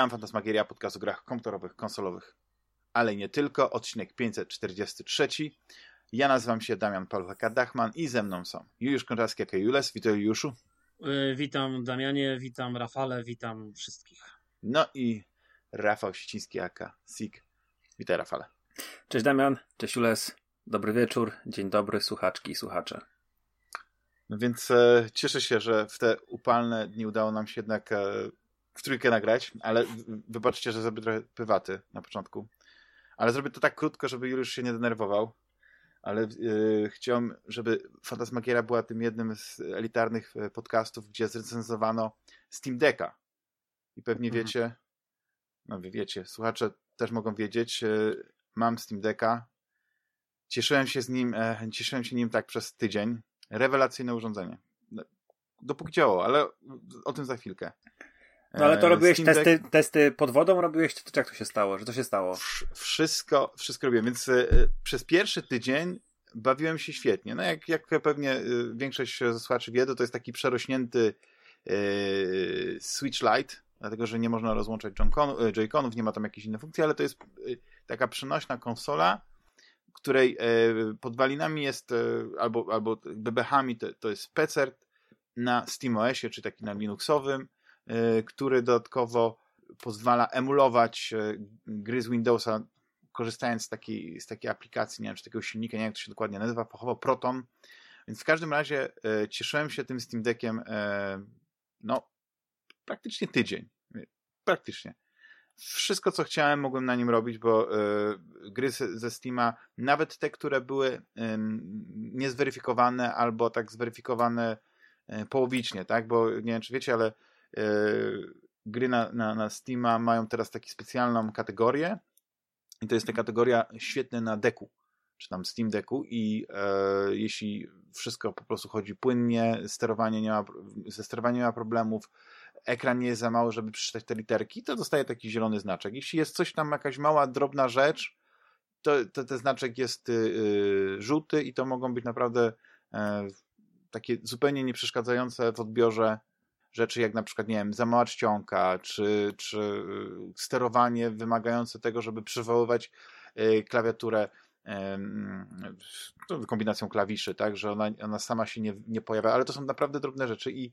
Witam, Fantasmagieria, podcast o grach komputerowych, konsolowych, ale nie tylko, odcinek 543. Ja nazywam się Damian Paluchaka-Dachman i ze mną są Juliusz Konczarski, jak Jules. Witaj Juliuszu. Yy, witam Damianie, witam Rafale, witam wszystkich. No i Rafał Siciński, aka Sik. Witaj Rafale. Cześć Damian, cześć Jules, dobry wieczór, dzień dobry słuchaczki i słuchacze. No więc e, cieszę się, że w te upalne dni udało nam się jednak e, w trójkę nagrać, ale wybaczcie, że zrobię trochę prywaty na początku. Ale zrobię to tak krótko, żeby Juliusz się nie denerwował. Ale yy, chciałem, żeby Fantasmagiera była tym jednym z elitarnych e, podcastów, gdzie zrecenzowano Steam Decka. I pewnie mhm. wiecie, no wy wiecie, słuchacze też mogą wiedzieć, yy, mam Steam Decka. Cieszyłem się z nim, e, cieszyłem się nim tak przez tydzień. Rewelacyjne urządzenie. Dopóki działało, ale o tym za chwilkę. No ale to e, robiłeś testy, testy pod wodą, robiłeś to, jak to się stało, że to się stało? Wszystko, wszystko robiłem, więc y, przez pierwszy tydzień bawiłem się świetnie. No jak, jak pewnie y, większość słuchaczy wie, to jest taki przerośnięty y, Switch Lite, dlatego że nie można rozłączać Joy-Conów, nie ma tam jakiejś innej funkcji, ale to jest taka przenośna konsola, której podwalinami jest albo, albo bebechami to, to jest PC na SteamOSie, czy taki na Linuxowym, który dodatkowo pozwala emulować e, gry z Windowsa, korzystając z takiej, z takiej aplikacji, nie wiem, czy takiego silnika, nie wiem, jak to się dokładnie nazywa, fachowo Proton. Więc w każdym razie e, cieszyłem się tym Steam Deckiem no, praktycznie tydzień. Praktycznie. Wszystko, co chciałem, mogłem na nim robić, bo gry ze Steama, nawet te, które były niezweryfikowane albo tak zweryfikowane połowicznie, tak? Bo nie wiem, czy wiecie, ale E, gry na, na, na Steama mają teraz taką specjalną kategorię i to jest ta kategoria świetne na deku, czy tam Steam Decku i e, jeśli wszystko po prostu chodzi płynnie, sterowanie nie ma, ze sterowaniem nie ma problemów, ekran nie jest za mały, żeby przeczytać te literki, to dostaje taki zielony znaczek. Jeśli jest coś tam, jakaś mała, drobna rzecz, to, to ten znaczek jest y, y, żółty i to mogą być naprawdę y, takie zupełnie nieprzeszkadzające w odbiorze rzeczy jak na przykład, nie wiem, za mała czcionka, czy, czy y, sterowanie wymagające tego, żeby przywoływać y, klawiaturę kombinacją klawiszy, tak, że ona, ona sama się nie, nie pojawia, ale to są naprawdę drobne rzeczy i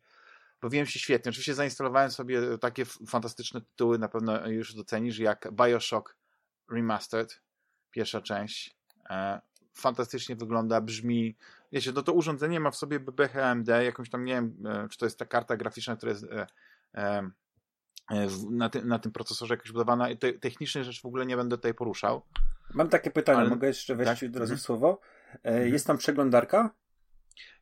bawiłem się świetnie. Oczywiście zainstalowałem sobie takie fantastyczne tytuły, na pewno już docenisz, jak Bioshock Remastered, pierwsza część. E, fantastycznie wygląda, brzmi. Wiecie, no to urządzenie ma w sobie BBHMD, jakąś tam, nie wiem, e, czy to jest ta karta graficzna, która jest e, e, na, ty, na tym procesorze jakoś budowana. Te, techniczne rzeczy w ogóle nie będę tutaj poruszał. Mam takie pytanie, Ale... mogę jeszcze wejść tak? od razu w mhm. słowo? Mhm. Jest tam przeglądarka?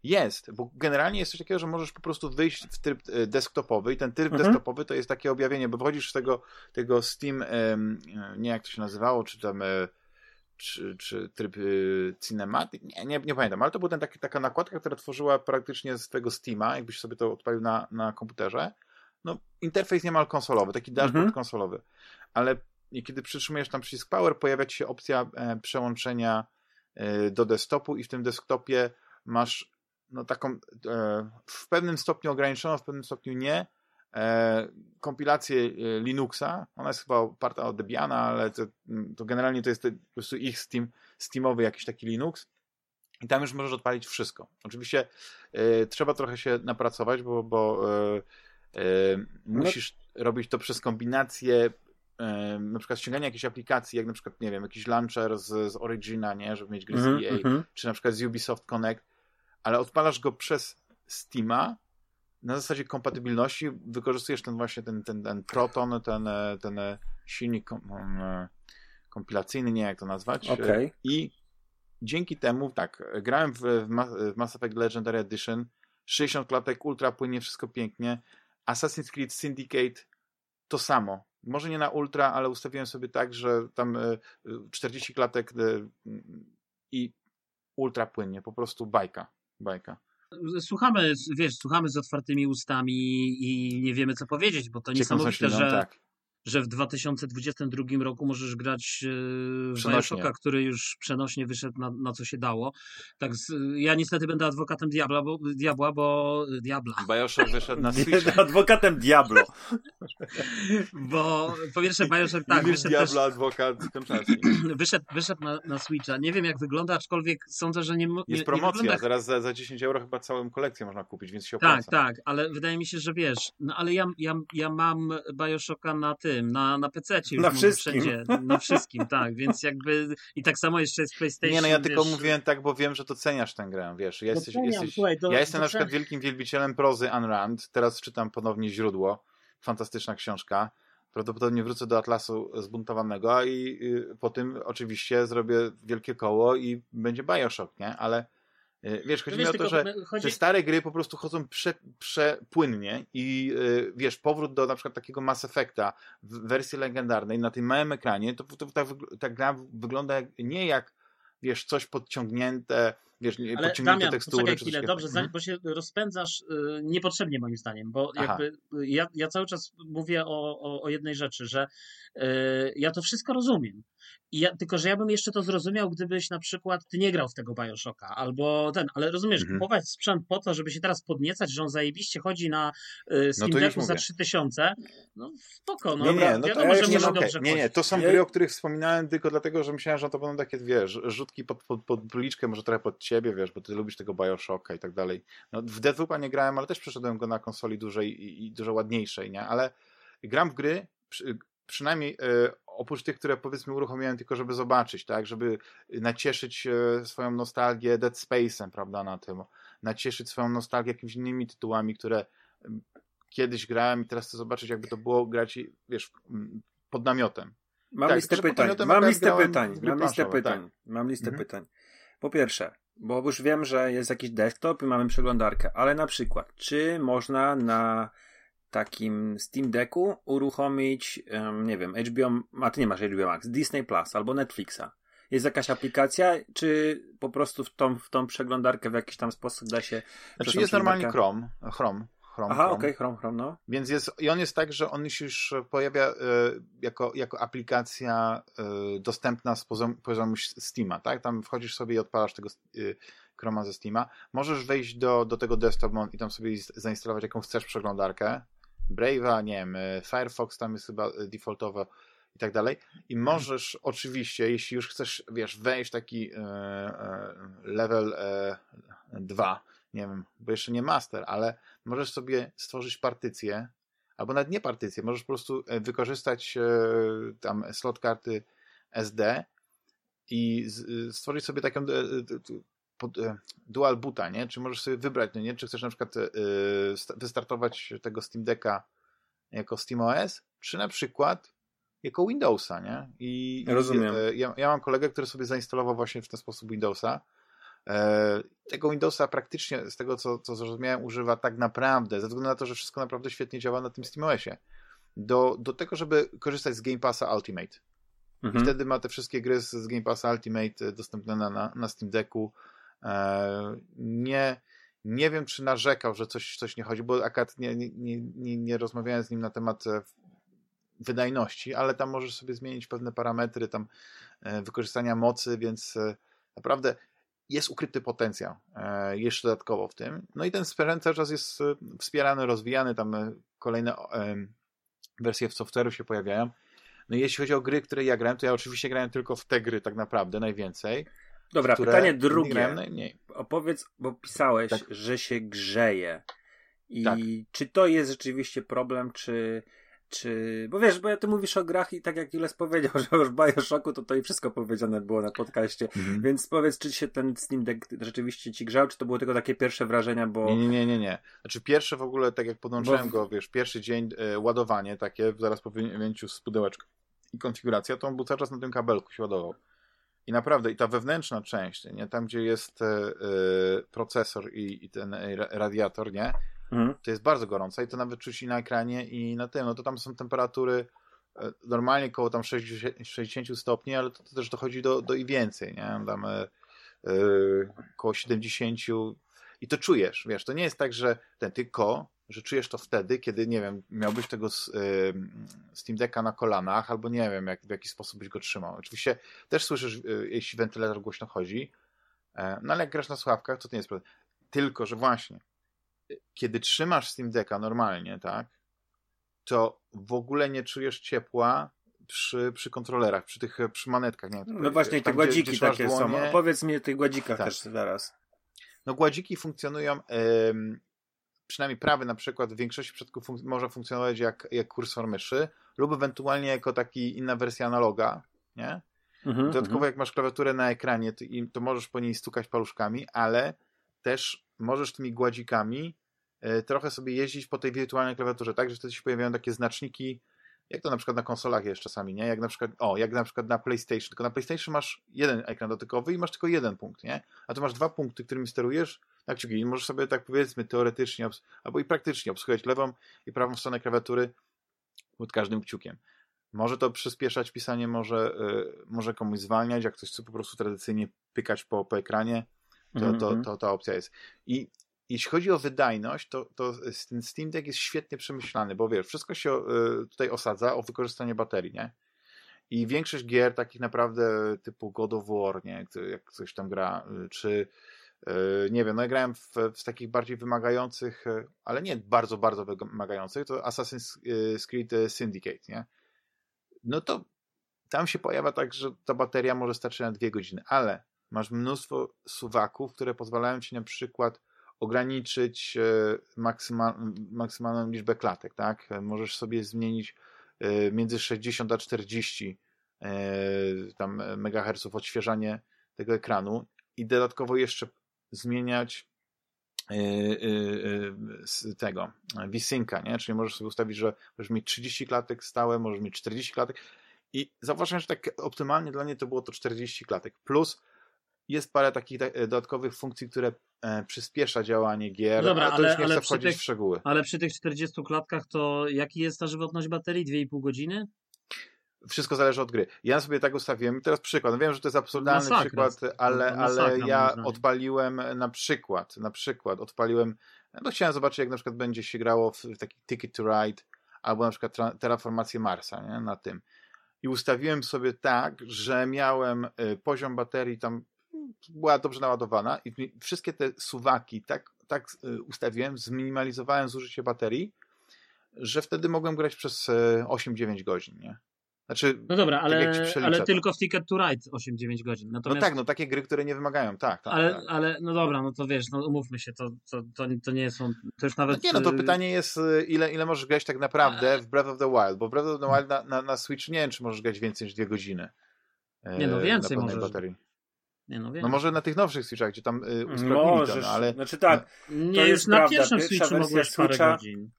Jest, bo generalnie jest coś takiego, że możesz po prostu wyjść w tryb desktopoy i ten tryb mhm. desktopowy to jest takie objawienie, bo wchodzisz z tego, tego Steam, nie jak to się nazywało, czy tam czy, czy tryb y, cinematic, nie, nie, nie pamiętam, ale to była ten taki, taka nakładka, która tworzyła praktycznie z tego Steama, jakbyś sobie to odpalił na, na komputerze. No, interfejs niemal konsolowy, taki dashboard mhm. konsolowy, ale kiedy przytrzymujesz tam przycisk Power, pojawia ci się opcja e, przełączenia e, do desktopu i w tym desktopie masz no, taką e, w pewnym stopniu ograniczoną, w pewnym stopniu nie, kompilację e, Linuxa. Ona jest chyba oparta o Debiana, ale to, to generalnie to jest po prostu ich Steam, Steamowy jakiś taki Linux. I tam już możesz odpalić wszystko. Oczywiście e, trzeba trochę się napracować, bo, bo e, e musisz no. robić to przez kombinację e, na przykład ściągania jakiejś aplikacji, jak na przykład, nie wiem, jakiś launcher z, z Origina, nie, żeby mieć gry z mm, EA, mm -hmm. czy na przykład z Ubisoft Connect, ale odpalasz go przez Steama na zasadzie kompatybilności wykorzystujesz ten właśnie ten, ten, ten Proton, ten, ten silnik e, kompilacyjny, nie jak to nazwać. Okay. I dzięki temu, tak, grałem w, w Mass Effect Legendary Edition, 60 klatek, ultra płynnie, wszystko pięknie. Assassin's Creed Syndicate to samo. Może nie na ultra, ale ustawiłem sobie tak, że tam 40 e, klatek e, i ultra płynnie, po prostu bajka, bajka słuchamy, wiesz, słuchamy z otwartymi ustami i nie wiemy, co powiedzieć, bo to niesamowite, że, tak. Że w 2022 roku możesz grać w Bioshocka, który już przenośnie wyszedł na, na co się dało. Tak, z, ja niestety będę adwokatem Diabla, bo, Diabła, bo Diabla. Bioshock wyszedł na Switch. adwokatem Diablo. bo po pierwsze Bioshock tak, wyszedł Diablo, też, adwokat wyszedł, wyszedł na, na Switcha. Nie wiem jak wygląda, aczkolwiek sądzę, że nie, nie Jest promocja, nie wygląda... zaraz za, za 10 euro chyba całą kolekcję można kupić, więc się opłaca. Tak, tak, ale wydaje mi się, że wiesz, no ale ja, ja, ja mam Bioshocka na tym, na, na PC już na wszystkim. wszędzie, na wszystkim, tak, więc jakby i tak samo jeszcze jest PlayStation. Nie, no ja wiesz... tylko mówiłem tak, bo wiem, że to ceniasz tę grę, wiesz, jesteś, Doceniam, jesteś... Słuchaj, do, ja jestem na przykład wielkim wielbicielem prozy Ayn Rand, teraz czytam ponownie źródło, fantastyczna książka, prawdopodobnie wrócę do Atlasu zbuntowanego i po tym oczywiście zrobię wielkie koło i będzie Bioshock, nie? Ale wiesz, chodzi no mi o to, że chodzi... te stare gry po prostu chodzą prze, przepłynnie i yy, wiesz, powrót do na przykład takiego Mass Effecta w wersji legendarnej na tym małym ekranie, to, to, to ta, ta gra wygląda nie jak wiesz, coś podciągnięte, wiesz, Ale Damian, tekstury. chwilę, dobrze, hmm? bo się rozpędzasz yy, niepotrzebnie moim zdaniem, bo jakby y, ja, ja cały czas mówię o, o, o jednej rzeczy, że yy, ja to wszystko rozumiem. I ja, tylko, że ja bym jeszcze to zrozumiał, gdybyś na przykład ty nie grał w tego Bioshocka, albo ten, ale rozumiesz, mhm. kupować sprzęt po to, żeby się teraz podniecać, że on zajebiście chodzi na y, Steam no Decku za 3000, no spoko, no, nie, nie, no wiadomo, to ja że może okay. Nie, nie, to są gry, o których wspominałem tylko dlatego, że myślałem, że to będą takie, wiesz, rzutki pod, pod, pod policzkę, może trochę pod ciebie, wiesz, bo ty lubisz tego Bioshocka i tak dalej. No, w Deadloopa nie grałem, ale też przeszedłem go na konsoli dużej i, i dużo ładniejszej, nie, ale gram w gry, przy, przynajmniej e, oprócz tych, które powiedzmy uruchomiłem tylko, żeby zobaczyć, tak, żeby nacieszyć e, swoją nostalgię Dead Space'em, prawda, na tym, nacieszyć swoją nostalgię jakimiś innymi tytułami, które kiedyś grałem i teraz chcę zobaczyć, jakby to było grać, wiesz, pod namiotem. Mam tak, listę pytań, mam listę pytań, mam listę pytań, tak. mam listę mhm. pytań. Po pierwsze, bo już wiem, że jest jakiś desktop i mamy przeglądarkę, ale na przykład, czy można na takim Steam Decku uruchomić, um, nie wiem, HBO, a ty nie masz HBO Max, Disney Plus albo Netflixa. Jest jakaś aplikacja, czy po prostu w tą, w tą przeglądarkę w jakiś tam sposób da się... Znaczy jest normalnie Chrome, Chrome, Chrome. Aha, okej, okay, Chrome, Chrome, no. Więc jest, i on jest tak, że on się już pojawia y, jako, jako aplikacja y, dostępna z poziomu, poziomu Steama, tak? Tam wchodzisz sobie i odpalasz tego y, Chroma ze Steama. Możesz wejść do, do tego desktop i tam sobie zainstalować jaką chcesz przeglądarkę. Brave'a, nie wiem, e, Firefox tam jest chyba e, defaultowo i tak dalej. I możesz oczywiście, jeśli już chcesz, wiesz, wejść taki e, level 2, nie wiem, bo jeszcze nie master, ale możesz sobie stworzyć partycję, albo nawet nie partycję, możesz po prostu wykorzystać tam slot karty SD i stworzyć sobie taką e, dual boota, nie? Czy możesz sobie wybrać, no nie? Czy chcesz na przykład e, wystartować tego Steam Decka jako SteamOS, czy na przykład jako Windowsa, nie? I, Rozumiem. E, ja, ja, mam kolegę, który sobie zainstalował właśnie w ten sposób Windowsa. Tego Windowsa praktycznie, z tego co, co zrozumiałem, używa tak naprawdę, ze względu na to, że wszystko naprawdę świetnie działa na tym SteamOSie, do, do tego, żeby korzystać z Game Passa Ultimate. Mhm. Wtedy ma te wszystkie gry z, z Game Passa Ultimate dostępne na, na, na Steam Decku E, nie, nie wiem, czy narzekał, że coś, coś nie chodzi, bo akurat nie, nie, nie, nie rozmawiałem z nim na temat e, wydajności, ale tam możesz sobie zmienić pewne parametry tam e, wykorzystania mocy, więc naprawdę jest ukryty potencjał jeszcze dodatkowo w tym. No i ten sprzęt cały czas jest wspierany, rozwijany, tam kolejne wersje w software'u się pojawiają. No i jeśli chodzi o gry, które ja grałem, to ja oczywiście grałem tylko w te gry tak naprawdę najwięcej. Dobra, pytanie drugie. Najmniej. Opowiedz, bo pisałeś, tak. że się grzeje. I tak. czy to jest rzeczywiście problem, czy, czy. Bo wiesz, bo ty mówisz o grach i tak jak Jules powiedział, że już w Bioshocku, to to i wszystko powiedziane było na podcaście. Mhm. Więc powiedz, czy się ten Steam Deck rzeczywiście ci grzał, czy to było tylko takie pierwsze wrażenia, bo. Nie, nie, nie, nie. nie. Znaczy, pierwsze w ogóle, tak jak podłączyłem bo... go, wiesz, pierwszy dzień e, ładowanie takie, zaraz po wyjęciu z pudełeczka i konfiguracja, to on był cały czas na tym kabelku się ładował. I naprawdę, i ta wewnętrzna część, nie, tam gdzie jest y, procesor i, i, ten radiator, nie, mhm. to jest bardzo gorąca i to nawet czuć i na ekranie i na tym, no to tam są temperatury normalnie koło tam 60, 60 stopni, ale to, to, też dochodzi do, do i więcej, nie, tam y, y, koło 70 i to czujesz, wiesz, to nie jest tak, że ten tylko że czujesz to wtedy, kiedy, nie wiem, miałbyś tego y, Steam Decka na kolanach, albo nie wiem, jak, w jaki sposób byś go trzymał. Oczywiście też słyszysz, jeśli wentylator głośno chodzi, e, no ale jak grasz na sławkach, to, to nie jest problem. Tylko, że właśnie, kiedy trzymasz Steam Decka normalnie, tak, to w ogóle nie czujesz ciepła przy, przy kontrolerach, przy tych przy manetkach. Nie? No właśnie, te gładziki gdzie, takie dłonie... są. Opowiedz mi o tych gładzikach tak. też zaraz. No gładziki funkcjonują, przynajmniej prawy na przykład w większości przypadków fun może funkcjonować jak, jak kursor myszy lub ewentualnie jako taki inna wersja analoga, nie? Mhm, Dodatkowo mhm. jak masz klawiaturę na ekranie, to, to możesz po niej stukać paluszkami, ale też możesz tymi gładzikami y, trochę sobie jeździć po tej wirtualnej klawiaturze, tak, że wtedy się pojawiają takie znaczniki jak to na przykład na konsolach jest czasami, nie? Jak na przykład, o, jak na przykład na PlayStation, tylko na PlayStation masz jeden ekran dotykowy i masz tylko jeden punkt, nie? A tu masz dwa punkty, którymi sterujesz, tak kciuki, i możesz sobie tak powiedzmy teoretycznie, albo i praktycznie obsługiwać lewą i prawą stronę klawiatury pod każdym kciukiem. Może to przyspieszać pisanie, może, yy, może komuś zwalniać, jak ktoś chce po prostu tradycyjnie pykać po, po ekranie, to, to, mhm. to, ta opcja jest. I jeśli chodzi o wydajność, to, to ten Steam Deck jest świetnie przemyślany, bo wiesz, wszystko się y, tutaj osadza o wykorzystanie baterii, nie? I większość gier takich naprawdę typu God of War, nie? Jak ktoś tam gra, y, czy y, nie wiem, no ja grałem w, w takich bardziej wymagających, ale nie bardzo, bardzo wymagających, to Assassin's Creed Syndicate, nie? No to tam się pojawia tak, że ta bateria może starczyć na dwie godziny, ale masz mnóstwo suwaków, które pozwalają ci na przykład ograniczyć e, maksymal, maksymalną liczbę klatek, tak? Możesz sobie zmienić e, między 60 a 40 e, tam megaherców odświeżanie tego ekranu i dodatkowo jeszcze zmieniać tego V-Synca, nie? Czyli możesz sobie ustawić, że możesz mieć 30 klatek stałe, możesz mieć 40 klatek i zauważyłem, że tak optymalnie dla mnie to było to 40 klatek. Plus jest parę takich dodatkowych funkcji, które E, przyspiesza działanie gier, no Dobra, ale, ale, przy tych, w szczegóły. Ale przy tych 40 klatkach to jaki jest ta żywotność baterii? 2,5 godziny? Wszystko zależy od gry. Ja sobie tak ustawiłem. Teraz przykład. No wiem, że to jest absurdalny masakra. przykład, ale, ale ja odpaliłem na przykład, na przykład odpaliłem, no chciałem zobaczyć, jak na przykład będzie się grało w, taki Ticket to Ride, albo na przykład terraformację Marsa, nie? na tym. I ustawiłem sobie tak, że miałem poziom baterii tam była dobrze naładowana i wszystkie te suwaki tak, tak y, ustawiłem, zminimalizowałem zużycie baterii, że wtedy mogłem grać przez 8-9 e, godzin, nie? Znaczy, no dobra, tak ale, ale tylko w Ticket to Ride 8-9 godzin. No Natomiast... No tak, no takie gry, które nie wymagają, tak. tak ale, tak. ale no dobra, no to wiesz, no umówmy się, to, to, to, to nie są, to już nawet... No nie, no to y, pytanie jest, y, ile, ile możesz grać tak naprawdę w Breath of the Wild, bo Breath of the Wild na, na, na Switch nie wiem, czy możesz grać więcej niż 2 godziny. Nie, no więcej możesz. Baterii. Nie, no, no może na tych nowszych Switchach, gdzie tam y, usprawnili to, no, ale... Znaczy tak, nie, już na prawda. pierwszym Pierwsza Switchu mogłeś Switcha... parę godzin.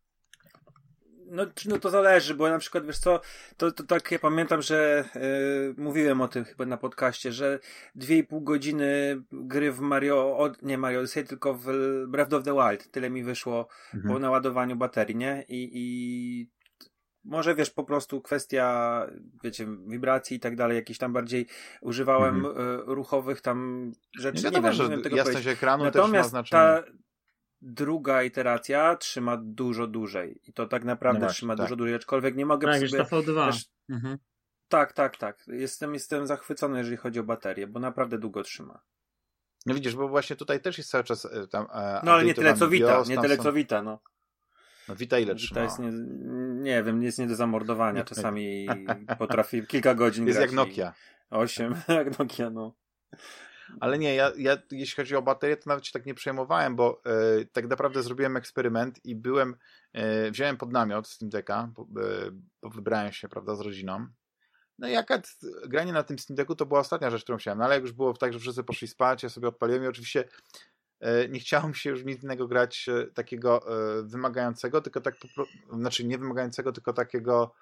No, no to zależy, bo na przykład, wiesz co, to, to tak ja pamiętam, że yy, mówiłem o tym chyba na podcaście, że 2,5 godziny gry w Mario, od, nie Mario Odyssey, tylko w Breath of the Wild, tyle mi wyszło mhm. po naładowaniu baterii, nie? I, i może wiesz, po prostu kwestia, wiecie, wibracji i tak dalej, jakiś tam bardziej używałem mm -hmm. ruchowych tam rzeczy. Nie, nie wiem, że tego jasność ekranu Natomiast też ma znaczenie. ta druga iteracja trzyma dużo dłużej i to tak naprawdę no właśnie, trzyma tak. dużo dłużej, aczkolwiek nie mogę tak, sobie... V2. Też... Mhm. Tak, tak, tak. Jestem, jestem zachwycony, jeżeli chodzi o baterię, bo naprawdę długo trzyma. No widzisz, bo właśnie tutaj też jest cały czas e, tam. E, no ale nie tyle co Vita, nie tyle co Vita, no. No Vita ile trzyma? Vita jest nie, nie wiem, jest nie do zamordowania. Czasami potrafi kilka godzin Jest jak Nokia. Osiem, jak Nokia, no. Ale nie, ja, ja jeśli chodzi o baterię, to nawet się tak nie przejmowałem, bo e, tak naprawdę zrobiłem eksperyment i byłem, e, wziąłem pod namiot Steam Decka, bo, e, bo wybrałem się, prawda, z rodziną. No i akad granie na tym Steam Decku to była ostatnia rzecz, którą chciałem. No ale jak już było tak, że wszyscy poszli spać, ja sobie odpaliłem i oczywiście nie chciało mi się już nic innego grać e, takiego e, wymagającego, tylko tak, znaczy nie wymagającego, tylko takiego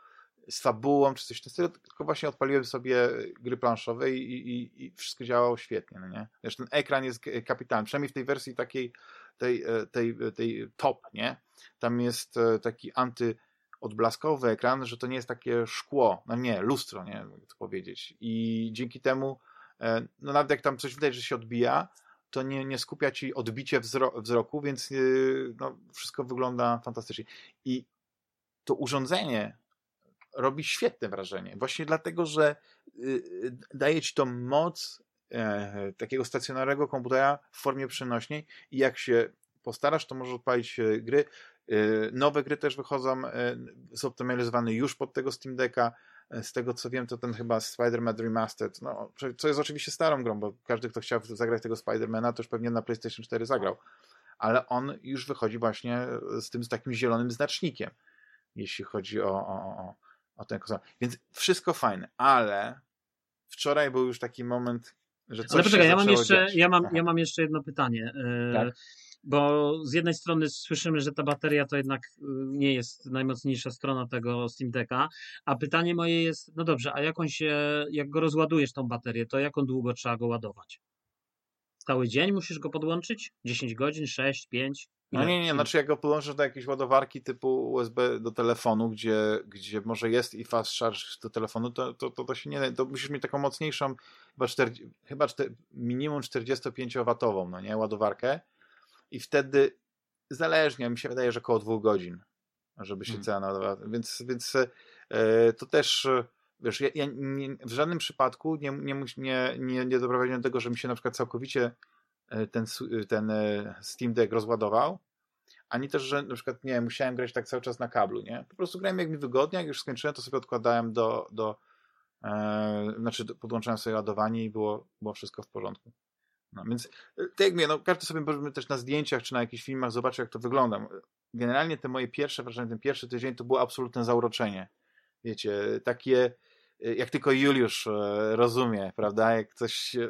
z fabułą czy coś w stylu, tylko właśnie odpaliłem sobie gry planszowe i, i, i wszystko działało świetnie, no nie? Wiesz, ten ekran jest kapitalny, przynajmniej w tej wersji takiej tej, tej, tej top, nie? Tam jest taki antyodblaskowy ekran, że to nie jest takie szkło, no nie, lustro, nie, jak to powiedzieć. I dzięki temu, no nawet jak tam coś widać, że się odbija, to nie, nie skupia ci odbicie wzro wzroku, więc yy, no, wszystko wygląda fantastycznie. I to urządzenie robi świetne wrażenie. Właśnie dlatego, że yy, daje ci to moc e, takiego stacjonarnego komputera w formie przenośnej i jak się postarasz, to możesz odpalić e, gry. E, nowe gry też wychodzą, zoptymalizowane już pod tego Steam Decka. Z tego co wiem, to ten chyba Spider-Man Remastered, no, co jest oczywiście starą grą, bo każdy, kto chciał zagrać tego Spider-Mana, to już pewnie na PlayStation 4 zagrał. Ale on już wychodzi właśnie z tym z takim zielonym znacznikiem, jeśli chodzi o, o, o, o ten konsolę. Więc wszystko fajne, ale wczoraj był już taki moment, że coś Ale poczekaj, ja mam, jeszcze, ja, mam, ja mam jeszcze jedno pytanie. Tak? Bo z jednej strony słyszymy, że ta bateria to jednak y, nie jest najmocniejsza strona tego Steam Decka, a pytanie moje jest, no dobrze, a jak on się, jak go rozładujesz tą baterię, to jak on długo trzeba go ładować? Cały dzień musisz go podłączyć? 10 godzin, 6, 5? No nie, nie, znaczy jak go podłączysz do jakiejś ładowarki typu USB do telefonu, gdzie, gdzie może jest i fast charge do telefonu, to, to, to, to się nie, to musisz mieć taką mocniejszą, chyba, 40, chyba 4, minimum 45-watową, no nie, ładowarkę, i wtedy zależnie, mi się wydaje, że około dwóch godzin, żeby się hmm. cena nadawała. Więc, więc e, to też, wiesz, ja, ja nie, w żadnym przypadku nie, nie, nie, nie, nie doprowadziłem do tego, że mi się na przykład całkowicie e, ten, ten e, Steam Deck rozładował, ani też, że na przykład, nie musiałem grać tak cały czas na kablu, nie? Po prostu grałem jak mi wygodnie, jak już skończyłem, to sobie odkładałem do, do e, znaczy podłączałem sobie ładowanie i było, było wszystko w porządku. No, więc e, tak jak mówię, no, każdy sobie możemy też na zdjęciach czy na jakichś filmach zobaczyć, jak to wygląda. Generalnie te moje pierwsze wrażenie, ten pierwszy tydzień to było absolutne zauroczenie. Wiecie, takie Y, jak tylko Juliusz e, rozumie, prawda, jak coś, e,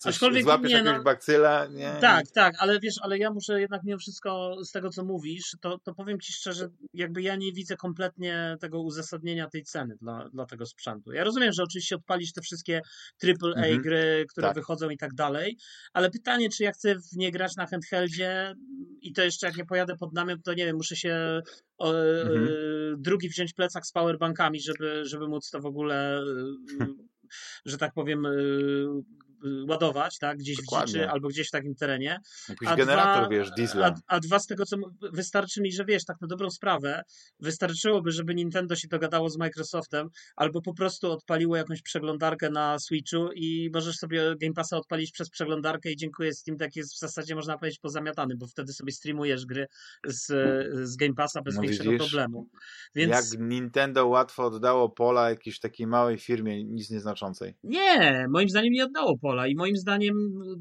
coś Aczkolwiek złapiesz nie, jakiegoś no, bakcyla, nie? Tak, tak, ale wiesz, ale ja muszę jednak mimo wszystko z tego, co mówisz, to, to powiem ci szczerze, jakby ja nie widzę kompletnie tego uzasadnienia tej ceny dla, dla tego sprzętu. Ja rozumiem, że oczywiście odpalisz te wszystkie AAA mhm, gry, które tak. wychodzą i tak dalej, ale pytanie, czy ja chcę w nie grać na handheldzie i to jeszcze jak nie pojadę pod namiot, to nie wiem, muszę się o, mhm. E, drugi wziąć plecak z powerbankami, żeby, żeby móc to w ogóle, e, że tak powiem, e, ładować, tak, gdzieś Dokładnie. w dziczy albo gdzieś w takim terenie. Jakiś a generator, dwa, wiesz, diesla. A, a, dwa z tego, co wystarczy mi, że wiesz, tak na dobrą sprawę, wystarczyłoby, żeby Nintendo się dogadało z Microsoftem albo po prostu odpaliło jakąś przeglądarkę na Switchu i możesz sobie Game Passa odpalić przez przeglądarkę i dziękuję Steam Deck jest w zasadzie, można powiedzieć, pozamiatany, bo wtedy sobie streamujesz gry z, z Game Passa bez no większego widzisz, problemu. Więc... Jak Nintendo łatwo oddało pola jakiejś takiej małej firmie, nic nieznaczącej. Nie, moim zdaniem nie oddało pola i moim zdaniem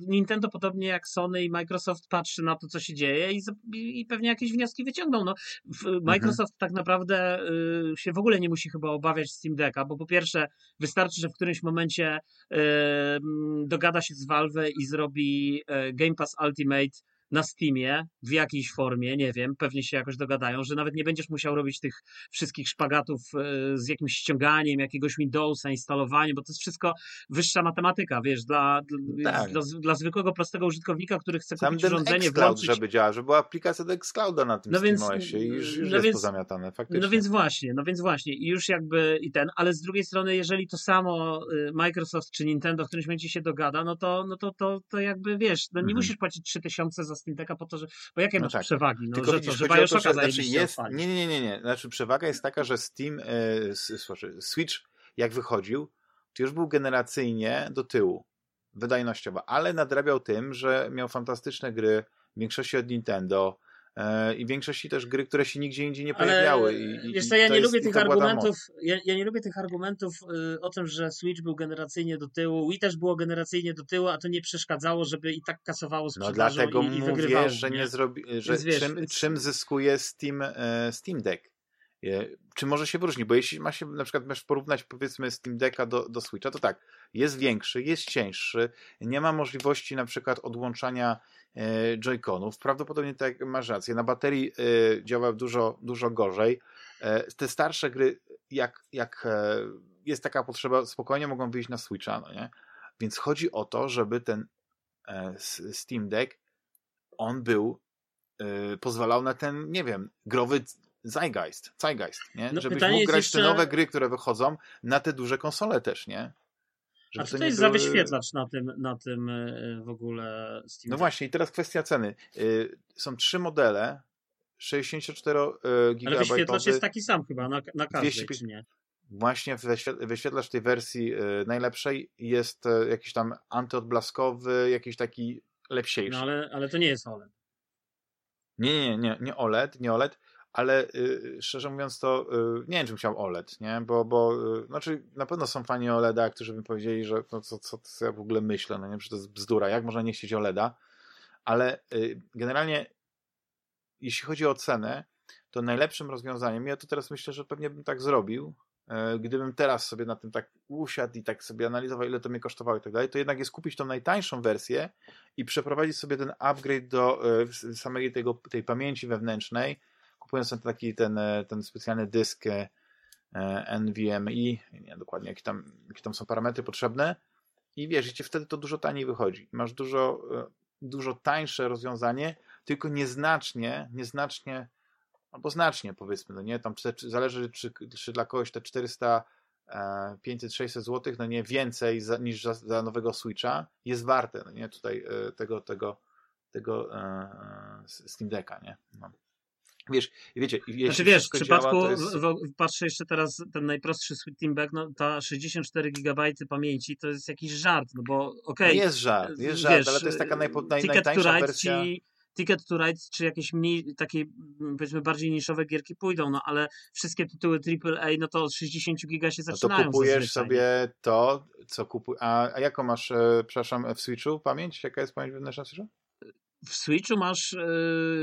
Nintendo, podobnie jak Sony i Microsoft, patrzy na to, co się dzieje i, i pewnie jakieś wnioski wyciągną. No, mhm. Microsoft mhm. tak naprawdę y, się w ogóle nie musi chyba obawiać Steam Decka, bo po pierwsze wystarczy, że w którymś momencie y, dogada się z Valve i zrobi y, Game Pass Ultimate na Steamie w jakiejś formie, nie wiem, pewnie się jakoś dogadają, że nawet nie będziesz musiał robić tych wszystkich szpagatów e, z jakimś ściąganiem jakiegoś Windowsa, instalowaniem, bo to jest wszystko wyższa matematyka, wiesz, dla, tak. dla, dla, zwykłego, prostego użytkownika, który chce Sam kupić urządzenie, włączyć... żeby działać, żeby była aplikacja do Xclouda na tym no więc, i już, już no jest więc, pozamiatane, faktycznie. No więc właśnie, no więc właśnie i już jakby i ten, ale z drugiej strony, jeżeli to samo y, Microsoft czy Nintendo w którymś momencie się dogada, no to, no to, to, to jakby, wiesz, no nie mhm. musisz płacić 3000 za Steam Decka po to, że. Bo jakie no masz tak. przewagi? No, Tylko że, widzisz, że Bioshocka to, że, znaczy jest, Nie, nie, nie, nie. Znaczy przewaga jest taka, że Steam, e, Switch jak wychodził, to już był generacyjnie do tyłu, wydajnościowo, ale nadrabiał tym, że miał fantastyczne gry, w większości od Nintendo, i w większości też gry, które się nigdzie indziej nie pojawiały. I, wiesz co, ja nie lubię tych argumentów, ja, ja, nie lubię tych argumentów y, o tym, że Switch był generacyjnie do tyłu, Wii też było generacyjnie do tyłu, a to nie przeszkadzało, żeby i tak kasowało sprzedażą No dlatego i, i mówię, że nie zrobi, że wiesz, czym, więc... czym zyskuje Steam, e, Steam Deck? Czy może się wyróżni? Bo jeśli ma się na przykład masz porównać powiedzmy Steam Decka do, do Switcha, to tak, jest większy, jest cięższy, nie ma możliwości na przykład odłączania E, Joy-Conów. Prawdopodobnie tak masz rację. Na baterii e, działa dużo, dużo gorzej. E, te starsze gry, jak, jak jest taka potrzeba, spokojnie mogą wyjść na Switcha, no nie? Więc chodzi o to, żeby ten Steam Deck on był, pozwalał na ten, nie wiem, growy zeitgeist, zeitgeist nie? No, Żebyś mógł grać jeszcze... te nowe gry, które wychodzą na te duże konsole też, nie? A co to jest były... za wyświetlacz na tym, na tym e, w ogóle Steam? No właśnie, i teraz kwestia ceny. Są trzy modele, 64 GB. Ale wyświetlacz jest taki sam chyba na, na każdej, 200... czy nie? Właśnie wyświetlacz tej wersji najlepszej jest jakiś tam antyodblaskowy, jakiś taki lepsiejszy. No ale, ale to nie jest OLED. Nie, nie, nie, nie OLED, nie OLED, ale y, szczerze mówiąc to y, nie wiem, czym chciał OLED, nie? Bo, bo y, znaczy na pewno są fani OLEDa, którzy by powiedzieli, że no, co, co, co ja w ogóle myślę, no nie, że to jest bzdura, jak można nie chcieć OLEDa, ale y, generalnie jeśli chodzi o cenę, to najlepszym rozwiązaniem, ja to teraz myślę, że pewnie bym tak zrobił, y, gdybym teraz sobie na tym tak usiadł i tak sobie analizował, ile to mnie kosztowało i tak dalej, to jednak jest kupić tą najtańszą wersję i przeprowadzić sobie ten upgrade do y, samej tego, tej pamięci wewnętrznej, kupując ten taki ten, e, ten specjalny dysk e, NVMe, nie dokładnie jakie tam, jakie tam są parametry potrzebne i wiesz, ci wtedy to dużo taniej wychodzi. Masz dużo, e, dużo tańsze rozwiązanie, tylko nieznacznie, nieznacznie albo znacznie powiedzmy, no nie, tam zależy czy, czy dla kogoś te 400 500, 600 zł, no nie więcej za, niż za, za, nowego Switcha jest warte, no nie, tutaj tego, tego, tego e, Steam Decka, nie. No. Wiesz, wiecie, jeśli znaczy, wiesz, w przypadku, działa, jest... w, patrzę jeszcze teraz, ten najprostszy Steamback, no ta 64 GB pamięci to jest jakiś żart, no bo okej. Okay, no jest żart, jest żart, wiesz, ale to jest taka najpo, naj, najtańsza wersja. Ci, Ticket to Ride czy jakieś mniej, takie powiedzmy bardziej niszowe gierki pójdą, no ale wszystkie tytuły AAA, no to od 60 giga się zaczynają. No to kupujesz sobie to, co kupujesz. A, a jaką masz, e, przepraszam, w Switchu pamięć? Jaka jest pamięć wewnętrzna w Switchu? W Switchu masz, e,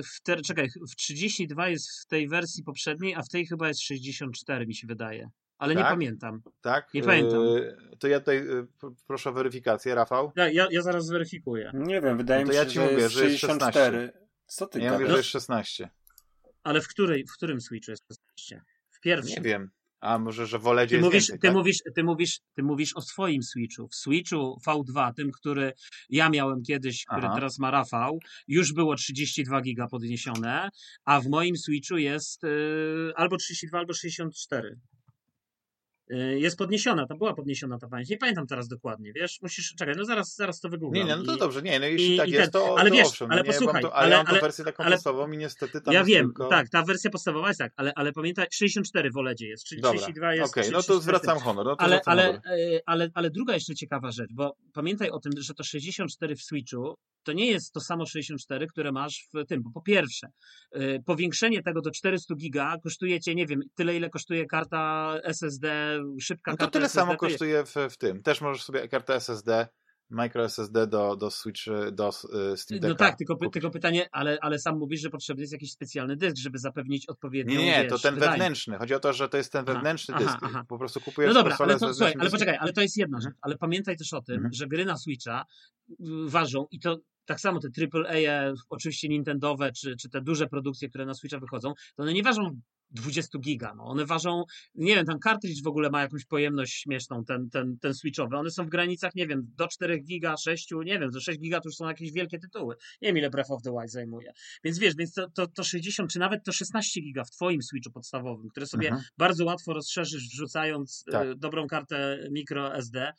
w ter, czekaj, w 32 jest w tej wersji poprzedniej, a w tej chyba jest 64 mi się wydaje. Ale tak? nie pamiętam. Tak? Nie pamiętam. E, to ja tutaj e, proszę o weryfikację, Rafał. Ja, ja, ja zaraz zweryfikuję. Nie wiem, wydaje no mi się, ja ci że, mówię, jest że jest 64. Co ty Ja mówię, że jest 16. Ale w, której, w którym Switchu jest 16? W pierwszym. Nie wiem. A może, że w OLEDzie ty mówisz, więcej, ty, tak? mówisz, ty, mówisz, ty mówisz o swoim Switchu. W Switchu V2, tym, który ja miałem kiedyś, który Aha. teraz ma Rafał, już było 32 giga podniesione, a w moim Switchu jest yy, albo 32, albo 64. Y, jest podniesiona, to była podniesiona ta pamięć. Nie pamiętam teraz dokładnie, wiesz, musisz, czekaj, no zaraz, zaraz to wygooglam. Nie, nie, no to I, dobrze, nie, no jeśli i, tak i jest, to, ale to wiesz, owszem, no ale no posłuchaj, to, ale, ale ja mam tą wersję taką ale, podstawową i niestety tam Ja wiem, tylko... tak, ta wersja podstawowa jest tak, ale, ale pamiętaj, 64 w OLEDzie jest, czyli Dobra, 32 jest... Okej, okay, no to zwracam honor. No to ale, ale, honor. Ale, ale, ale druga jeszcze ciekawa rzecz, bo pamiętaj o tym, że to 64 w Switchu to nie jest to samo 64, które masz w tym, bo po pierwsze, yy, powiększenie tego do 400 giga kosztuje cię, nie wiem, tyle ile kosztuje karta SSD, szybka no to karta tyle SSD. samo kosztuje w, w tym. Też możesz sobie kartę SSD micro SSD do, do Switch, do y, Steam Decka. No tak, tylko, tylko pytanie, ale, ale sam mówisz, że potrzebny jest jakiś specjalny dysk, żeby zapewnić odpowiednią Nie, nie, wiesz, to ten wydajność. wewnętrzny. Chodzi o to, że to jest ten wewnętrzny aha, dysk. Aha. Po prostu kupujesz No dobra, ale, to, słuchaj, ale poczekaj, ale to jest jedna rzecz. Ale pamiętaj też o tym, mhm. że gry na Switcha y, ważą i to tak samo te AAA, oczywiście Nintendowe, czy, czy te duże produkcje, które na Switcha wychodzą, to one nie ważą 20 giga. No. One ważą, nie wiem, ten cartridge w ogóle ma jakąś pojemność śmieszną, ten, ten, ten switchowy. One są w granicach, nie wiem, do 4 giga, 6, nie wiem, do 6 giga to już są jakieś wielkie tytuły. Nie wiem, ile Breath of the Wild zajmuje. Więc wiesz, więc to, to, to 60, czy nawet to 16 giga w twoim switchu podstawowym, które sobie mhm. bardzo łatwo rozszerzysz, wrzucając y, tak. dobrą kartę micro SD,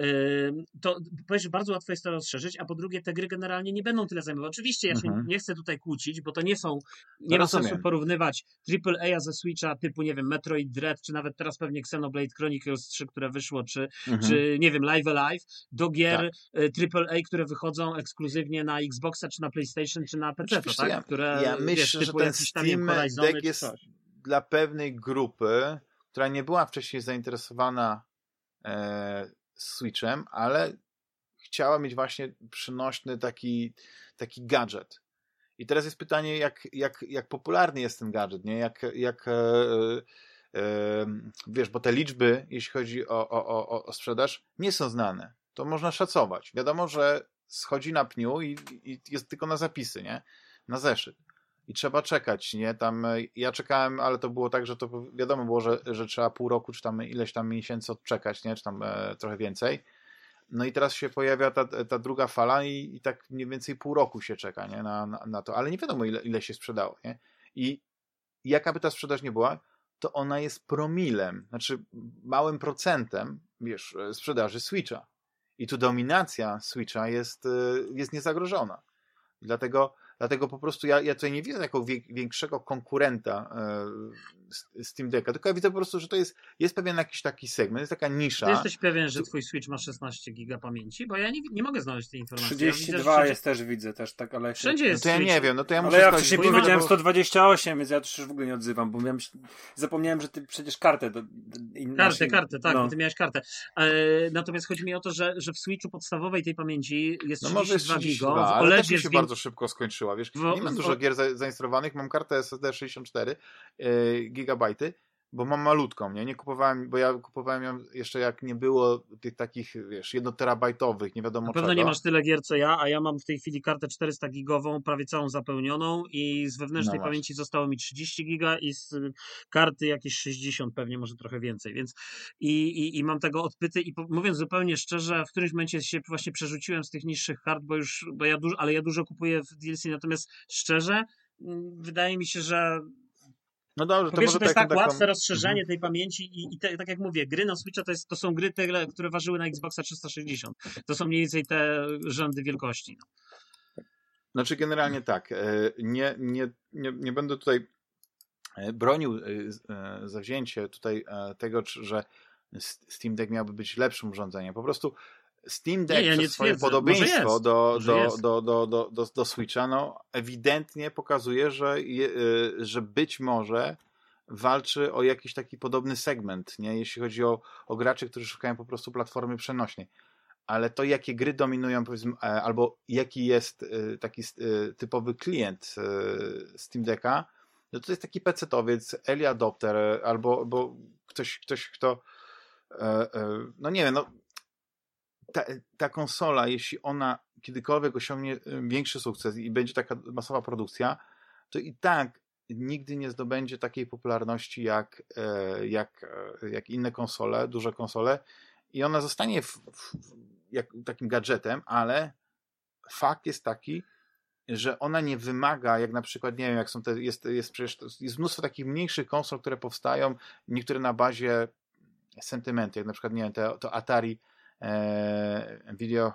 y, to powiesz, bardzo łatwo jest to rozszerzyć, a po drugie te gry generalnie nie będą tyle zajmować. Oczywiście ja się mhm. nie chcę tutaj kłócić, bo to nie są, nie no ma sensu porównywać AAA ze Switcha typu, nie wiem, Metroid Dread, czy nawet teraz pewnie Xenoblade Chronicles 3, które wyszło, czy, mhm. czy nie wiem, Live Alive, do gier tak. AAA, e, które wychodzą ekskluzywnie na Xboxa, czy na PlayStation, czy na PC, tak? Ja, które, ja myślę, że ten Steam Deck jest dla pewnej grupy, która nie była wcześniej zainteresowana e, Switchem, ale chciała mieć właśnie przynośny taki, taki gadżet. I teraz jest pytanie, jak, jak, jak popularny jest ten gadżet, nie? Jak, jak e, e, wiesz, bo te liczby, jeśli chodzi o, o, o, o sprzedaż, nie są znane. To można szacować. Wiadomo, że schodzi na pniu i, i jest tylko na zapisy, nie? Na zeszyt. I trzeba czekać, nie? Tam ja czekałem, ale to było tak, że to wiadomo było, że, że trzeba pół roku, czy tam ileś tam miesięcy odczekać, nie? Czy tam e, trochę więcej. No i teraz się pojawia ta, ta druga fala i, i tak mniej więcej pół roku się czeka nie? Na, na, na to, ale nie wiadomo ile, ile się sprzedało. Nie? I jaka by ta sprzedaż nie była, to ona jest promilem, znaczy małym procentem, wiesz, sprzedaży Switcha. I tu dominacja Switcha jest, jest niezagrożona. Dlatego Dlatego po prostu ja, ja tutaj nie widzę jako większego konkurenta e, Steam Decka, tylko ja widzę po prostu, że to jest, jest pewien jakiś taki segment, jest taka nisza. Ty jesteś pewien, że twój Switch ma 16 giga pamięci? Bo ja nie, nie mogę znaleźć tej informacji. 32 ja widzę, jest też widzę też, tak, ale... Wszędzie jest No to ja nie wiem, no to ja muszę... Ale ja wcześniej powiedziałem 128, więc ja też już w ogóle nie odzywam, bo miałem, zapomniałem, że ty przecież kartę... Do, do, kartę, kartę, tak, no. ty miałeś kartę. E, natomiast chodzi mi o to, że, że w Switchu podstawowej tej pamięci jest 32 no może jest 32, giga, w OLED ale też mi się bardzo szybko skończyła wiesz, w, nie mam dużo gier zainstalowanych, mam kartę SSD 64 yy, gigabajty, bo mam malutką, nie? Nie kupowałem, bo ja kupowałem ją jeszcze jak nie było tych takich, wiesz, jednoterabajtowych, nie wiadomo Na pewno czego. nie masz tyle gier co ja, a ja mam w tej chwili kartę 400 gigową, prawie całą zapełnioną i z wewnętrznej no pamięci zostało mi 30 giga i z karty jakieś 60 pewnie, może trochę więcej, więc i, i, i mam tego odpyty i mówiąc zupełnie szczerze, w którymś momencie się właśnie przerzuciłem z tych niższych kart, bo już, bo ja dużo, ale ja dużo kupuję w DLC, natomiast szczerze, mm, wydaje mi się, że no dobrze, to, to, to jest tak taką... łatwe rozszerzenie mhm. tej pamięci i, i te, tak jak mówię, gry na Switcha to, jest, to są gry, te, które ważyły na Xboxa 360. To są mniej więcej te rzędy wielkości. No. Znaczy generalnie tak, e, nie, nie, nie, nie będę tutaj e, bronił e, zawzięcie tutaj tego, że Steam Deck miałby być lepszym urządzeniem. Po prostu Steam Deck nie, ja przez swoje podobieństwo do, do, do, do, do, do, do Switcha no, ewidentnie pokazuje, że, je, y, że być może walczy o jakiś taki podobny segment, nie? jeśli chodzi o, o graczy, którzy szukają po prostu platformy przenośnej. Ale to, jakie gry dominują, powiedzmy, e, albo jaki jest y, taki y, typowy klient Steam Decka, no to jest taki PC-towiec, early adopter, albo, albo ktoś, ktoś, kto e, e, no nie wiem, no ta, ta konsola, jeśli ona kiedykolwiek osiągnie y, większy sukces i będzie taka masowa produkcja, to i tak nigdy nie zdobędzie takiej popularności jak, e, jak, e, jak inne konsole, duże konsole. I ona zostanie w, w, jak, takim gadżetem, ale fakt jest taki, że ona nie wymaga, jak na przykład, nie wiem, jak są te, jest, jest przecież, jest mnóstwo takich mniejszych konsol, które powstają, niektóre na bazie sentymentu, jak na przykład, nie wiem, to, Atari video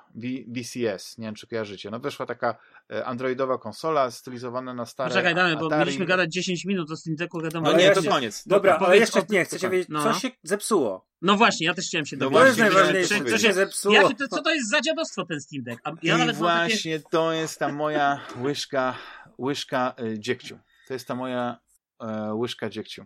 VCS, nie wiem czy kojarzycie. No wyszła taka e, androidowa konsola stylizowana na stare Czekaj, damy, bo mieliśmy gadać 10 minut o Steam Decku, wiadomo. No nie, to koniec. Dobra, Dobra ale jeszcze nie, chcecie wiedzieć, no. co się zepsuło. No właśnie, ja też chciałem się no dowiedzieć. To jest najważniejsze, co się zepsuło. Ja, to, co to jest za dziadostwo ten Steam Deck? ja I nawet właśnie takie... to jest ta moja łyżka, łyżka y, dziegciu. To jest ta moja y, łyżka dziegciu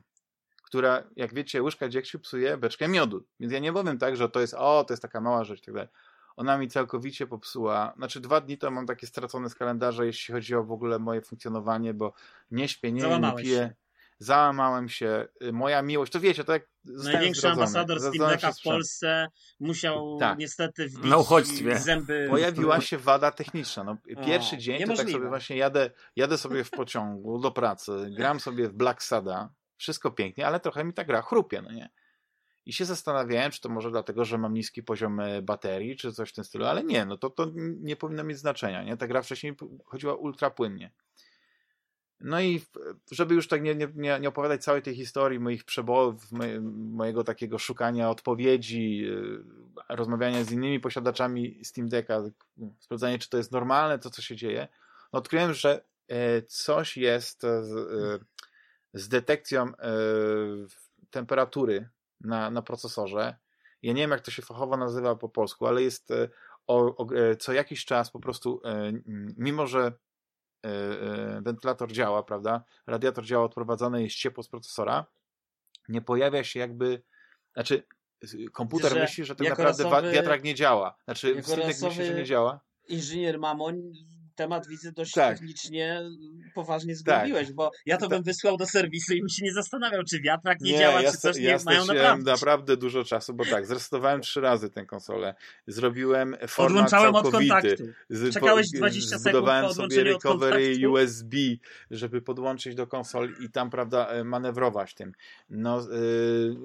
która, jak wiecie, łyżka dziegciu psuje beczkę miodu. Więc ja nie powiem tak, że to jest, o, to jest taka mała rzecz i tak dalej. Ona mi całkowicie popsuła. Znaczy, dwa dni to mam takie stracone z kalendarza, jeśli chodzi o w ogóle moje funkcjonowanie, bo nie śpię, nie, nie piję. Się. Załamałem się. Y, moja miłość, to wiecie, to jak Największy ambasador Steam Decka w Polsce musiał tak. niestety wbić no, zęby. Pojawiła się wada techniczna. No, pierwszy o, dzień to tak sobie właśnie jadę, jadę sobie w pociągu do pracy, gram sobie w Black Sada, wszystko pięknie, ale trochę mi ta gra chrupie, no nie? I się zastanawiałem, czy to może dlatego, że mam niski poziom e, baterii, czy coś w tym stylu, ale nie, no to, to nie powinno mieć znaczenia, nie? Ta gra wcześniej chodziła ultra płynnie. No i żeby już tak nie, nie, nie opowiadać całej tej historii, moich przebojów, mojego takiego szukania odpowiedzi, e, rozmawiania z innymi posiadaczami Steam Decka, sprawdzanie, czy to jest normalne, to co się dzieje, no odkryłem, że e, coś jest z detekcją e, temperatury na, na procesorze. Ja nie wiem, jak to się fachowo nazywa po polsku, ale jest e, o, o, e, co jakiś czas po prostu, mimo że wentylator działa, prawda, radiator działa, odprowadzane jest ciepło z procesora, nie pojawia się jakby, znaczy komputer że myśli, że tak naprawdę losowy, wiatrak nie działa. Znaczy Steam myśli, że nie działa. Inżynier Mamon temat widzę dość tak. technicznie poważnie zgłębiłeś, tak. bo ja to bym wysłał do serwisu i bym się nie zastanawiał, czy wiatrak nie, nie działa, ja czy coś ja nie mają naprawdę. naprawdę dużo czasu, bo tak, zresetowałem trzy razy tę konsolę. Zrobiłem format Odłączałem całkowity. od kontaktu. Czekałeś 20 sekund Zbudowałem sobie recovery USB, żeby podłączyć do konsol i tam, prawda, e, manewrować tym. No, yy,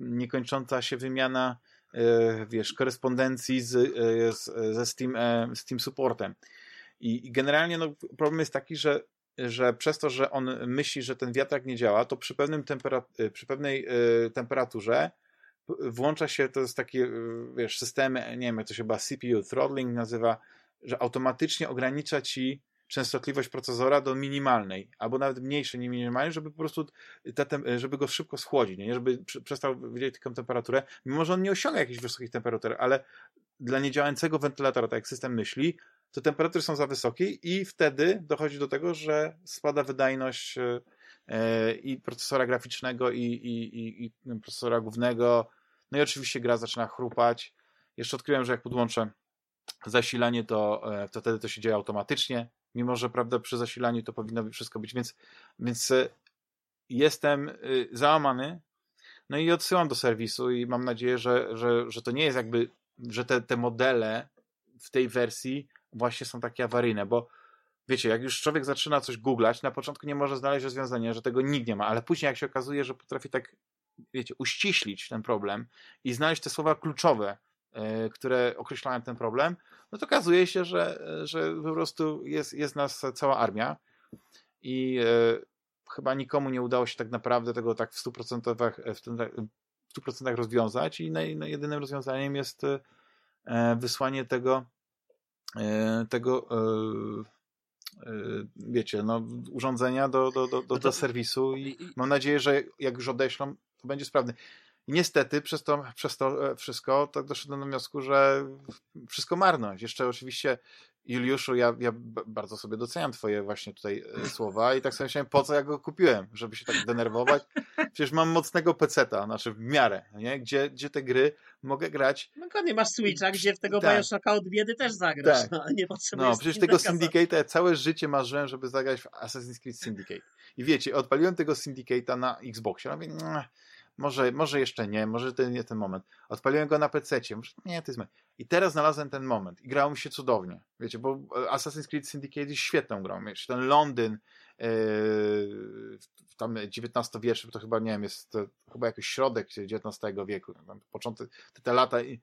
niekończąca się wymiana yy, wiesz, korespondencji z, z, ze Steam, Steam Supportem. I, i generalnie no, problem jest taki, że, że przez to, że on myśli, że ten wiatrak nie działa, to przy, pewnym y, przy pewnej y, temperaturze włącza się, to jest takie, wiesz, systemy, nie wiem, jak to się chyba CPU throttling nazywa, że automatycznie ogranicza ci częstotliwość procesora do minimalnej, albo nawet mniejszej niż minimalnej, żeby po prostu żeby go szybko schłodzić, nie? żeby przestał wydzielać taką temperaturę, mimo że on nie osiąga jakichś wysokich temperatur, ale dla niedziałającego wentylatora, tak jak system myśli, to temperatury są za wysokie i wtedy dochodzi do tego, że spada wydajność e, i procesora graficznego, i, i, i, i procesora głównego, no i oczywiście gra zaczyna chrupać. Jeszcze odkryłem, że jak podłączę zasilanie, to, e, to wtedy to się dzieje automatycznie, mimo że prawda przy zasilaniu to powinno wszystko być, więc, więc e, jestem załamany, no i odsyłam do serwisu i mam nadzieję, że, że, że to nie jest jakby, że te, te modele w tej wersji właśnie są takie awaryjne, bo wiecie, jak już człowiek zaczyna coś googlać, na początku nie może znaleźć rozwiązania, że tego nikt nie ma, ale później jak się okazuje, że potrafi tak, wiecie, uściślić ten problem i znaleźć te słowa kluczowe, E, które określają ten problem, no to okazuje się, że, że po prostu jest, jest nas cała armia i e, chyba nikomu nie udało się tak naprawdę tego tak w 100%, w 100% rozwiązać i jedynym rozwiązaniem jest e, wysłanie tego tego wiecie, no, urządzenia do, do, do, do, do serwisu i mam nadzieję, że jak już odeślą, to będzie sprawny. I niestety przez to, przez to e, wszystko tak doszedłem do wniosku, że wszystko marność. Jeszcze oczywiście Juliuszu, ja, ja bardzo sobie doceniam twoje właśnie tutaj e, słowa i tak sobie myślałem, po co ja go kupiłem, żeby się tak denerwować. Przecież mam mocnego peceta, znaczy w miarę, nie? Gdzie, gdzie te gry mogę grać. No nie masz Switcha, gdzie w tego tak. Bioshocka od biedy też zagrasz, tak. no, nie potrzebujesz No, przecież tego Syndicate ja całe życie marzyłem, żeby zagrać w Assassin's Creed Syndicate. I wiecie, odpaliłem tego Syndicate'a na Xboxie, no mówię, może, może jeszcze nie, może to nie ten moment. Odpaliłem go na PC, może nie, to jest I teraz znalazłem ten moment i grało mi się cudownie. Wiecie, bo Assassin's Creed Syndicate jest świetną grą. Wiecie, ten Londyn yy, tam XIX-wieczny, to chyba, nie wiem, jest to, chyba jakiś środek XIX wieku, tam początek, te, te lata yy,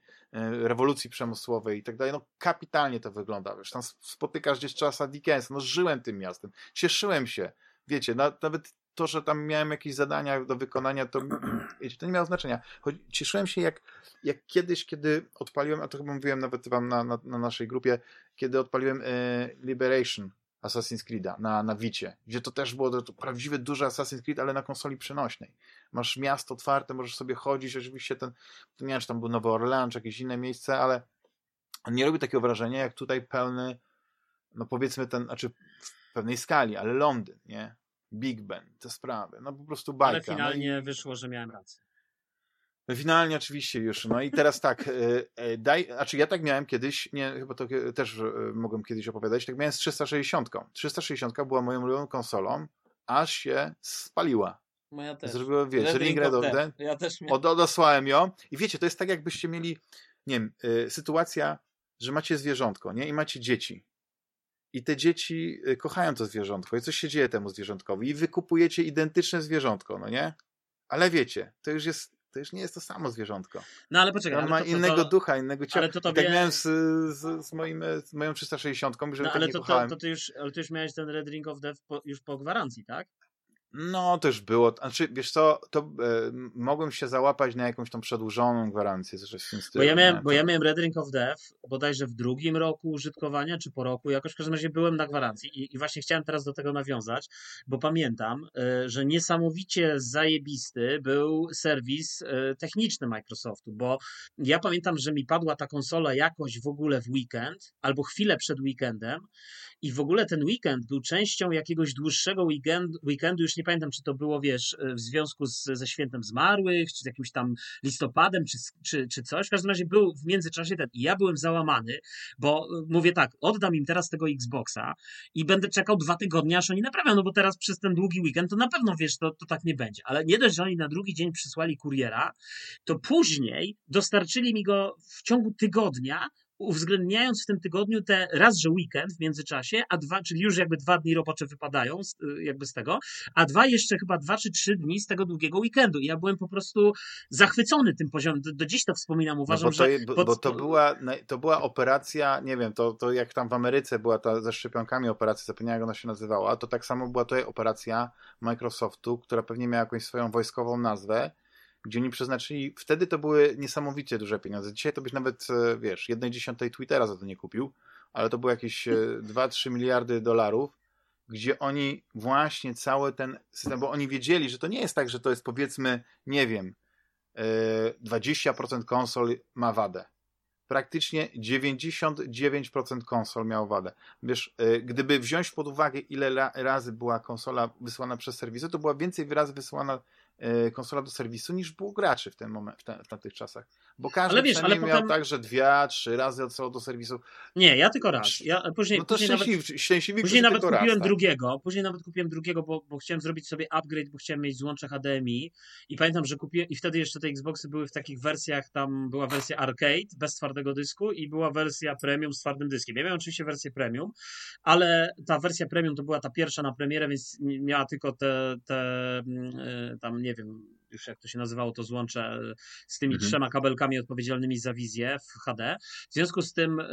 rewolucji przemysłowej i tak dalej, no kapitalnie to wygląda. Wiesz, tam spotykasz gdzieś czasa Dickensa, no żyłem tym miastem, cieszyłem się, wiecie, na, nawet to, że tam miałem jakieś zadania do wykonania, to, to nie miało znaczenia. Choć cieszyłem się jak, jak kiedyś, kiedy odpaliłem, a to chyba mówiłem nawet wam na, na, na naszej grupie, kiedy odpaliłem e, Liberation Assassin's Creed'a na, na Vicie, gdzie to też było to, to prawdziwy duży Assassin's Creed, ale na konsoli przenośnej. Masz miasto otwarte, możesz sobie chodzić, oczywiście ten, nie wiem, czy tam był Nowy Orleans, czy jakieś inne miejsce, ale nie robi takiego wrażenia, jak tutaj pełny, no powiedzmy ten, znaczy w pewnej skali, ale Londyn, nie? Big Ben, te sprawy. No po prostu bajka. Ale finalnie no i... wyszło, że miałem rację. Finalnie oczywiście już. No i teraz tak, e, e, daj, znaczy ja tak miałem kiedyś, nie, chyba to też e, mogłem kiedyś opowiadać, tak miałem z 360. 360 była moją ulubioną konsolą, aż się spaliła. Moja też. Zrobiła, wiesz, Ring Red of Death. Ja też miałem. Od, odesłałem ją i wiecie, to jest tak jakbyście mieli, nie wiem, sytuacja, że macie zwierzątko, nie? I macie dzieci i te dzieci y, kochają to zwierzątko i coś się dzieje temu zwierzątkowi i wykupujecie identyczne zwierzątko, no nie? Ale wiecie, to już jest, to już nie jest to samo zwierzątko. No ale poczekaj. On ma to, innego to, ducha, innego ciała. Ale to tobie... Tak miałem z, z, z, moim, z moją 360, że no, ale tak to, to, to, ty już, ale ty już miałeś ten Red Ring of Death po, już po gwarancji, tak? No, też było. Znaczy, wiesz co, to e, mogłem się załapać na jakąś tą przedłużoną gwarancję, coś w tym stylu. Bo ja miałem, bo ja miałem Red Ring of Death bodajże w drugim roku użytkowania, czy po roku, jakoś w każdym razie byłem na gwarancji i, i właśnie chciałem teraz do tego nawiązać, bo pamiętam, e, że niesamowicie zajebisty był serwis e, techniczny Microsoftu, bo ja pamiętam, że mi padła ta konsola jakoś w ogóle w weekend, albo chwilę przed weekendem i w ogóle ten weekend był częścią jakiegoś dłuższego weekend, weekendu, już nie pamiętam, czy to było, wiesz, e, w związku z, ze świętem zmarłych, czy z jakimś tam listopadem, czy, czy, czy coś. W każdym razie był w międzyczasie ten. I ja byłem załamany, bo e, mówię tak, oddam im teraz tego Xboxa i będę czekał dwa tygodnie, aż oni naprawią, no bo teraz przez ten długi weekend to na pewno, wiesz, to, to tak nie będzie. Ale nie dość, że oni na drugi dzień przysłali kuriera, to później dostarczyli mi go w ciągu tygodnia uwzględniając w tym tygodniu te raz, że weekend w międzyczasie, a dwa, czyli już jakby dwa dni robocze wypadają z, y, jakby z tego, a dwa jeszcze chyba dwa czy trzy dni z tego długiego weekendu. I ja byłem po prostu zachwycony tym poziomem. Do, do dziś to wspominam, no uważam, no bo to, że... Bo, bo to, była, to była operacja, nie wiem, to, to jak tam w Ameryce była ta ze szczepionkami operacja, zapomniałem jak ona się nazywała, to tak samo była tutaj operacja Microsoftu, która pewnie miała jakąś swoją wojskową nazwę, gdzie oni przeznaczyli, wtedy to były niesamowicie duże pieniądze. Dzisiaj to byś nawet, e, wiesz, jednej dziesiątej Twittera za to nie kupił, ale to było jakieś 2-3 miliardy dolarów, gdzie oni właśnie cały ten system, bo oni wiedzieli, że to nie jest tak, że to jest powiedzmy, nie wiem, 20% konsol ma wadę praktycznie 99% konsol miało wadę. Wiesz, e, gdyby wziąć pod uwagę, ile razy była konsola wysłana przez serwisy, to była więcej razy wysyłana E, konsola do serwisu niż było graczy w tym moment, w, te, w tamtych czasach. Bo każdy ale wiesz, ale miał potem... tak, że dwie, trzy razy odsyłał do serwisu. Nie, ja tylko raz. Ja później, no to później szczęśliwi, nawet, szczęśliwi później nawet kupiłem raz, tak? drugiego. Później nawet kupiłem drugiego, bo, bo chciałem zrobić sobie upgrade, bo chciałem mieć złącze HDMI i pamiętam, że kupiłem i wtedy jeszcze te Xboxy były w takich wersjach, tam była wersja arcade bez twardego dysku i była wersja premium z twardym dyskiem. Ja miałem oczywiście wersję premium, ale ta wersja premium to była ta pierwsza na premierę, więc miała tylko te, te mm, e, tam nie wiem już jak to się nazywało, to złącze e, z tymi mhm. trzema kabelkami odpowiedzialnymi za wizję w HD. W związku z tym, e,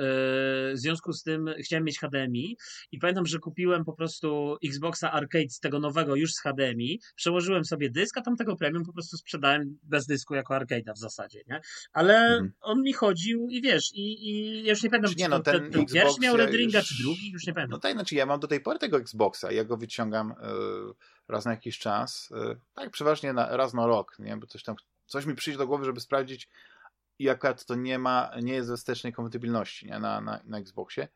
w związku z tym chciałem mieć HDMI i pamiętam, że kupiłem po prostu Xboxa Arcade z tego nowego już z HDMI, przełożyłem sobie dysk, a tamtego premium po prostu sprzedałem bez dysku jako arcade'a w zasadzie, nie? Ale mhm. on mi chodził i wiesz, i, i ja już nie pamiętam, czy, nie, no, ten, ten, ten pierwszy miał Red Ringa, już... czy drugi, już nie pamiętam. No tak, znaczy ja mam do tej pory tego Xboxa, ja go wyciągam yy raz na jakiś czas, y, tak przeważnie na, raz na rok, nie? bo coś tam, coś mi przyjdzie do głowy, żeby sprawdzić i akurat to nie ma, nie jest ze wstecznej kompatybilności nie? Na, na, na Xboxie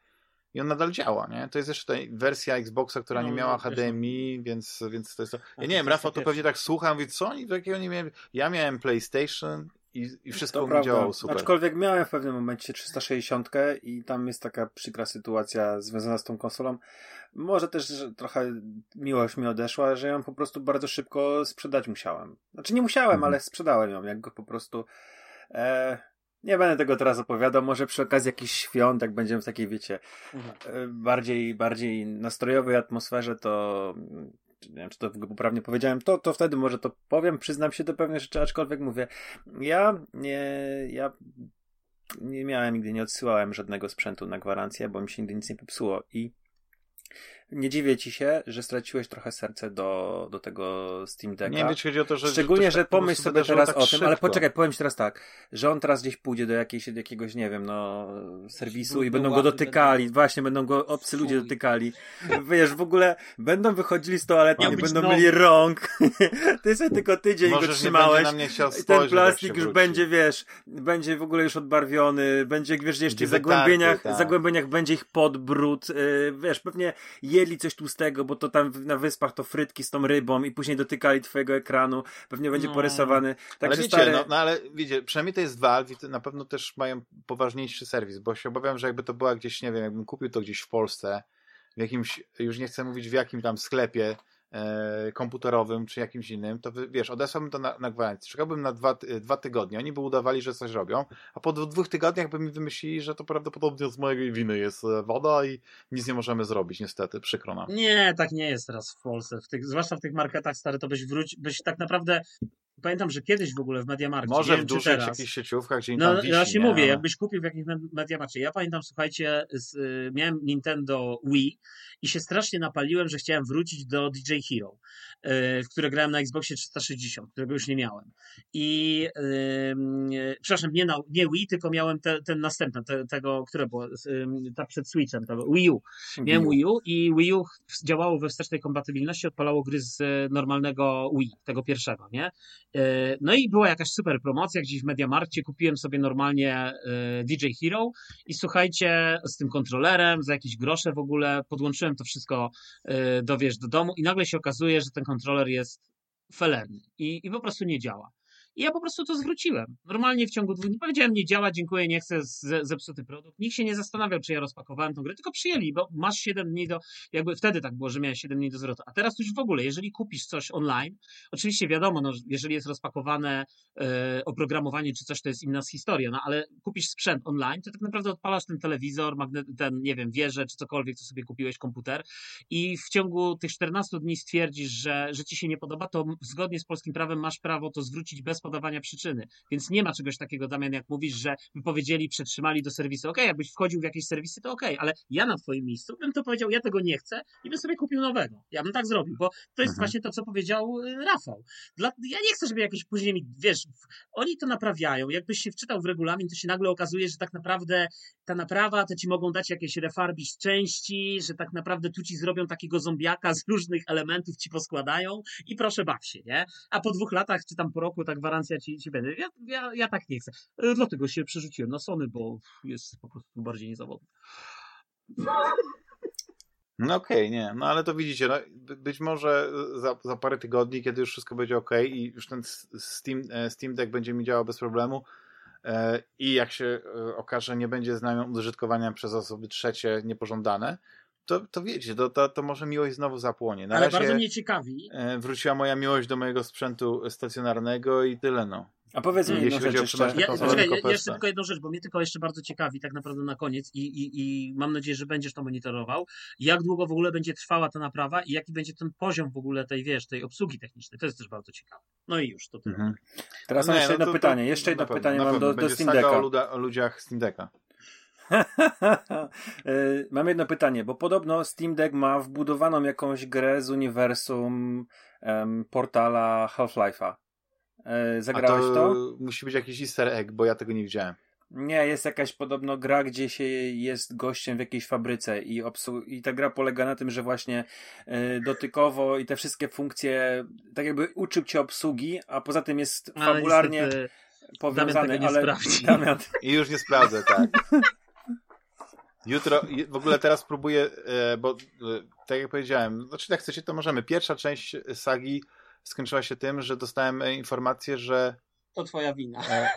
i on nadal działa, nie? To jest jeszcze ta wersja Xboxa, która no, nie miała HDMI, więc, więc to jest to. Ja nie wiem, Rafał to pewnie tak słucham, wie co oni takiego nie miałem. Ja miałem PlayStation i, i wszystko mi działało super. Aczkolwiek miałem w pewnym momencie 360 i tam jest taka przykra sytuacja związana z tą konsolą. Może też trochę miłość mi odeszła, że ją po prostu bardzo szybko sprzedać musiałem. Znaczy nie musiałem, mhm. ale sprzedałem ją, jak go po prostu... E, nie będę tego teraz opowiadał, może przy okazji jakichś świąt, jak będziemy w takiej, wiecie, mhm. E, bardziej, bardziej nastrojowej atmosferze, to nie wiem, czy to poprawnie powiedziałem, to, to wtedy może to powiem, przyznam się do pewnych rzeczy, aczkolwiek mówię, ja nie, ja nie miałem nigdy, nie odsyłałem żadnego sprzętu na gwarancję, bo mi się nigdy nic nie popsuło i nie dziwię ci się, że straciłeś trochę serce do, do tego Steam Decka. Nie, wiesz, chodzi o to, że... Szczególnie, że, że tak pomyśl sobie teraz tak o tym, ale poczekaj, powiem ci teraz tak, że on teraz gdzieś pójdzie do jakiejś, jakiegoś, nie wiem, no, serwisu i będą go dotykali, będą... właśnie, będą go obcy ludzie dotykali. Wiesz, w ogóle będą wychodzili z toalety, nie będą nowy. mieli rąk. Ty sobie tylko tydzień Możesz go trzymałeś i ten plastik już będzie, wiesz, będzie w ogóle już odbarwiony, będzie, wiesz, jeszcze w zagłębieniach, tak. zagłębieniach będzie ich podbród, yy, wiesz, pewnie je jedli coś tłustego, bo to tam na wyspach to frytki z tą rybą i później dotykali twojego ekranu, pewnie będzie no. porysowany. Także ale wiecie, stary... no, no, ale wiecie, przynajmniej to jest Valve i na pewno też mają poważniejszy serwis, bo się obawiam, że jakby to była gdzieś, nie wiem, jakbym kupił to gdzieś w Polsce, w jakimś, już nie chcę mówić w jakim tam sklepie, komputerowym czy jakimś innym, to wiesz, odesłałbym to na, na gwarancję. Czekałbym na dwa, dwa tygodnie. Oni by udawali, że coś robią, a po dwóch tygodniach by mi wymyślili, że to prawdopodobnie z mojej winy jest e, woda i nic nie możemy zrobić, niestety. Przykro nam. Nie, tak nie jest teraz w Polsce. W tych, zwłaszcza w tych marketach stary, to byś wróć, byś tak naprawdę Pamiętam, że kiedyś w ogóle w Mediamarkcie. Może w dużych teraz, jakichś sieciówkach, gdzie no, wisi, Ja się mówię, jakbyś kupił w jakimś Mediamarkcie. Ja pamiętam, słuchajcie, z, y, miałem Nintendo Wii i się strasznie napaliłem, że chciałem wrócić do DJ Hero, y, w które grałem na Xboxie 360, którego już nie miałem. I yy, przepraszam, nie, na, nie Wii, tylko miałem te, ten następny, te, tego, które było, ta przed Switchem, to Wii U. Miałem Wii U i Wii U działało we wstecznej kompatybilności, odpalało gry z normalnego Wii, tego pierwszego, nie? E, no i była jakaś super promocja gdzieś w Mediamarkcie, kupiłem sobie normalnie e, DJ Hero i słuchajcie, z tym kontrolerem, za jakieś grosze w ogóle, podłączyłem to wszystko e, do, wiesz, do domu i nagle się okazuje, że ten kontroler jest felerny i, i po prostu nie działa. I ja po prostu to zwróciłem. Normalnie w ciągu dwóch dni powiedziałem, nie działa, dziękuję, nie chcę zepsuty produkt. Nikt się nie zastanawiał, czy ja rozpakowałem tą grę, tylko przyjęli, bo masz 7 dni do, jakby wtedy tak było, że miałeś 7 dni do zwrotu. A teraz już w ogóle, jeżeli kupisz coś online, oczywiście wiadomo, no, jeżeli jest rozpakowane e, oprogramowanie czy coś, to jest inna historia, no ale kupisz sprzęt online, to tak naprawdę odpalasz ten telewizor, magnet, ten, nie wiem, wieżę czy cokolwiek, co sobie kupiłeś, komputer i w ciągu tych 14 dni stwierdzisz, że, że ci się nie podoba, to zgodnie z polskim prawem masz prawo to zwrócić bez podawania przyczyny. Więc nie ma czegoś takiego, Damian, jak mówisz, że wypowiedzieli, przetrzymali do serwisu. Okej, okay, jakbyś wchodził w jakieś serwisy, to okej, okay, ale ja na twoim miejscu bym to powiedział, ja tego nie chcę i bym sobie kupił nowego. Ja bym tak zrobił, bo to jest mhm. właśnie to, co powiedział y, Rafał. Dla, ja nie chcę, żeby jakieś później mi, wiesz, oni to naprawiają. Jakbyś się wczytał w regulamin, to się nagle okazuje, że tak naprawdę ta naprawa to ci mogą dać jakieś refarbisz części, że tak naprawdę tu ci zrobią takiego zombiaka z różnych elementów ci poskładają i proszę baw się, nie? A po dwóch latach czy tam po roku ta gwarancja ci, ci będzie. Ja, ja, ja tak nie chcę. E, dlatego się przerzuciłem na Sony, bo jest po prostu bardziej niezawodny. No okej, okay, nie, no ale to widzicie, no, być może za, za parę tygodni, kiedy już wszystko będzie ok i już ten Steam, e, Steam Deck będzie mi działał bez problemu, E, i jak się e, okaże, nie będzie znamion użytkowania przez osoby trzecie niepożądane, to, to wiecie, to, to, to może miłość znowu zapłonie. Na Ale bardzo mnie ciekawi. E, wróciła moja miłość do mojego sprzętu stacjonarnego i tyle, no. A powiedz mi jedną rzecz jeszcze. Ja, poczekaj, jeszcze tylko jedną rzecz, bo mnie tylko jeszcze bardzo ciekawi tak naprawdę na koniec i, i, i mam nadzieję, że będziesz to monitorował. Jak długo w ogóle będzie trwała ta naprawa i jaki będzie ten poziom w ogóle tej, wiesz, tej obsługi technicznej. To jest też bardzo ciekawe. No i już, to tyle. Mhm. Teraz no mam jeszcze no jedno to, pytanie. Jeszcze jedno pytanie mam do, do Steam Decka. O, luda, o ludziach Steam Decka. E, mam jedno pytanie, bo podobno Steam Deck ma wbudowaną jakąś grę z uniwersum um, portala Half-Life'a. E, zagrałeś to, to? Musi być jakiś easter egg, bo ja tego nie widziałem. Nie, jest jakaś podobno gra, gdzie się jest gościem w jakiejś fabryce i, obsłu- i ta gra polega na tym, że właśnie y, dotykowo i te wszystkie funkcje, tak jakby uczył cię obsługi, a poza tym jest ale fabularnie niestety, powiązany, Damian ale Damian... I już nie sprawdzę, tak. Jutro, w ogóle teraz próbuję, e, bo tak jak powiedziałem, znaczy jak chcecie, to możemy. Pierwsza część sagi skończyła się tym, że dostałem e, informację, że. To twoja wina. E,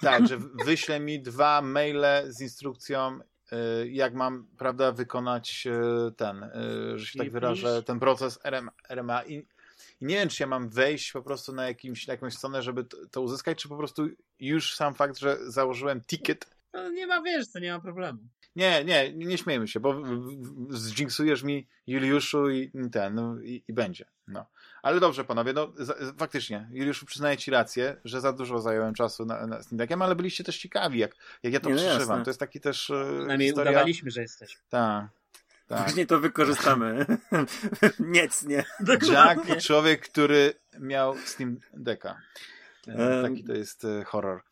tak, że wyśle mi dwa maile z instrukcją, e, jak mam, prawda, wykonać e, ten, e, że się tak wyrażę, ten proces RMA. RMA. I, I, nie wiem, czy ja mam wejść po prostu na, jakimś, na jakąś stronę, żeby to, to uzyskać, czy po prostu już sam fakt, że założyłem ticket. No nie ma, wiesz, to nie ma problemu. Nie, nie, nie śmiejmy się, bo zdzięksujesz mi Juliuszu i ten, no, i, i będzie. No. Ale dobrze, panowie, no faktycznie, Juliuszu przyznaję ci rację, że za dużo zająłem czasu na, na Steam Deckiem, ale byliście też ciekawi, jak, jak ja to nie, no przeżywam. No to jest taki też e, Przynajmniej historia... udawaliśmy, że jesteś. Tak. Tak. Później to wykorzystamy. Nic, nie. Jack, człowiek, który miał Steam Decka. E, taki to jest e, horror.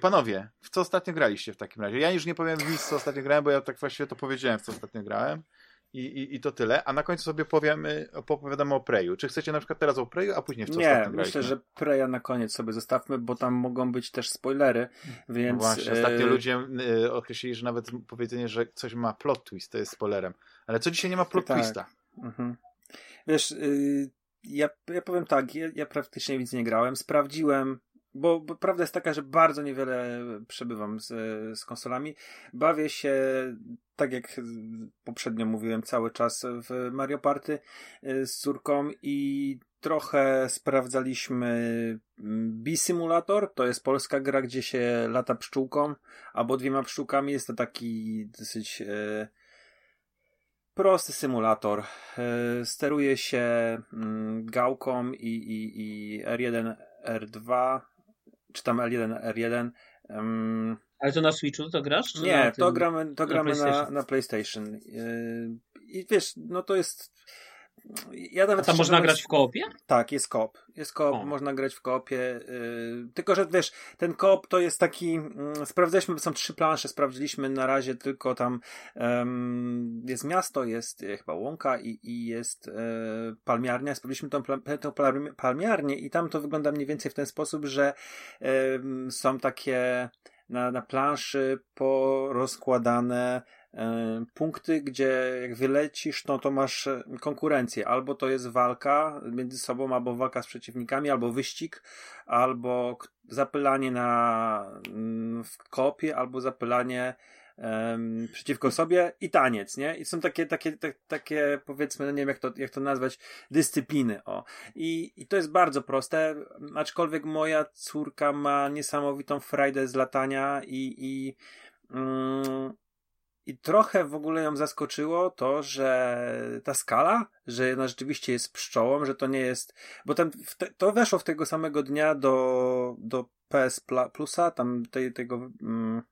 Panowie, w co ostatnio graliście w takim razie? Ja już nie powiem nic, co ostatnio grałem, bo ja tak właściwie to powiedziałem, w co ostatnio grałem i, i, i to tyle. A na końcu sobie powiemy, opowiadamy o Preju. Czy chcecie na przykład teraz o Preju, a później w co Nie, myślę, że Preja na koniec sobie zostawmy, bo tam mogą być też spoilery, więc... No właśnie, ostatnio e... ludzie określili, że nawet powiedzenie, że coś ma plot twist, to jest spoilerem. Ale co dzisiaj nie ma plot tak. twista? Mhm. Wiesz, y, ja, ja powiem tak, ja, ja praktycznie nic nie grałem, sprawdziłem bo, bo, prawda jest taka, że bardzo niewiele przebywam z, z konsolami. Bawię się, tak jak poprzednio mówiłem, cały czas w Mario Party y, z córką i trochę sprawdzaliśmy mm, B-Simulator, to jest polska gra, gdzie się lata pszczółką albo dwiema pszczółkami. Jest to taki dosyć e, prosty symulator. E, steruje się mm, gałką i, i, i R1, R2 czy tam L1, R1. Um, ale to na Switchu to grasz? nie, to gramy, to gramy na PlayStation. Na, na PlayStation. Yy, I wiesz, no to jest. Ja nawet A tam można grać w koopie? Tak, jest koop. Jest koop, o. można grać w koopie. Yy, tylko, że wiesz, ten koop to jest taki. Yy, sprawdziliśmy, są trzy plansze, sprawdziliśmy na razie tylko tam jest miasto, jest e, chyba łąka i, i jest e, palmiarnia. Sprawdziliśmy tą, tą palmiarnię i tam to wygląda mniej więcej w ten sposób, że są takie na, na planszy porozkładane punkty, gdzie jak wylecisz, no to masz e, konkurencję. Albo to jest walka między sobą, albo walka z przeciwnikami, albo wyścig, albo zapylanie na, mm, w kopie, albo zapylanie um, przeciwko sobie i taniec, nie? I są takie, takie, tak, takie powiedzmy, no nie wiem jak to, jak to nazwać, dyscypliny, o. I, I to jest bardzo proste, aczkolwiek moja córka ma niesamowitą frajdę z latania i, i mm, i trochę w ogóle ją zaskoczyło to, że ta skala, że ona rzeczywiście jest pszczołą, że to nie jest, bo tam te, to weszło w tego samego dnia do, do PS Plusa, tam tej, tego, mm,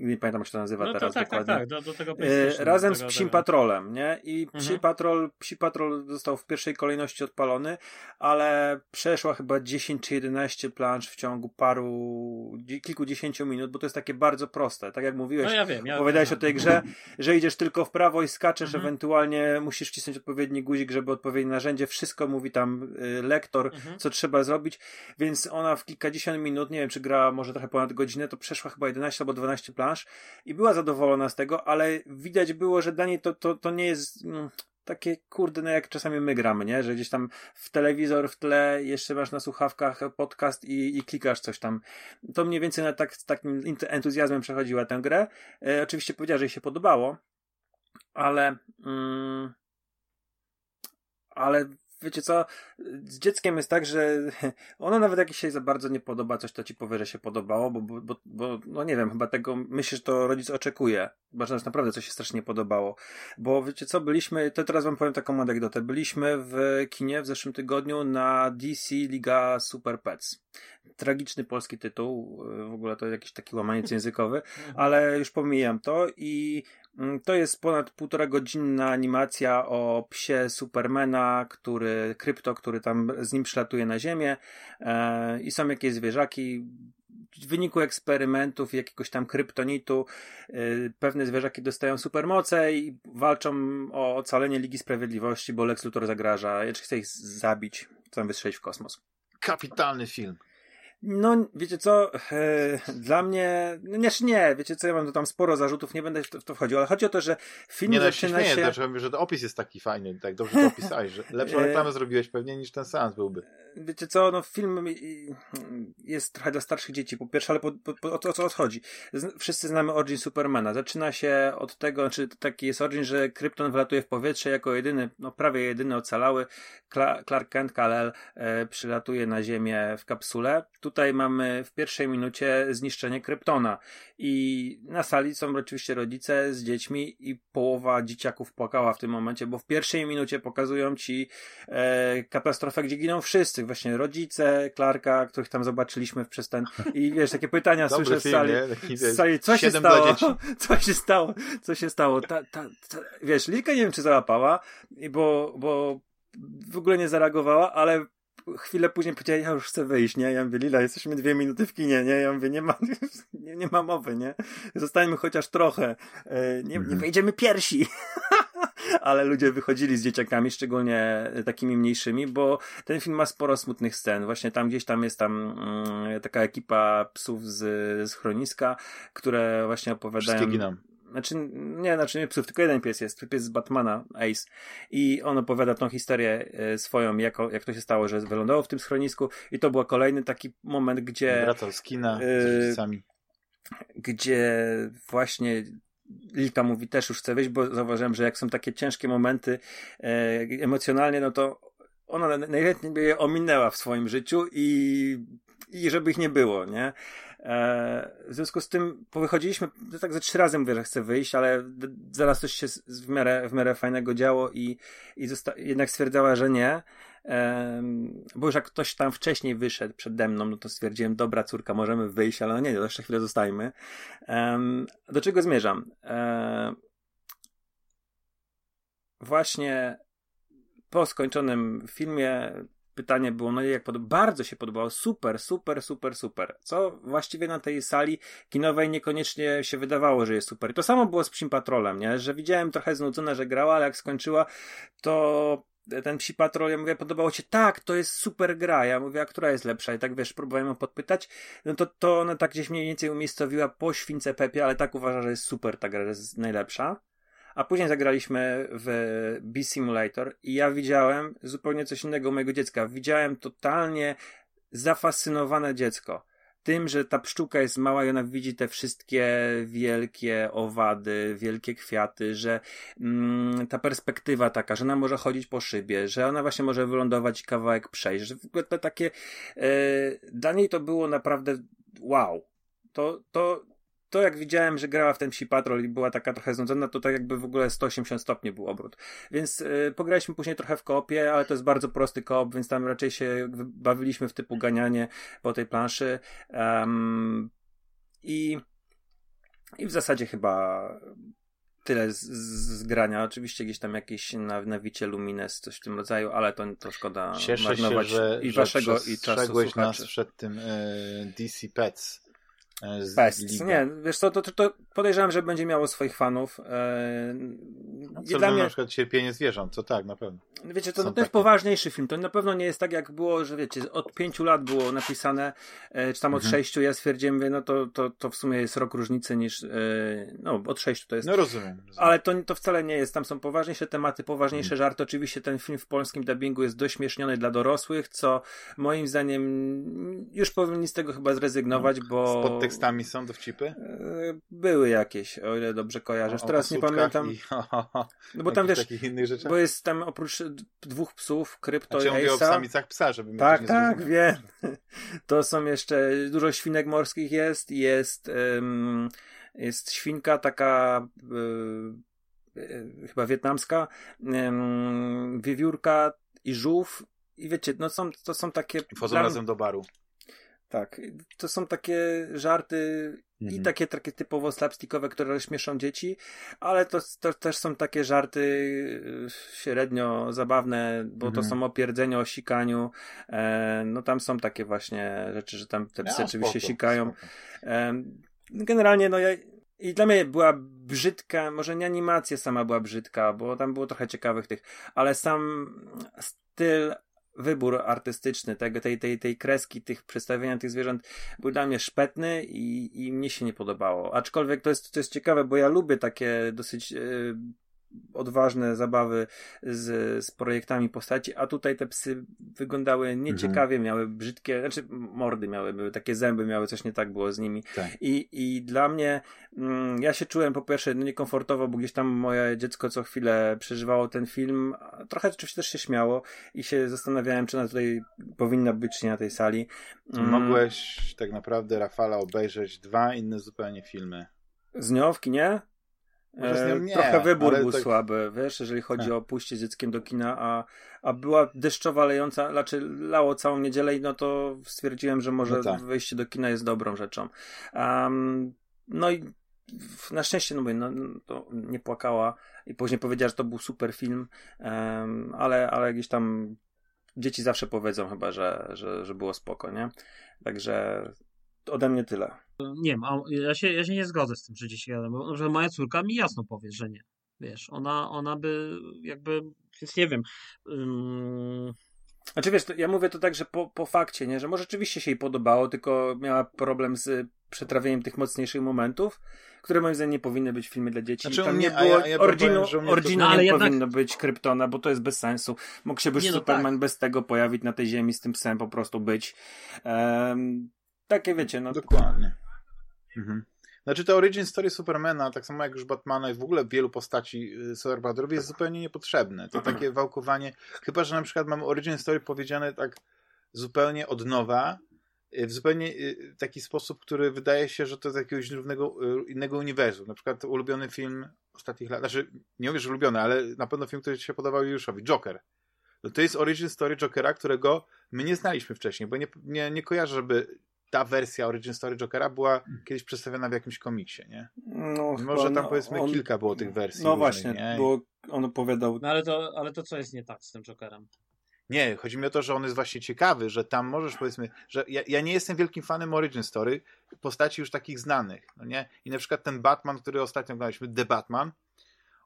nie pamiętam jak się to nazywa no teraz tak, dokładnie. Tak, tak, do, do tego e, Razem z Psim Patrolem, nie? I mhm. Psi, Patrol, Psi Patrol został w pierwszej kolejności odpalony, ale przeszła chyba 10 czy 11 plansz w ciągu paru, kilkudziesięciu minut, bo to jest takie bardzo proste. Tak jak mówiłeś, no ja wiem, ja opowiadałeś wiem. o tej grze, że idziesz tylko w prawo i skaczesz, mhm. ewentualnie musisz wcisnąć odpowiedni guzik, żeby odpowiednie narzędzie, wszystko mówi tam y, lektor, mhm. co trzeba zrobić, więc ona w kilkadziesiąt minut, nie wiem, czy gra może trochę ponad godzinę, to przeszła chyba 11 albo 12 plansz, i była zadowolona z tego, ale widać było, że dla niej to, to, to nie jest mm, takie kurde, no jak czasami my gramy, nie? Że gdzieś tam w telewizor w tle jeszcze masz na słuchawkach podcast i, i klikasz coś tam. To mniej więcej na tak, z takim entuzjazmem przechodziła tę grę. E, oczywiście powiedziała, że jej się podobało, ale mm, ale wiecie co, z dzieckiem jest tak, że ona nawet jak się za bardzo nie podoba coś, to ci powie, że się podobało, bo, bo, bo, no nie wiem, chyba tego, myślę, że to rodzic oczekuje, bo że naprawdę coś się strasznie podobało. Bo wiecie co, byliśmy, to teraz wam powiem taką anegdotę, byliśmy w kinie w zeszłym tygodniu na DC Liga Super Pets. Tragiczny polski tytuł, w ogóle to jakiś taki łamaniec językowy, ale już pomijam to i to jest ponad półtora godzinna animacja o psie Supermana, który, krypto, który tam z nim przylatuje na ziemię e, i są jakieś zwierzaki. W wyniku eksperymentów jakiegoś tam kryptonitu e, pewne zwierzaki dostają supermoce i walczą o ocalenie Ligi Sprawiedliwości, bo Lex Luthor zagraża, jeszcze chce ich zabić, chcą wystrzelić w kosmos. Kapitalny film. No, wiecie co, e, dla mnie, no nie, nie, wiecie co, ja mam tu tam sporo zarzutów, nie będę w to, w to wchodził, ale chodzi o to, że film nie, no, zaczyna się... Nie, dlaczego mówię, że opis jest taki fajny, tak dobrze to opisałeś, że lepszą e, reklamę zrobiłeś pewnie niż ten seans byłby. Wiecie co, no film jest trochę dla starszych dzieci, po pierwsze, ale po, po, po, o, co chodzi? Wszyscy znamy Origin Supermana, zaczyna się od tego, czy taki jest Origin, że Krypton wylatuje w powietrze jako jedyny, no prawie jedyny ocalały, Clark Kent, Kal-El e, przylatuje na Ziemię w kapsule, tu tutaj mamy w pierwszej minucie zniszczenie Kryptona. I na sali są oczywiście rodzice z dziećmi i połowa dzieciaków płakała w tym momencie, bo w pierwszej minucie pokazują ci e, katastrofę, gdzie giną wszyscy. Właśnie rodzice, Clarka, których tam zobaczyliśmy przez ten... I wiesz, takie pytania słyszę z sali, z sali. Co się stało? Co się stało? Co się stało? Ta, ta, ta, wiesz, Lilka nie wiem, czy załapała, bo, bo w ogóle nie zareagowała, ale chwilę później powiedziała, ja już chcę wyjść, nie? Ja mówię, Lila, jesteśmy dwie minuty w kinie, nie? Ja mówię, nie ma, nie, nie ma mowy, nie? Zostańmy chociaż trochę. E, nie, nie mhm. wejdziemy piersi. Ale ludzie wychodzili z dzieciakami, szczególnie takimi mniejszymi, bo ten film ma sporo smutnych scen. Właśnie tam gdzieś tam jest tam mm, taka ekipa psów z, z chroniska, które właśnie opowiadają. Wszystkie giną. Znaczy, nie, znaczy nie psów, tylko jeden pies jest, pies z Batmana, Ace. I on opowiada tą historię e, swoją, jak, jak to się stało, że wylądował w tym schronisku. I to był kolejny taki moment, gdzie... Wracał z kina e, rodzicami. Gdzie właśnie Lilka mówi też już chce wyjść, bo zauważyłem, że jak są takie ciężkie momenty e, emocjonalnie, no to ona najchętniej by je ominęła w swoim życiu i, i żeby ich nie było, nie? E, w związku z tym powychodziliśmy, tak ze trzy razy mówię, że chcę wyjść, ale zaraz coś się w miarę, w miarę fajnego działo i, i jednak stwierdzała, że nie. bo już jak ktoś tam wcześniej wyszedł przede mną, no to stwierdziłem, dobra córka, możemy wyjść, ale no nie, jeszcze chwilę zostajmy. do czego zmierzam? E, właśnie po skończonym filmie pytanie było, no jak bardzo się podobało, super, super, super, super. Co właściwie na tej sali kinowej niekoniecznie się wydawało, że jest super. I to samo było z Psim Patrolem, nie? Że widziałem trochę znudzone, że grała, ale jak skończyła, to ten Psi Patrol, ja mówię, podobało ci? Tak, to jest super gra. Ja mówię, a która jest lepsza? I tak wiesz, próbowałem ją podpytać. No to, to ona tak gdzieś mniej więcej umiejscowiła po Śwince Pepie, ale tak uważa, że jest super ta gra, że jest najlepsza. A później zagraliśmy w B Simulator i ja widziałem zupełnie coś innego mojego dziecka. Widziałem totalnie zafascynowane dziecko. Tym, że ta pszczółka jest mała i ona widzi te wszystkie wielkie owady, wielkie kwiaty, że mm, ta perspektywa taka, że ona może chodzić po szybie, że ona właśnie może wylądować i kawałek przejść, że w ogóle to takie, e, dla niej to było naprawdę wow. To, to to jak widziałem, że grała w ten Psi Patrol i była taka trochę znudzona, to tak jakby w ogóle 180 stopni był obrót. Więc y, pograliśmy później trochę w koopie, ale to jest bardzo prosty koop, więc tam raczej się bawiliśmy w typu ganianie po tej planszy. Um, i, I w zasadzie chyba tyle z, z, grania. Oczywiście gdzieś tam jakieś na, nawicie Lumines, coś w tym rodzaju, ale to, to szkoda Cieszę marnować się, że, i waszego i czasu nas przed tym e, DC Pets z Pest. Nie, wiesz co, to, to, to, podejrzewam, że będzie miało swoich fanów. Eee, co dla mnie... na przykład cierpienie zwierząt, to tak, na pewno. Wiecie, to, to jest poważniejszy film. To na pewno nie jest tak, jak było, że wiecie, od pięciu lat było napisane, e, czy tam od mhm. sześciu, ja stwierdziłem, wie, no to, to, to w sumie jest rok różnicy niż, e, no od sześciu to jest. No rozumiem. rozumiem. Ale to, to wcale nie jest. Tam są poważniejsze tematy, poważniejsze mhm. żarty. Oczywiście ten film w polskim dubbingu jest dośmieszniony dla dorosłych, co moim zdaniem już powinni z tego chyba zrezygnować, mhm. bo tekstami są dowcipy? E, były jakieś, o ile dobrze kojarzysz. Teraz nie pamiętam. I, no bo tam wiesz, bo jest tam oprócz dwóch psów, krypto i Ace'a. o psamicach psa, żeby Tak, tak, wiem. To są jeszcze, dużo świnek morskich jest, jest, um, jest świnka taka um, chyba wietnamska, um, wiewiórka i żółw i wiecie, no są, to są takie... Wchodzą razem do baru. Tak, to są takie żarty mhm. i takie, takie typowo slapstickowe, które rozśmieszą dzieci, ale to, to też są takie żarty y, średnio zabawne, bo mhm. to są opierdzenia o sikaniu. E, no tam są takie właśnie rzeczy, że tam te psy ja, oczywiście spoko, sikają. E, generalnie no ja, i dla mnie była brzydka, może nie animacja sama była brzydka, bo tam było trochę ciekawych tych, ale sam styl wybór artystyczny tego, tej, tej, tej kreski, tych przedstawienia tych zwierząt był dla mnie szpetny i, i mnie się nie podobało. Aczkolwiek to jest, to jest ciekawe, bo ja lubię takie dosyć yy, odważne zabawy z, z projektami postaci, a tutaj te psy wyglądały nieciekawie, mhm. miały brzydkie, znaczy mordy miały, były takie zęby, miały coś nie tak było z nimi. Tak. I, I dla mnie, mm, ja się czułem po pierwsze niekomfortowo, bo gdzieś tam moje dziecko co chwilę przeżywało ten film, trochę oczywiście też się śmiało i się zastanawiałem, czy ona tutaj powinna być, czy nie na tej sali. Mm. Mogłeś tak naprawdę Rafala obejrzeć dwa inne zupełnie filmy. Z nią w kinie? E, nie, trochę wybór był tak... słaby, wiesz, jeżeli chodzi tak. o pójście z dzieckiem do kina, a, a była deszczowa, lejąca, znaczy lało całą niedzielę i no to stwierdziłem, że może no tak. wejście do kina jest dobrą rzeczą. Um, no i na szczęście, no, no to nie płakała i później powiedziała, że to był super film, um, ale, ale gdzieś tam dzieci zawsze powiedzą chyba, że, że, że było spoko, nie? Także ode mnie tyle. Nie wiem, ja się, ja się nie zgodzę z tym, że dzieci wiadomo, że moja córka mi jasno powie, że nie. Wiesz, ona, ona by jakby, więc nie wiem. Um... Znaczy wiesz, ja mówię to tak, że po, po fakcie, nie, że może rzeczywiście się jej podobało, tylko miała problem z przetrawieniem tych mocniejszych momentów, które moim zdaniem nie powinny być w filmie dla dzieci. Znaczy, Tam nie było ja, ja Originu, Originu no, nie jednak... powinno być Kryptona, bo to jest bez sensu. Mógł się być nie, no Superman tak. bez tego pojawić na tej ziemi, z tym psem po prostu być. Um, takie wiecie, no. Dokładnie. Mhm. Znaczy to origin story Supermana, tak samo jak już Batmana i w ogóle wielu postaci y, superbohaterów jest zupełnie niepotrzebne. To takie wałkowanie, chyba że na przykład mamy origin story powiedziane tak zupełnie od nowa, y, w zupełnie y, taki sposób, który wydaje się, że to jest jakiegoś równego, innego uniwersum. Na przykład ulubiony film ostatnich lat, znaczy nie mówię, że ulubiony, ale na pewno film, który się podobał Juszowi, Joker. No to jest origin story Jokera, którego my nie znaliśmy wcześniej, bo nie, nie, nie kojarzę, żeby ta wersja Origin Story Jokera była kiedyś przedstawiona w jakimś komiksie, nie? No, Może tam powiedzmy on, kilka było tych wersji. No różnych, właśnie, nie? bo on opowiadał. No ale to, ale to co jest nie tak z tym Jokerem? Nie, chodzi mi o to, że on jest właśnie ciekawy, że tam możesz powiedzmy, że ja, ja nie jestem wielkim fanem Origin Story, postaci już takich znanych, no nie? I na przykład ten Batman, który ostatnio oglądaliśmy, The Batman,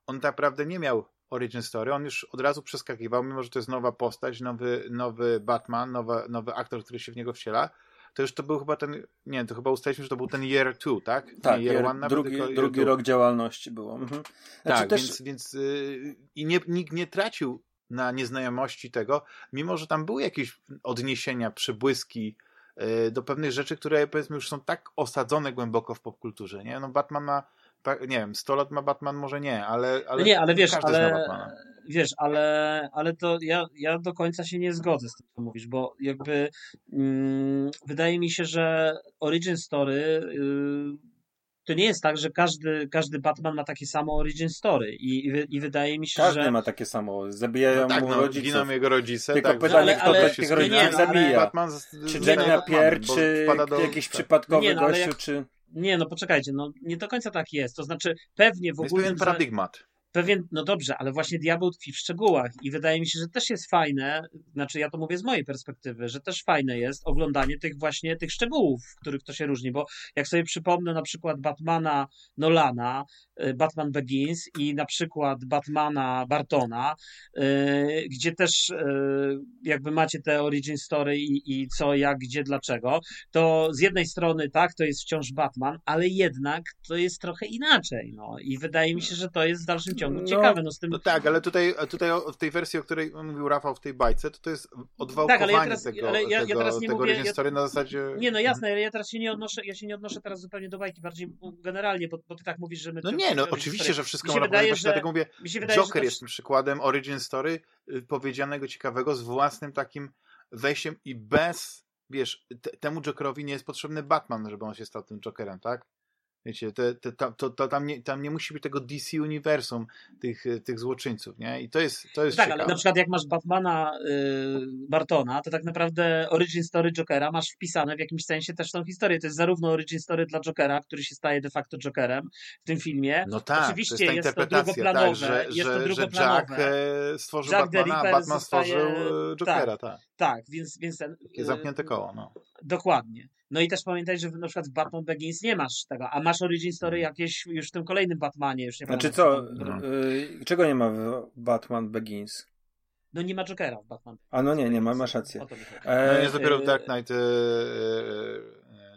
on tak naprawdę nie miał Origin Story, on już od razu przeskakiwał, mimo że to jest nowa postać, nowy, nowy Batman, nowy, nowy aktor, który się w niego wciela, to już to był chyba ten, nie to chyba ustaliliśmy, że to był ten year two, tak? Tak, nie year, one, drugi, drugi, drugi rok działalności było. Mhm. Znaczy tak, też... więc, więc yy, i nie, nikt nie tracił na nieznajomości tego, mimo że tam były jakieś odniesienia, przebłyski yy, do pewnych rzeczy, które powiedzmy już są tak osadzone głęboko w popkulturze, nie? No Batman ma nie wiem, 100 lat ma Batman, może nie, ale, ale no nie, ale wiesz, ale, wiesz, ale, ale to ja, ja do końca się nie zgodzę z tym, co mówisz, bo jakby mm, wydaje mi się, że Origin Story yy, to nie jest tak, że każdy, każdy Batman ma takie samo origin story i, i, i wydaje mi się, każdy że... ma takie samo, zabijają no tak, mu no, rodziców. Giną jego rodzice. Tylko tak, pytanie, kto ale, tych rodziców nie, zabija. Batman z, czy Jack Napier, czy do... jakiś tak. przypadkowy nie, no, gościu, jak... czy... Nie, no poczekajcie, no nie do końca tak jest. To znaczy pewnie w ogóle... Jest pewien paradygmat pewien, no dobrze, ale właśnie diabeł tkwi w szczegółach i wydaje mi się, że też jest fajne, znaczy ja to mówię z mojej perspektywy, że też fajne jest oglądanie tych właśnie tych szczegółów, w których to się różni, bo jak sobie przypomnę na przykład Batmana Nolana, y, Batman Begins i na przykład Batmana Bartona, y, gdzie też y, jakby macie te origin story i, i co, jak, gdzie, dlaczego, to z jednej strony tak, to jest wciąż Batman, ale jednak to jest trochę inaczej, no. I wydaje mi się, że to jest w dalszym ciągu ciągu no, ciekawe. No, z tym... no tak, ale tutaj, tutaj w tej wersji, o której mówił Rafał w tej bajce, to to jest odwałkowanie tak, ale ja teraz, tego, ale ja, ja teraz nie tego mówię, ja... na zasadzie... Nie, no jasne, ale ja teraz się nie odnoszę, ja się nie odnoszę teraz zupełnie do bajki, bardziej generalnie, bo, bo ty tak mówisz, że my... No nie, no oczywiście, że wszystko można wydaje, powiedzieć, że... dlatego mówię, wydaje, Joker to... jest tym przykładem origin story y, powiedzianego ciekawego z własnym takim wejściem i bez wiesz, temu Jokerowi nie jest potrzebny Batman, żeby on się stał tym Jokerem, tak? Wiecie, te, te, to, to, tam, nie, tam nie musi być tego DC uniwersum tych, tych złoczyńców, nie? I to jest, to jest Tak, ciekawe. ale na przykład jak masz Batmana y, Bartona, to tak naprawdę origin story Jokera masz wpisane w jakimś sensie też tą historię. To jest zarówno origin story dla Jokera, który się staje de facto Jokerem w tym filmie. No tak, Oczywiście to jest, ta interpretacja, to tak, że, jest to że, że Jack e, stworzył Jack Batmana, a Batman stworzył e, Jokera, tak. Tak, tak więc, więc ten, Takie zamknięte koło, no. Dokładnie. No i też pamiętaj, że na przykład w Batman Begins nie masz tego, a masz origin story mhm. jakieś już w tym kolejnym Batmanie. Już nie znaczy co, yy, czego nie ma w Batman Begins? No nie ma Jokera w Batman. A no nie, nie ma, masz rację. E, no jest dopiero w Dark Knight e,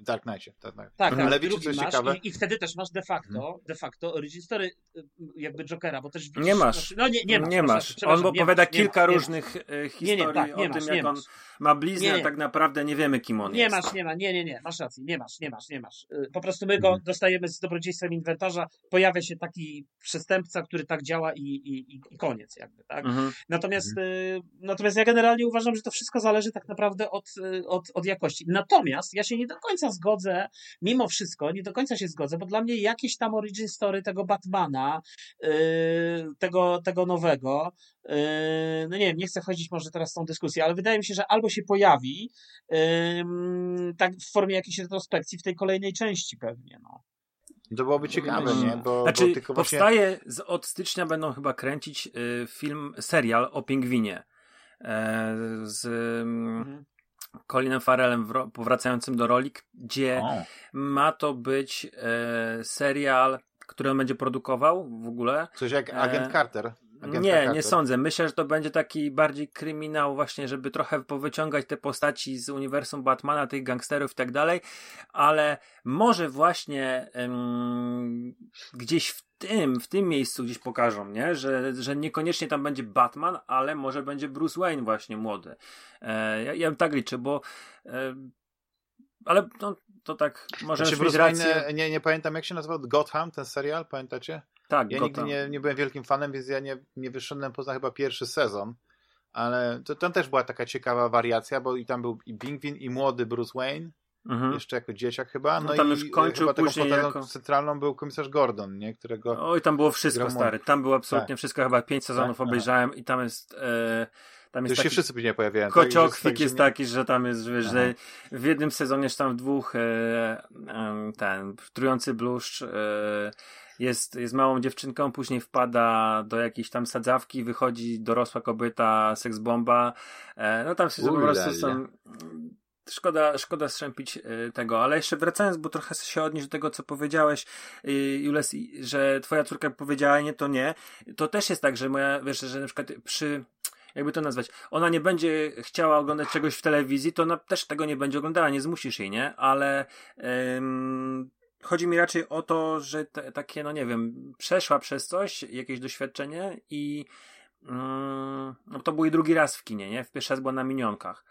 Dark Knightie. Tak, tak. tak ale tak, wiecie, co jest ciekawe? I, I, wtedy też masz de facto, hmm. de facto origin story y, jakby Jokera, bo też widzisz, Nie masz. Znaczy, no nie, nie masz. Nie masz. On opowiada nie kilka nie różnych nie historii nie, nie, tak, o tym, jak on ma bliznę, nie, tak naprawdę nie wiemy, kim on nie jest. Nie masz, nie ma, nie, nie, nie, masz rację, nie masz, nie masz, nie masz. Y, po prostu my go hmm. dostajemy z dobrodziejstwem inwentarza, pojawia się taki przestępca, który tak działa i, i, i koniec jakby, tak? Mhm. Natomiast, mhm. natomiast ja generalnie uważam, że to wszystko zależy tak naprawdę od, od, od jakości. Natomiast ja się nie do końca zgodzę, mimo wszystko, nie do końca się zgodzę, bo dla mnie jakieś tam origin story tego Batmana, yy, tego, tego nowego, yy, no nie wiem, nie chcę wchodzić może teraz w tą dyskusję, ale wydaje mi się, że albo się pojawi yy, tak w formie jakiejś retrospekcji w tej kolejnej części pewnie, no. To byłoby ciekawe, nie? Bo, znaczy, bo powstaje, właśnie... z, od stycznia będą chyba kręcić y, film, serial o pingwinie. E, z, mhm. Colinem Farrellem powracającym do roli, gdzie o. ma to być e, serial, który on będzie produkował w ogóle. Coś jak Agent e, Carter. Nie, Carter. nie sądzę. Myślę, że to będzie taki bardziej kryminał właśnie, żeby trochę powyciągać te postaci z uniwersum Batmana, tych gangsterów i tak dalej, ale może właśnie gdzieś w tym, w tym miejscu gdzieś pokażą, nie? Że, że niekoniecznie tam będzie Batman, ale może będzie Bruce Wayne właśnie młody. E, ja, ja tak liczę, bo e, ale no, to tak może znaczy, Bruce rację... nie, nie pamiętam jak się nazywał Gotham, ten serial, pamiętacie? Tak, Ja Gotham. nigdy nie, nie byłem wielkim fanem, więc ja nie, nie wyszedłem poza chyba pierwszy sezon, ale to, tam też była taka ciekawa wariacja, bo i tam był i Pingwin, i młody Bruce Wayne, Mhm. Jeszcze jako dzieciak chyba. No, no tam i już kończył chyba później taką jako... centralną był komisarz Gordon, nie? Którego... Oj, tam było wszystko, stary. Tam było absolutnie tak. wszystko, chyba pięć sezonów tak? obejrzałem i tam jest... E... Tam jest to taki... się wszyscy później pojawiają. Kociokwik tak, jest, taki, że tam jest, wiesz, że w jednym sezonie, czy tam w dwóch, e, e, ten trujący bluszcz e, jest, jest małą dziewczynką, później wpada do jakiejś tam sadzawki, wychodzi dorosła kobieta, seksbomba. E, no tam się po prostu są Szkoda, szkoda strzępić y, tego, ale jeszcze wracając, bo trochę się odnieść do tego, co powiedziałeś, y, Jules, że twoja córka powiedziała nie, to nie. To też jest tak, że moja, wiesz, że na przykład przy, jakby to nazwać, ona nie będzie chciała oglądać czegoś w telewizji, to ona też tego nie będzie oglądała, nie zmusisz jej, nie? Ale ym, chodzi mi raczej o to, że te, takie, no nie wiem, przeszła przez coś, jakieś doświadczenie i ym, no to był jej drugi raz w kinie, nie? W pierwszy raz była na minionkach.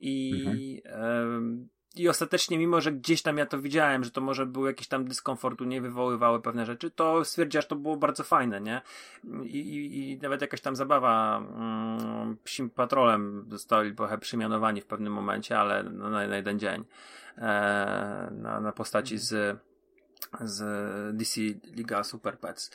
I, mhm. I ostatecznie, mimo że gdzieś tam ja to widziałem, że to może był jakiś tam dyskomfort, nie wywoływały pewne rzeczy, to stwierdziła, że to było bardzo fajne, nie? I, i, i nawet jakaś tam zabawa mm, psim patrolem zostali trochę przymianowani w pewnym momencie, ale na, na jeden dzień e, na, na postaci mhm. z z DC Liga Super Pets.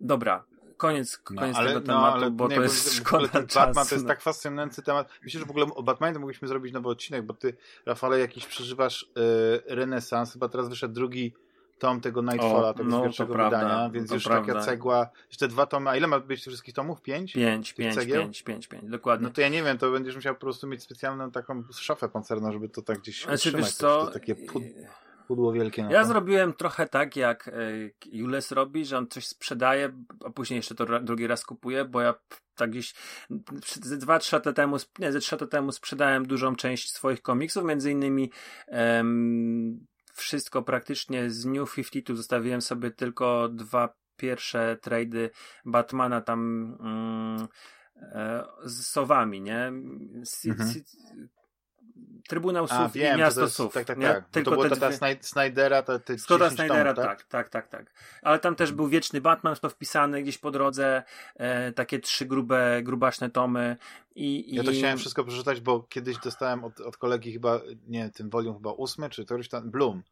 Dobra, koniec, no, koniec no, ale, tego tematu, ale, bo nie, to jest szkoda ten czasu. Batman to jest tak fascynujący temat. Myślę, że w ogóle o Batmanie to mogliśmy zrobić nowy odcinek, bo ty, Rafale, jakiś przeżywasz yy, renesans. Chyba teraz wyszedł drugi tom tego Nightfalla, o, tego no, pierwszego prawda, wydania, więc już prawda. taka cegła, jeszcze dwa tomy, a ile ma być tych wszystkich tomów? Pięć? Pięć, pięć, cegieł? pięć, pięć, pięć, dokładnie. No to ja nie wiem, to będziesz musiał po prostu mieć specjalną taką szafę pancerną, żeby to tak gdzieś znaczy, utrzymać. Wiesz co, to, takie pud pudło wielkie. ja to. zrobiłem trochę tak, jak e, Jules robi, że on coś sprzedaje, a później jeszcze to drugi raz kupuje, bo ja tak gdzieś ze dwa, trzy lata temu, nie, ze trzy lata temu sprzedałem dużą część swoich komiksów, między innymi um, wszystko praktycznie z New 52 zostawiłem sobie tylko dwa pierwsze trady Batmana tam mm, e, z sowami, nie? Z, mhm. Trybunał Słów A, wiem, i Miasto jest, Słów. Tak, tak, nie? tak. Tylko to było ta dwie... Snydera, te, te Scotta Snydera, tak? tak? tak, tak, tak, Ale tam też był Wieczny Batman, to wpisany gdzieś po drodze, e, takie trzy grube, grubaśne tomy. I, ja to chciałem wszystko przeczytać, bo kiedyś dostałem od, od kolegi chyba, nie, ten volume chyba ósmy, czy któryś tam, Bloom.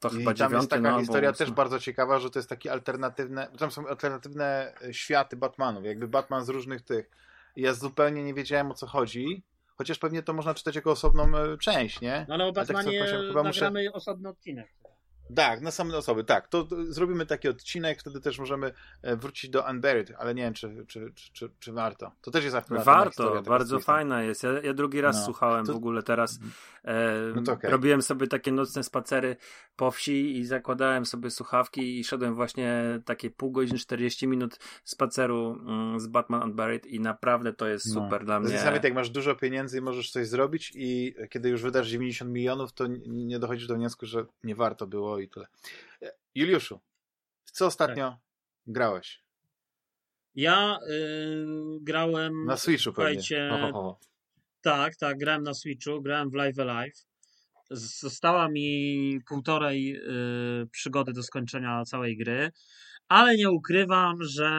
To I chyba tam jest taka no, historia też bardzo ciekawa, że to jest takie alternatywne, tam są alternatywne e, światy Batmanów, jakby Batman z różnych tych. I ja zupełnie nie wiedziałem o co chodzi Chociaż pewnie to można czytać jako osobną e, część, nie? No ale o Batmanie tak chyba nagramy muszę... osobny odcinek. Tak, na same osoby, tak. To, to, zrobimy taki odcinek, wtedy też możemy e, wrócić do Unburied, ale nie wiem, czy, czy, czy, czy, warto. To też jest akurat Warto, bardzo fajna jest. Ja, ja drugi raz no. słuchałem to... w ogóle teraz. Mhm. E, no okay. Robiłem sobie takie nocne spacery po wsi i zakładałem sobie słuchawki i szedłem właśnie takie pół godziny, 40 minut spaceru mm, z Batman Unburied i naprawdę to jest no. super dla mnie. Nawet jak masz dużo pieniędzy i możesz coś zrobić i kiedy już wydasz 90 milionów, to nie dochodzisz do wniosku, że nie warto było i tyle. E, Juliuszu, co ostatnio tak. grałeś? Ja y, grałem. Na Switchu pewnie. Ho, ho, ho. Tak, tak, grałem na Switchu, grałem w Live Alive. Została mi półtorej y, przygody do skończenia całej gry ale nie ukrywam, że.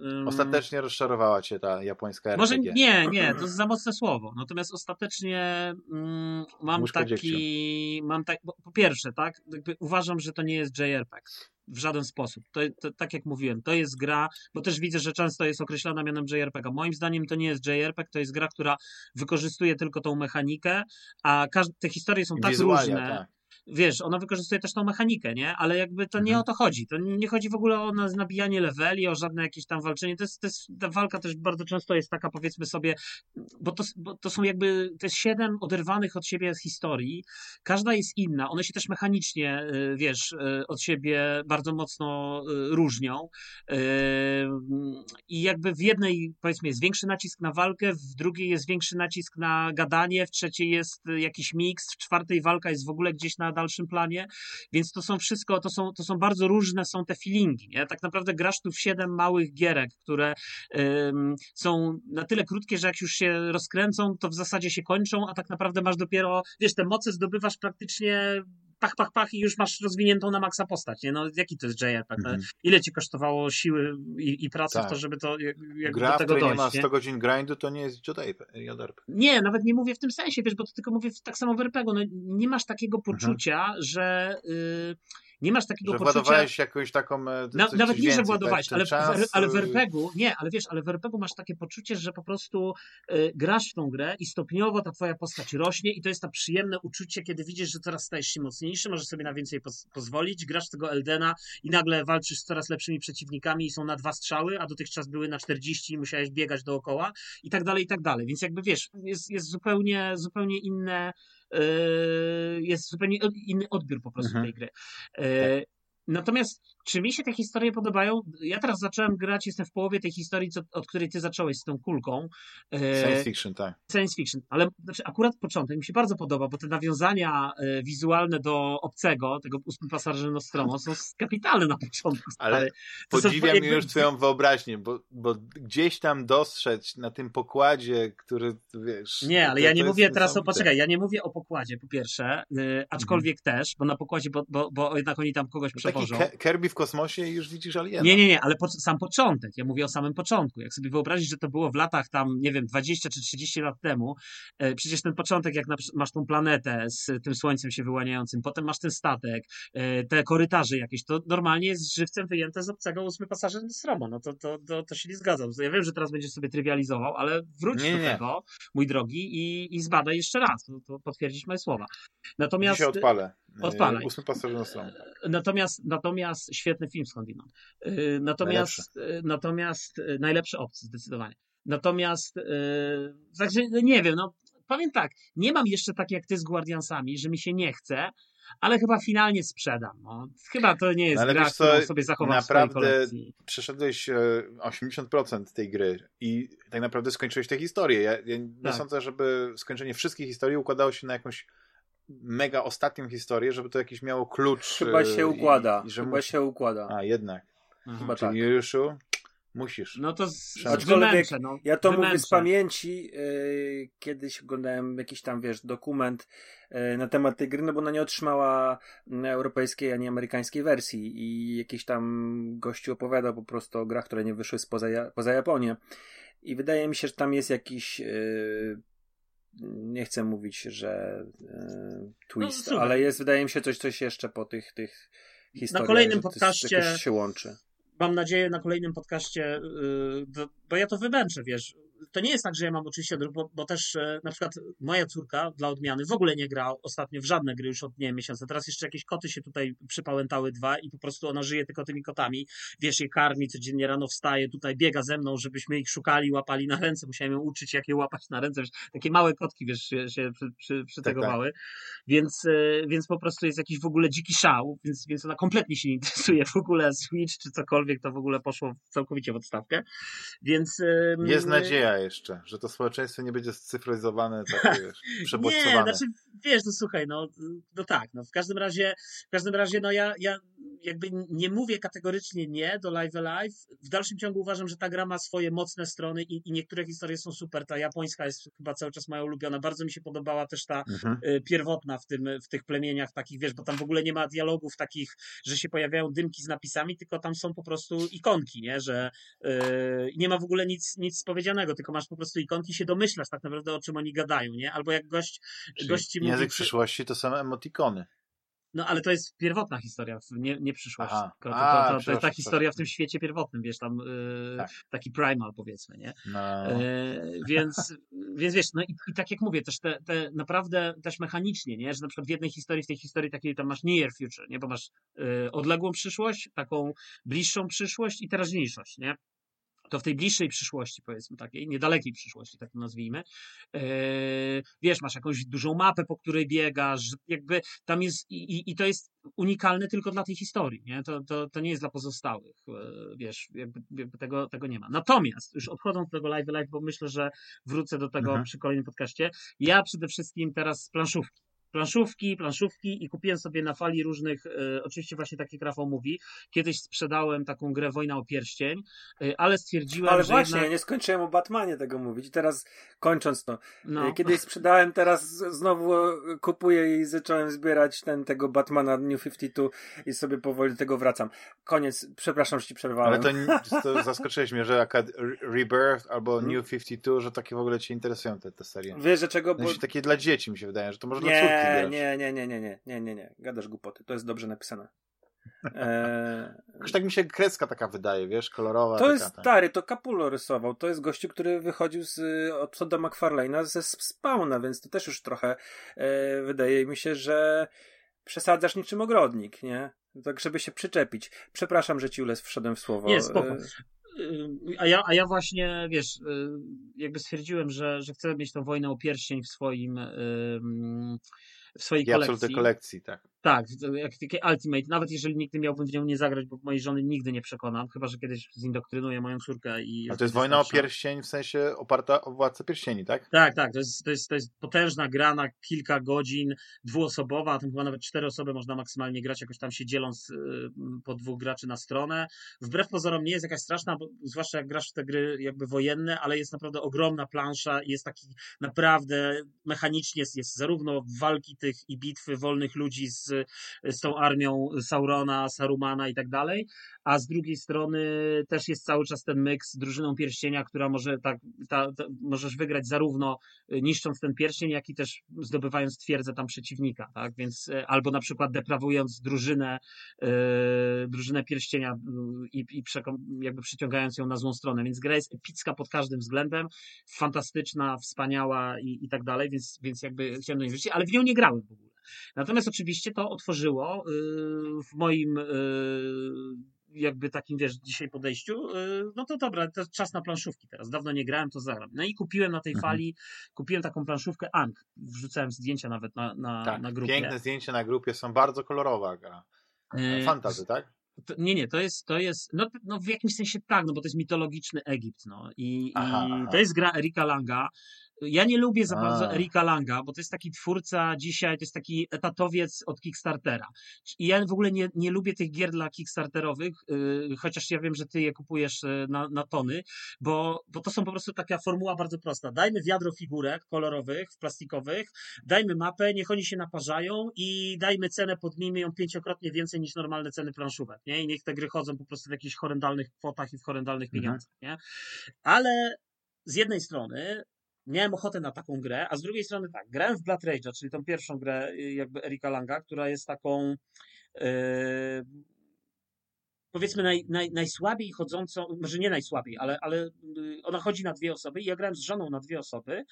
Um, ostatecznie rozczarowała cię ta japońska RPG. Może nie, nie, to jest za mocne słowo. Natomiast ostatecznie um, mam taki. Mam tak, po pierwsze, tak, uważam, że to nie jest JRPG w żaden sposób. To, to, tak jak mówiłem, to jest gra, bo też widzę, że często jest określana mianem JRPG. Moim zdaniem to nie jest JRPG, to jest gra, która wykorzystuje tylko tą mechanikę, a te historie są tak Wizualia, różne. Tak wiesz, ona wykorzystuje też tą mechanikę, nie? Ale jakby to nie mhm. o to chodzi. To nie chodzi w ogóle o nabijanie leveli, o żadne jakieś tam walczenie. To jest, to jest, ta walka też bardzo często jest taka, powiedzmy sobie, bo to, bo to są jakby, to jest siedem oderwanych od siebie historii. Każda jest inna. One się też mechanicznie, y, wiesz, y, od siebie bardzo mocno y, różnią. I jakby w jednej, powiedzmy, jest większy nacisk na walkę, w drugiej jest większy nacisk na gadanie, w trzeciej jest jakiś miks, w czwartej walka jest w ogóle gdzieś na dalszym planie, więc to są wszystko, to są, to są bardzo różne są te feelingi, nie? Tak naprawdę grasz tu w siedem małych gierek, które ym, są na tyle krótkie, że jak już się rozkręcą, to w zasadzie się kończą, a tak naprawdę masz dopiero, wiesz, te moce zdobywasz praktycznie pach, pach, pach i już masz rozwiniętą na maksa postać, nie? No jaki to jest JRPG? Mm -hmm. Ile ci kosztowało siły i, i pracy tak. w to, żeby to jak Gra, do tego dojść, nie ma 100 godzin grindu, to nie jest JRPG. Nie, nawet nie mówię w tym sensie, wiesz, bo to tylko mówię tak samo w RPG. No, nie masz takiego poczucia, mm -hmm. że... Yy, nie masz takiego że poczucia... władowałeś jakąś taką... E, Na, nawet nie, że władowałeś, tak, ale, czas... ale w RPG-u, nie, ale wiesz, ale w RPG-u masz takie poczucie, że po prostu y, grasz w tą grę i stopniowo ta twoja postać rośnie i to jest to przyjemne uczucie, kiedy widzisz, że coraz stajesz się mocniejszy, możesz sobie na więcej poz pozwolić, grasz tego Eldena i nagle walczysz z coraz lepszymi przeciwnikami i są na dwa strzały, a dotychczas były na 40 i musiałeś biegać dookoła i tak dalej, i tak dalej. Więc jakby wiesz, jest, jest zupełnie, zupełnie inne jest zupełnie inny odbiór po prostu mhm. tej gry. Yy, natomiast czy mi się te historie podobają? Ja teraz zacząłem grać, jestem w połowie tej historii, co, od której ty zacząłeś z tą kulką. Yy, science fiction, tak. Science fiction, ale znaczy akurat początek mi się bardzo podoba, bo te nawiązania wizualne do obcego, tego ósmy pasażera Nostromo są kapitalne na początku. Ale podziwiam jakby... już twoją wyobraźnię, bo, bo gdzieś tam dostrzec na tym pokładzie, który wiesz... Nie, ale to, ja nie mówię teraz o, poczekaj, ja nie mówię o pokładzie po pierwsze, yy, aczkolwiek mhm. też, bo na pokładzie, bo, bo, bo jednak oni tam kogoś no taki Kirby w kosmosie i już widzisz aliena. Nie, nie, nie, ale po, sam początek, ja mówię o samym początku. Jak sobie wyobrazić, że to było w latach tam, nie wiem, 20 czy 30 lat temu, e, przecież ten początek, jak na, masz tą planetę z tym słońcem się wyłaniającym, potem masz ten statek, e, te korytarze jakieś, to normalnie jest żywcem wyjęte z obcego ósmy pasażer Nostromo. No to, to, to, to się nie zgadzam. Ja wiem, że teraz będziesz sobie trywializował, ale wróć nie, do nie. tego, mój drogi, i, i zbadaj jeszcze raz. To, to potwierdzić moje słowa. Natomiast... Dzisiaj odpalę. Odpalaj. Ósmy pasażer Nostromo. Natomiast, natomiast świetny film skądinąd. Y, natomiast, najlepszy. Y, natomiast y, najlepszy opcji zdecydowanie. Natomiast, także no nie wiem, no powiem tak, nie mam jeszcze tak jak ty z Guardiansami, że mi się nie chce, ale chyba finalnie sprzedam. No. Chyba to nie jest no, ale gra, co, którą sobie zachowam naprawdę przeszedłeś 80% e, tej gry i tak naprawdę skończyłeś tę historię. Ja, ja nie tak. sądzę, żeby skończenie wszystkich historii układało się na jakąś mega ostatnią historię, żeby to jakiś miało klucz. Chyba się układa. I, i że Chyba musi... się układa. A, jednak. Mhm. Chyba Czyli tak. Juliuszu, musisz. No to z... Aczkolwiek no, ja to wymęczę. mówię z pamięci. Yy, kiedyś oglądałem jakiś tam, wiesz, dokument yy, na temat tej gry, no bo ona nie otrzymała europejskiej ani amerykańskiej wersji i jakiś tam gościu opowiadał po prostu o grach, które nie wyszły spoza, poza Japonię. I wydaje mi się, że tam jest jakiś yy, nie chcę mówić, że e, twist, no, ale jest, wydaje mi się, coś, coś jeszcze po tych, tych historiach. Na kolejnym podcaście się łączy. Mam nadzieję na kolejnym podcaście, y, bo ja to wymęczę, wiesz, to nie jest tak, że ja mam oczywiście, bo, bo też e, na przykład moja córka dla odmiany w ogóle nie gra ostatnio w żadne gry już od nie miesiąca. Teraz jeszcze jakieś koty się tutaj przypałętały dwa i po prostu ona żyje tylko tymi kotami. Wiesz, je karmi, codziennie rano wstaje, tutaj biega ze mną, żebyśmy ich szukali, łapali na ręce. Musiałem ją uczyć, jak je łapać na ręce. Wiesz, takie małe kotki, wiesz, się, się przy, przy, przytegowały. Tak, tak. Więc, e, więc po prostu jest jakiś w ogóle dziki szał, więc, więc ona kompletnie się nie interesuje w ogóle Switch czy cokolwiek, to w ogóle poszło całkowicie w odstawkę. Więc... Jest nadzieja jeszcze, że to społeczeństwo nie będzie scyfryzowane, takie wiesz, przebodźcowane. Nie, znaczy, wiesz, no słuchaj, no, no tak, no w każdym razie, w każdym razie, no ja, ja jakby nie mówię kategorycznie nie do Live Alive. W dalszym ciągu uważam, że ta gra ma swoje mocne strony i, i niektóre historie są super. Ta japońska jest chyba cały czas moja ulubiona. Bardzo mi się podobała też ta mhm. Y, pierwotna w, tym, w tych plemieniach takich, wiesz, bo tam w ogóle nie ma dialogów takich, że się pojawiają dymki z napisami, tylko tam są po prostu ikonki, nie, że yy, nie ma w ogóle nic, nic powiedzianego, tylko masz po prostu ikonki się domyślasz tak naprawdę o czym oni gadają, nie? Albo jak gość, gość ci mówi... Język przyszłości to same emotikony. No ale to jest pierwotna historia, nie, nie przyszłość. To, to, to, to, jest ta historia w tym świecie pierwotnym, wiesz, tam yy, tak. taki primal powiedzmy, nie? No. Yy, więc, więc wiesz, no i, i, tak jak mówię, też te, te naprawdę też mechanicznie, nie? Że na przykład w jednej historii, w tej historii takiej tam masz near future, nie? Bo masz yy, odległą przyszłość, taką bliższą przyszłość i teraźniejszość, nie? To w tej bliższej przyszłości, powiedzmy takiej, niedalekiej przyszłości, tak to nazwijmy, yy, wiesz, masz jakąś dużą mapę, po której biegasz, jakby tam jest, i, i to jest unikalne tylko dla tej historii, nie? To, to, to nie jest dla pozostałych, yy, wiesz, jakby, jakby, tego, tego nie ma. Natomiast, już odchodząc do tego live live, bo myślę, że wrócę do tego mhm. przy kolejnym podcaście, ja przede wszystkim teraz z planszówki, planszówki, planszówki i kupiłem sobie na fali różnych, e, oczywiście właśnie takie Rafał mówi, kiedyś sprzedałem taką grę Wojna o Pierścień, e, ale stwierdziłem, ale że właśnie, jednak... ja nie skończyłem o Batmanie tego mówić. Teraz kończąc to, no. E, kiedyś sprzedałem, teraz znowu kupuję i zacząłem zbierać ten, tego Batmana New 52 i sobie powoli do tego wracam. Koniec, przepraszam, że ci przerwałem. Ale to, to zaskoczyłeś mnie, że Rebirth albo hmm? New 52, że takie w ogóle ci interesują te, te serie. Wiesz, dlaczego? Bo... Takie dla dzieci mi się wydaje, że to może nie, dla córki nie, nie, nie, nie, nie, nie, nie, nie, nie, gadasz głupoty, to jest dobrze napisane. Eee... tak mi się kreska taka wydaje, wiesz, kolorowa. To jest stary, to Capullo rysował. To jest gościu, który wychodził z, od Toda McFarlane'a ze Spawna, więc to też już trochę e, wydaje mi się, że przesadzasz niczym ogrodnik, nie? Tak, żeby się przyczepić. Przepraszam, że ci ules wszedłem w słowo. Nie, spoko. E, a ja, a ja właśnie, wiesz, y, jakby stwierdziłem, że, że chcę mieć tą wojnę o pierścień w swoim w swojej kolekcji. kolekcji, tak. Tak, jak takie Ultimate, nawet jeżeli nigdy miałbym w nią nie zagrać, bo mojej żony nigdy nie przekonam, chyba że kiedyś zindoktrynuje moją córkę i. A to jest wojna o pierścień w sensie oparta o władcę pierścieni, tak? Tak, tak. To jest, to jest, to jest potężna gra na kilka godzin, dwuosobowa, a tam chyba nawet cztery osoby można maksymalnie grać, jakoś tam się dzieląc y, po dwóch graczy na stronę. Wbrew pozorom nie jest jakaś straszna, bo, zwłaszcza jak grasz w te gry jakby wojenne, ale jest naprawdę ogromna plansza i jest taki naprawdę mechanicznie jest, jest zarówno walki świętych i bitwy wolnych ludzi z, z tą armią Saurona, Sarumana i tak dalej, a z drugiej strony też jest cały czas ten myk z drużyną pierścienia, która może tak, ta, ta, możesz wygrać zarówno niszcząc ten pierścień, jak i też zdobywając twierdzę tam przeciwnika, tak, więc albo na przykład deprawując drużynę, yy, drużynę pierścienia i, i jakby przyciągając ją na złą stronę, więc gra jest epicka pod każdym względem, fantastyczna, wspaniała i, i tak dalej, więc, więc jakby chciałem do niej wrócić, ale w nią nie grałem w ogóle. Natomiast oczywiście to otworzyło yy, w moim yy, jakby takim, wiesz, dzisiaj podejściu, no to dobra, to czas na planszówki teraz. Dawno nie grałem, to zagram. No i kupiłem na tej mhm. fali, kupiłem taką planszówkę Ang. Wrzucałem zdjęcia nawet na, na, tak, na grupie. Piękne zdjęcia na grupie, są bardzo kolorowa gra. Fantazy, tak? To, nie, nie, to jest, to jest no, no w jakimś sensie tak, no bo to jest mitologiczny Egipt, no i, aha, i aha. to jest gra Erika Langa, ja nie lubię za bardzo Erika Langa, bo to jest taki twórca dzisiaj, to jest taki etatowiec od Kickstartera. I ja w ogóle nie, nie lubię tych gier dla Kickstarterowych, yy, chociaż ja wiem, że ty je kupujesz y, na, na tony, bo, bo to są po prostu taka formuła bardzo prosta. Dajmy wiadro figurek kolorowych, plastikowych, dajmy mapę, niech oni się naparzają i dajmy cenę, podnijmy ją pięciokrotnie więcej niż normalne ceny planszówek, nie? I niech te gry chodzą po prostu w jakichś horrendalnych kwotach i w horrendalnych mhm. pieniądzach, nie? Ale z jednej strony miałem ochotę na taką grę, a z drugiej strony tak, grałem w Blood Rage'a, czyli tą pierwszą grę y, jakby Erika Langa, która jest taką yy, powiedzmy naj, naj, najsłabiej chodzącą, może nie najsłabiej, ale, ale y, ona chodzi na dwie osoby i ja grałem z żoną na dwie osoby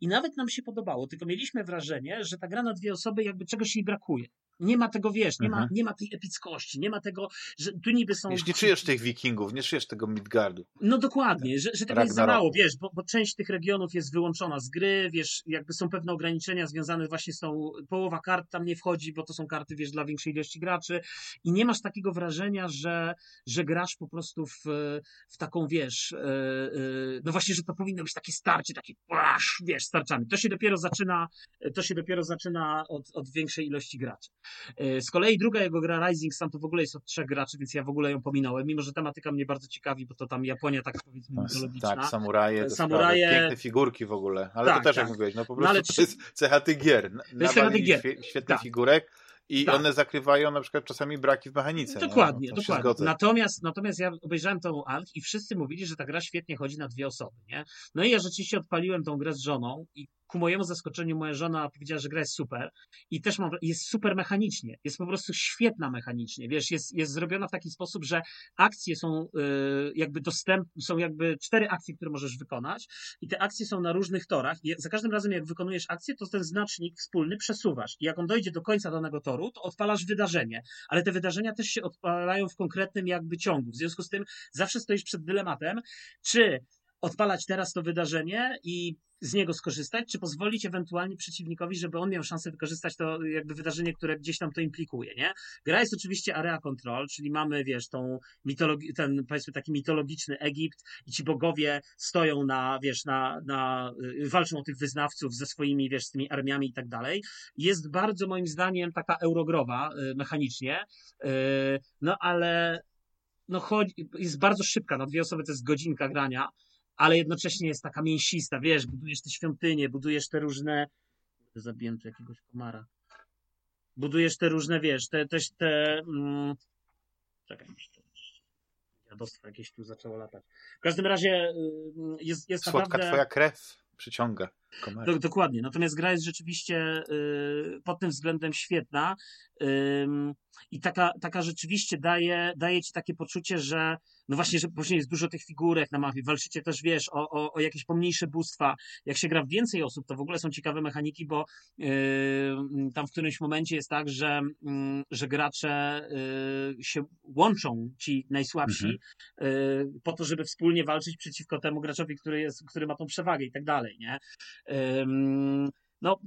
i nawet nam się podobało, tylko mieliśmy wrażenie, że ta gra na dwie osoby jakby czegoś jej brakuje. Nie ma tego, wiesz, nie, ma, mhm. nie ma tej epickości, nie ma tego, że tu niby są... Wiesz, nie czujesz tych wikingów, nie czujesz tego Midgardu. No dokładnie, że, że tego jest za mało, wiesz, bo, bo, część tych regionów jest wyłączona z gry, wiesz, jakby są pewne ograniczenia związane właśnie z tą, połowa kart tam nie wchodzi, bo to są karty, wiesz, dla większej ilości graczy i nie masz takiego wrażenia, że, że grasz po prostu w, w taką, wiesz, e, e, no właśnie, że to powinno być takie starcie, takie, wiesz, starczami. To się dopiero zaczyna, to się dopiero zaczyna od, od większej ilości graczy. E, z kolei druga jego gra Rising Sun to w ogóle jest od trzech graczy, więc ja w ogóle ją pominąłem, mimo że tematyka mnie bardzo ciekawi, bo to tam Japonia tak powiedzmy no, mitologiczna. Tak, samuraje, samuraje... piękne figurki w ogóle, ale tak, to też tak. jak mówiłeś, no po no, prostu no, to jest cecha tych gier. To jest cecha tych gier. Świetnych tak. figurek, i tak. one zakrywają na przykład czasami braki w mechanice. Dokładnie, no, dokładnie. Natomiast, natomiast ja obejrzałem tą Ant i wszyscy mówili, że ta gra świetnie chodzi na dwie osoby, nie? No i ja rzeczywiście odpaliłem tą grę z żoną i ku mojemu zaskoczeniu moja żona powiedziała, że gra jest super i też mam, jest super mechanicznie, jest po prostu świetna mechanicznie, wiesz, jest, jest zrobiona w taki sposób, że akcje są yy, jakby dostępne, są jakby cztery akcje, które możesz wykonać i te akcje są na różnych torach i za każdym razem jak wykonujesz akcję, to ten znacznik wspólny przesuwasz i jak on dojdzie do końca danego toru, to odpalasz wydarzenie, ale te wydarzenia też się odpalają w konkretnym jakby ciągu, w związku z tym zawsze stoisz przed dylematem, czy odpalać teraz to wydarzenie i z niego skorzystać, czy pozwolić ewentualnie przeciwnikowi, żeby on miał szansę wykorzystać to jakby wydarzenie, które gdzieś tam to implikuje, nie? Gra jest oczywiście area control, czyli mamy, wiesz, tą mitologi- ten, powiedzmy, taki mitologiczny Egipt i ci bogowie stoją na, wiesz, na, na, y, walczą o tych wyznawców ze swoimi, wiesz, z tymi armiami i tak dalej. Jest bardzo, moim zdaniem, taka eurogrowa y, mechanicznie, y, no ale no chodzi, jest bardzo szybka, na dwie osoby to jest godzinka grania, ale jednocześnie jest taka mięsista, wiesz, budujesz te świątynie, budujesz te różne... Zabiłem tu jakiegoś komara. Budujesz te różne, wiesz, te, te, te mm... czekaj, jadostwo jakieś tu zaczęło latać. W każdym razie y, jest, jest Słodka naprawdę... twoja krew przyciąga. Do, dokładnie. Natomiast gra jest rzeczywiście y, pod tym względem świetna y, i taka, taka rzeczywiście daje, daje ci takie poczucie, że no właśnie, że później jest dużo tych figurek na mapie, walczycie też, wiesz, o, o, o jakieś pomniejsze bóstwa. Jak się gra w więcej osób, to w ogóle są ciekawe mechaniki, bo yy, tam w którymś momencie jest tak, że, yy, że gracze yy, się łączą, ci najsłabsi, mhm. Yy, po to, żeby wspólnie walczyć przeciwko temu graczowi, który, jest, który ma tą przewagę i tak dalej, nie? No,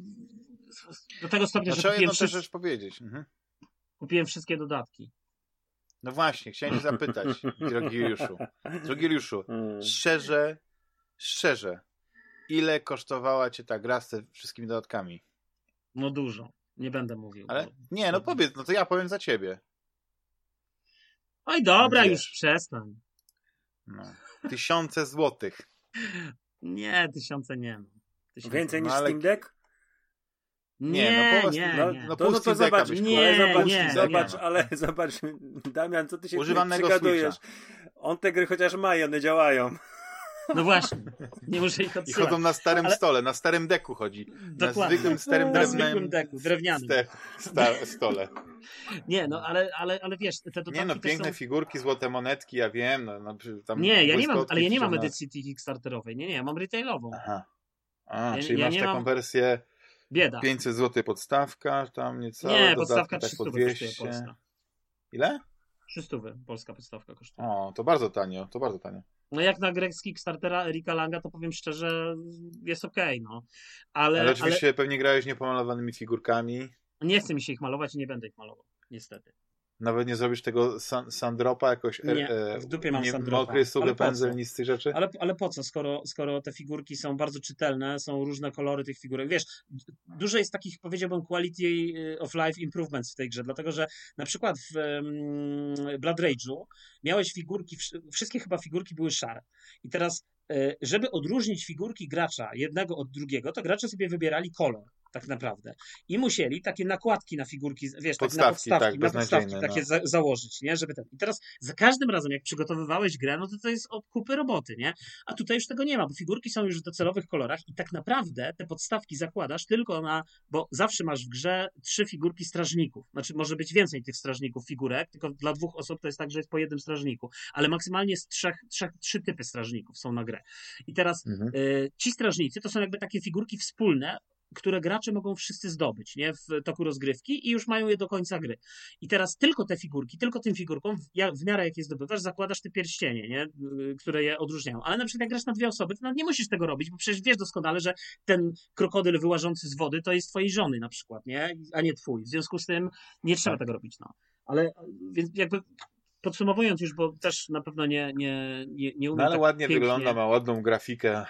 do tego stopnia, znaczy, że kupiłem... Wszystko... rzecz powiedzieć. Mhm. Kupiłem wszystkie dodatki. No właśnie, chciałem cię zapytać, drogi Juliuszu. Drogi Juliuszu, hmm. szczerze, szczerze, ile kosztowała cię ta gra z tymi wszystkimi dodatkami? No dużo. Nie będę mówił. Ale bo... nie, no powiedz, no to ja powiem za ciebie. Oj, dobra, Wiesz. już przestań. No. Tysiące złotych. Nie, tysiące nie. Tysiące. Więcej niż no, ale... Steam Deck? Nie, no, nie, no, nie. No, to, no to zobacz, nie, zobacz, nie, zobacz, nie. ale zobacz, Damian, co ty się przygadujesz? On te gry chociaż ma i one działają. No właśnie, nie muszę ich I odsyłać. chodzą na starym Ale- stole, na starym deku chodzi. Dokładnie. Na zwykłym starym Na drewnem zwykłym deku, drewnianym. Ste, sta, stole. Nie, no ale, ale, ale wiesz, te dodatki Nie no, piękne są... figurki, złote monetki, ja wiem. No, no, tam Nie, ja nie mam, ale ja nie mam edycji tej Kickstarterowej. Nie, nie, ja mam retailową. Aha. A, Ja- czyli ja masz taką mam- wersję Bieda. 500 zł podstawka, tam niecałe, Nie, podstawka tak 300 po kosztuje 200. Polska. Ile? 300 polska podstawka kosztuje. O, to bardzo tanio, to bardzo tanio. No jak na grę z Kickstartera Erika Langa, to powiem szczerze, jest okej, no. Ale, Ale, ale, oczywiście pewnie grałeś niepomalowanymi figurkami. nie chce mi się ich malować i nie będę ich malował, niestety. Nawet nie zrobisz tego san, sandropa jakoś. e, Nie, e, w dupie mam nie, sandropa. Mokry, suchy pędzel, nic z tych rzeczy. Ale, ale po co, skoro, skoro te figurki są bardzo czytelne, są różne kolory tych figurek. Wiesz, dużo jest takich, powiedziałbym, quality y, of life improvements w tej grze, dlatego że na przykład w um, Blood Rage'u miałeś figurki, wsz- wszystkie chyba figurki były szare. I teraz, y, żeby odróżnić figurki gracza jednego od drugiego, to gracze sobie wybierali kolor. Tak naprawdę. I musieli takie nakładki na figurki, wiesz, tak na Podstawki, podstawki, tak, na podstawki takie no. za, założyć, nie? Żeby ten. I teraz za każdym razem, jak przygotowywałeś grę, no to to jest od kupy roboty, nie? A tutaj już tego nie ma, bo figurki są już w docelowych kolorach i tak naprawdę te podstawki zakładasz tylko na, bo zawsze masz w grze trzy figurki strażników. Znaczy może być więcej tych strażników figurek, tylko dla dwóch osób to jest tak, że jest po jednym strażniku, ale maksymalnie z trzech, trzech trzy typy strażników są na grę. I teraz Mhm. y, ci strażnicy to są jakby takie figurki wspólne, które gracze mogą wszyscy zdobyć nie? w toku rozgrywki i już mają je do końca gry. I teraz tylko te figurki, tylko tym figurkom, w, miarę jak je zdobywasz, zakładasz te pierścienie, nie? Y, które je odróżniają. Ale na przykład jak grasz na dwie osoby, to nawet nie musisz tego robić, bo przecież wiesz doskonale, że ten krokodyl wyłażący z wody to jest twojej żony na przykład, nie? a nie twój. W związku z tym nie trzeba Tak. tego robić. No. Ale więc jakby podsumowując już, bo też na pewno nie, nie, nie, nie umiem No ale tak ładnie pięknie. wygląda, ma ładną grafikę,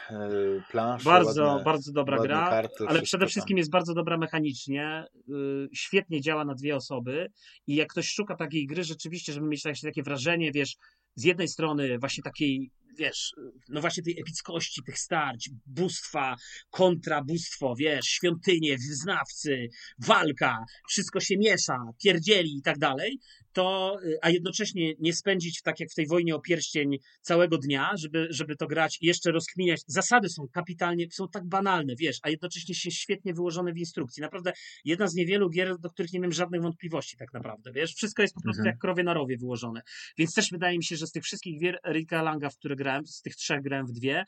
planszę, Bardzo, ładne, bardzo dobra gra, karty, ale przede tam. wszystkim jest bardzo dobra mechanicznie, y, świetnie działa na dwie osoby i jak ktoś szuka takiej gry rzeczywiście, żeby mieć takie, takie wrażenie, wiesz, z jednej strony właśnie takiej, wiesz, no właśnie tej epickości tych starć, bóstwa, kontra bóstwo, wiesz, świątynie, wyznawcy, walka, wszystko się miesza, pierdzieli i tak dalej, to, y, a jednocześnie nie spędzić tak jak w tej wojnie o pierścień całego dnia, żeby, żeby to grać i jeszcze rozkminiać. Zasady są kapitalnie, są tak banalne, wiesz, a jednocześnie się świetnie wyłożone w instrukcji. Naprawdę jedna z niewielu gier, do których nie miałem żadnych wątpliwości tak naprawdę, wiesz. Wszystko jest po prostu Mhm. jak krowie na rowie wyłożone. Więc też wydaje mi się, że z tych wszystkich gier Rika Langa, w które grałem, z tych trzech grałem w dwie,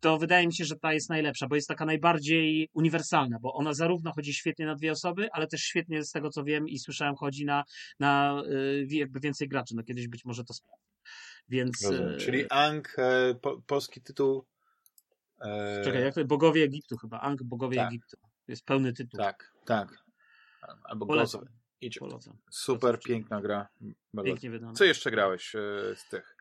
to wydaje mi się, że ta jest najlepsza, bo jest taka najbardziej uniwersalna, bo ona zarówno chodzi świetnie na dwie osoby, ale też świetnie z tego co wiem i słyszałem chodzi na, na y, jakby więcej graczy. No kiedyś być może to sprawdzę. Więc Rozumiem. y, Czyli Ang, e, po, polski tytuł. E, czekaj, jak to Bogowie Egiptu chyba, Ang Bogowie tak. Egiptu. Jest pełny tytuł. Tak, tak. Albo Polecam. Polecam. Super, Polecam. piękna gra. Bardzo. Pięknie wydane. Co jeszcze grałeś e, z tych?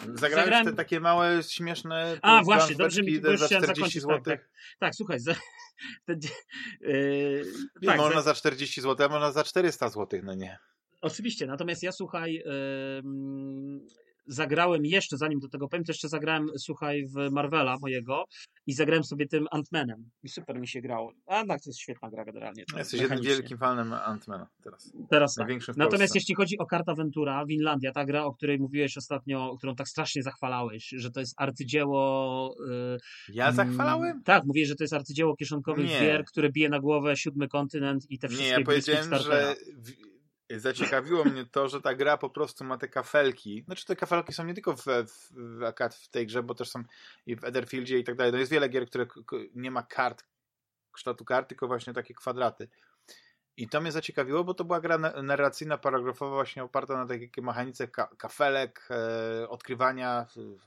Zagrałeś Zagrałem- te takie małe, śmieszne A, właśnie, dobrze mi już za chciałem 40 zakończyć. zł? Tak, tak. tak słuchaj, za, yy, Nie, tak, można za, za 40 zł, a można za 400 zł, no nie. oczywiście, natomiast ja słuchaj, zagrałem jeszcze, zanim do tego powiem, to jeszcze zagrałem, słuchaj, w Marvela mojego i zagrałem sobie tym Ant-Manem i super mi się grało. A tak, to jest świetna gra generalnie. to Jesteś jednym wielkim fanem Ant-Mana teraz. Teraz tak. Natomiast jeśli chodzi o Karta Ventura, Winlandia, ta gra, o której mówiłeś ostatnio, którą tak strasznie zachwalałeś, że to jest arcydzieło. Yy, Ja zachwalałem? mm, Tak, mówię, że to jest arcydzieło kieszonkowych Nie. gier, które bije na głowę siódmy kontynent i te wszystkie Nie, ja powiedziałem, że zaciekawiło mnie to, że ta gra po prostu ma te kafelki. Znaczy te kafelki są nie tylko w, w, w, tej grze, bo też są i w Etherfieldzie i tak dalej. No jest wiele gier, które nie ma kart, kształtu kart, tylko właśnie takie kwadraty. I to mnie zaciekawiło, bo to była gra na- narracyjna, paragrafowa, właśnie oparta na takiej mechanice ka kafelek, e, odkrywania w,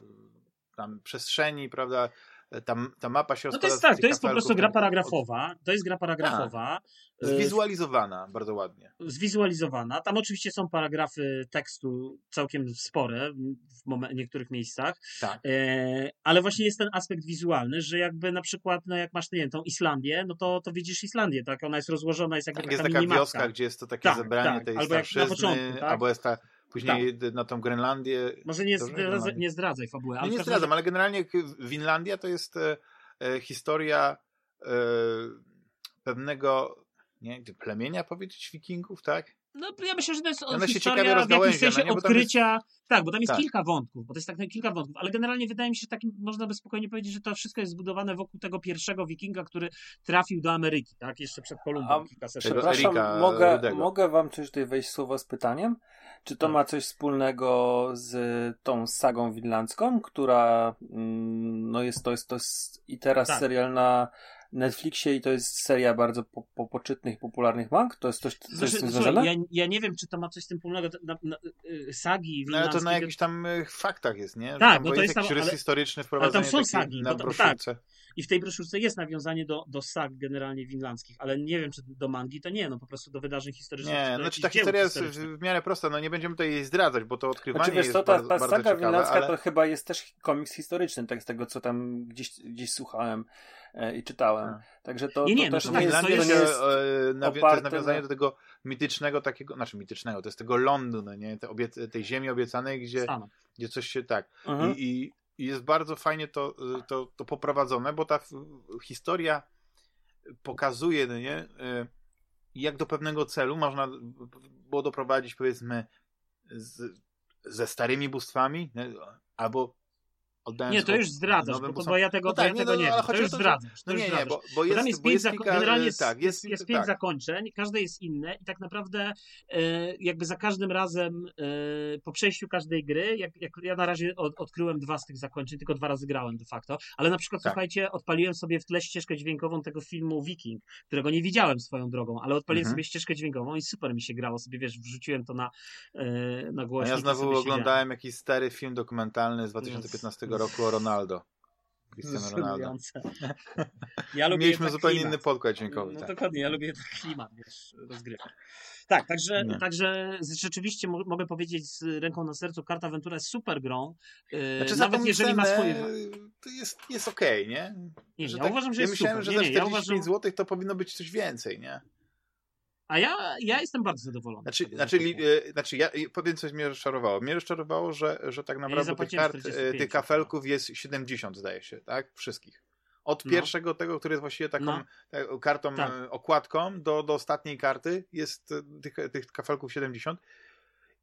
tam przestrzeni, prawda? E, Ta, mapa się No to jest tak, to jest po prostu gra paragrafowa. To jest gra paragrafowa. od- y, Zwizualizowana bardzo ładnie. zwizualizowana. Tam oczywiście są paragrafy tekstu całkiem spore w niektórych miejscach, Tak. e, ale właśnie jest ten aspekt wizualny, że jakby na przykład, no jak masz, nie wiem, tą Islandię, no to, to widzisz Islandię, tak? Ona jest rozłożona, jest jakby Tak, taka jest taka minimapka. wioska, gdzie jest to takie Tak, zebranie tak. tej Albo starszyzny, początku, tak? albo jest ta później na tą Grenlandię. Może nie, Dobrze, zdradzaj, Grenlandię. nie zdradzaj fabuły. Ale nie każdym zdradzam, ale generalnie Winlandia to jest e, e, historia e, pewnego nie, plemienia powiedzieć wikingów, tak? No ja myślę, że to jest Ona historia w jakimś sensie nie, odkrycia. Jest... Tak, bo tam jest tak. kilka wątków, bo to jest tak kilka wątków, ale generalnie wydaje mi się, że takim można by spokojnie powiedzieć, że to wszystko jest zbudowane wokół tego pierwszego wikinga, który trafił do Ameryki, tak? Jeszcze przed Kolumbem. Przepraszam, mogę, mogę wam coś tutaj wejść słowo z pytaniem? Czy to tak. ma coś wspólnego z tą sagą winlandzką, która mm, no jest to jest to jest i teraz tak. serial na Netflixie i to jest seria bardzo po, po, poczytnych i popularnych mang? To jest coś, coś znaczy, z tym związane? Ja, ja nie wiem, czy to ma coś z tym wspólnego. Na, na, y, sagi No ale to na jakichś tam y, faktach jest, nie? Że tak, bo to jest jakiś tam, rys historyczny wprowadzony ale tam są sagi, na broszurce. Tak. I w tej broszurce jest nawiązanie do, do sag generalnie winlandzkich, ale nie wiem, czy do mangi to nie, no po prostu do wydarzeń historycznych. Nie, znaczy ta historia jest w miarę prosta, no nie będziemy tutaj jej zdradzać, bo to odkrywanie znaczy, jest to, ta, ta bardzo, saga winlandzka ale... to chyba jest też komiks historyczny, tak z tego, co tam gdzieś, gdzieś słuchałem i czytałem. A. Także to, nie, to nie, też no nie, jest, to jest, e, nawi- to jest nawiązanie do tego mitycznego takiego, znaczy mitycznego, to jest tego Londynu, no nie? Te obie- tej ziemi obiecanej, gdzie, gdzie coś się tak. Mhm. I, i, I, jest bardzo fajnie to, to, to poprowadzone, bo ta historia pokazuje, no nie? E, jak do pewnego celu można było doprowadzić, powiedzmy, z, ze starymi bóstwami, albo Nie, to już zdradzasz, bo, bo ja tego, no tak, ja nie, tego no, nie wiem. To już zdradzasz. No nie, nie, bo, bo jest, tam jest pięć, jest kilka, generalnie jest, tak, jest, jest pięć tak. zakończeń, każde jest inne i tak naprawdę e, jakby za każdym razem e, po przejściu każdej gry, jak, jak ja na razie od, odkryłem dwa z tych zakończeń, tylko dwa razy grałem de facto, ale na przykład tak. słuchajcie, odpaliłem sobie w tle ścieżkę dźwiękową tego filmu Viking, którego nie widziałem swoją drogą, ale odpaliłem mhm. sobie ścieżkę dźwiękową i super mi się grało, sobie wiesz, wrzuciłem to na, e, na głośnik. A ja znowu oglądałem jakiś stary film dokumentalny z 2015 roku o Ronaldo. Cristiano Ronaldo. Ja lubię Mieliśmy zupełnie klimat. inny podkład dźwiękowy. No, tak. Dokładnie, ja lubię ten klimat, wiesz, rozgrywek. Tak, także, także rzeczywiście mogę powiedzieć z ręką na sercu, Karta Ventura jest super grą. Y, znaczy, Nawet jeżeli ma swoje. To jest, jest okej, okay, nie? Nie, że ja tak, uważam, że ja jest myślałem, super. że za 45 ja uważam... zł to powinno być coś więcej, nie? A ja, ja jestem bardzo zadowolony. Znaczy, znaczy, e, znaczy ja powiem coś mnie rozczarowało. Mnie rozczarowało, że, że tak naprawdę ja tych kart, e, tych kafelków jest 70 zdaje się, tak? Wszystkich. Od no. pierwszego tego, który jest właściwie taką no. E, kartą, tak. okładką, do, do ostatniej karty jest tych, tych kafelków 70.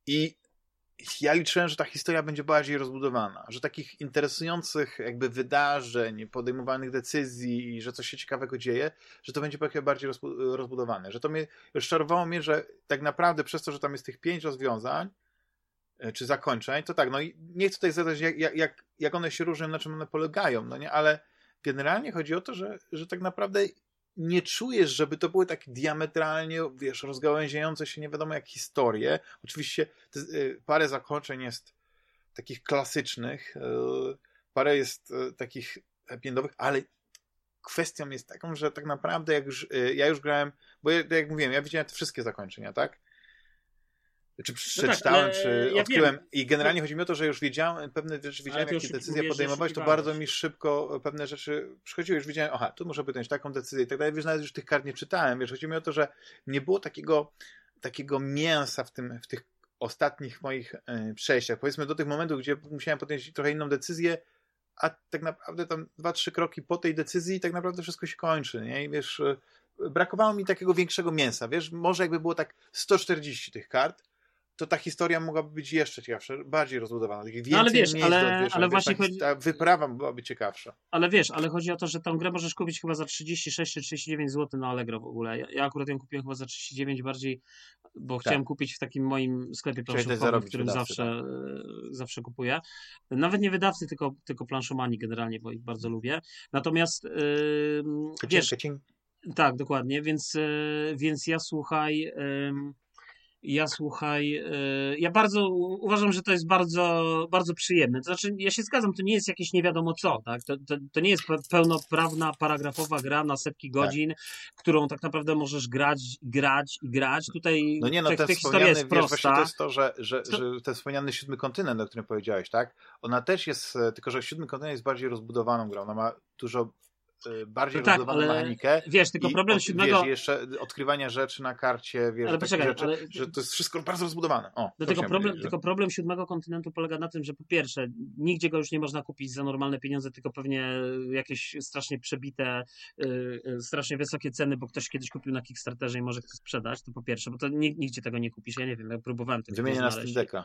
I ja liczyłem, że ta historia będzie bardziej rozbudowana, że takich interesujących jakby wydarzeń, podejmowanych decyzji, że coś się ciekawego dzieje, że to będzie trochę bardziej rozbudowane. Że to mnie rozczarowało mnie, że tak naprawdę przez to, że tam jest tych pięć rozwiązań, e, czy zakończeń, to tak, no i nie chcę tutaj zadać, jak, jak, jak one się różnią, na czym one polegają, no nie, ale generalnie chodzi o to, że, że tak naprawdę nie czujesz, żeby to były takie diametralnie, wiesz, rozgałęziające się nie wiadomo jak historie. Oczywiście y, parę zakończeń jest takich klasycznych, y, parę jest y, takich happy ale kwestią jest taką, że tak naprawdę jak już, ja już grałem, bo ja, jak mówiłem, ja widziałem te wszystkie zakończenia, tak? Czy przeczytałem, no tak, czy odkryłem. I generalnie chodzi mi o to, że już wiedziałem, pewne rzeczy wiedziałem, jakie decyzje podejmować, to bardzo mi szybko pewne rzeczy przychodziły. Już wiedziałem, aha, tu muszę podjąć taką decyzję i tak dalej. Wiesz, nawet już tych kart nie czytałem. Wiesz, chodzi mi o to, że nie było takiego, takiego mięsa w, tym, w tych ostatnich moich y, przejściach. Powiedzmy do tych momentów, gdzie musiałem podjąć trochę inną decyzję, a tak naprawdę tam dwa, trzy kroki po tej decyzji tak naprawdę wszystko się kończy, nie? I wiesz, y, brakowało mi takiego większego mięsa, wiesz, może jakby było tak 140 tych kart, to ta historia mogłaby być jeszcze ciekawsza, bardziej rozbudowana. Więcej no ale wiesz, miejsc ale, wiesz, ale właśnie ta, chodzi... ta wyprawa byłaby ciekawsza. Ale wiesz, ale chodzi o to, że tą grę możesz kupić chyba za 36 czy 39 zł na Allegro w ogóle. Ja, ja akurat ją kupiłem chyba za 39 bardziej, bo tak. chciałem kupić w takim moim sklepie planszówkowym, w którym zawsze, tak. zawsze kupuję. Nawet nie wydawcy, tylko, tylko planszomani generalnie, bo ich bardzo lubię. Natomiast yy, wiesz, tak, dokładnie, więc, yy, więc ja słuchaj... Yy, ja słuchaj, e, ja bardzo uważam, że to jest bardzo, bardzo przyjemne. To znaczy, ja się zgadzam, to nie jest jakieś nie wiadomo co, tak? To, to, to nie jest pełnoprawna, paragrafowa gra na setki tak. godzin, tak. którą tak naprawdę możesz grać, grać i grać. Tutaj no nie, no, te, te historia jest wiesz, prosta. to jest to, że, że, to... że ten wspomniany siódmy kontynent, o którym powiedziałeś, tak? Ona też jest, tylko że siódmy kontynent jest bardziej rozbudowaną grą. Ona ma dużo bardziej no tak, rozbudowaną mechanikę. Wiesz, tylko problem siódmego... Wiesz, jeszcze odkrywania rzeczy na karcie, wiesz, ale poczekaj, rzeczy, ale... że to jest wszystko bardzo rozbudowane. O, no tylko, problem, tylko problem siódmego kontynentu polega na tym, że po pierwsze, nigdzie go już nie można kupić za normalne pieniądze, tylko pewnie jakieś strasznie przebite, yy, strasznie wysokie ceny, bo ktoś kiedyś kupił na Kickstarterze i może chce sprzedać, to po pierwsze, bo to nigdzie tego nie kupisz, ja nie wiem, ja próbowałem tego Wymienię na Steam Decka.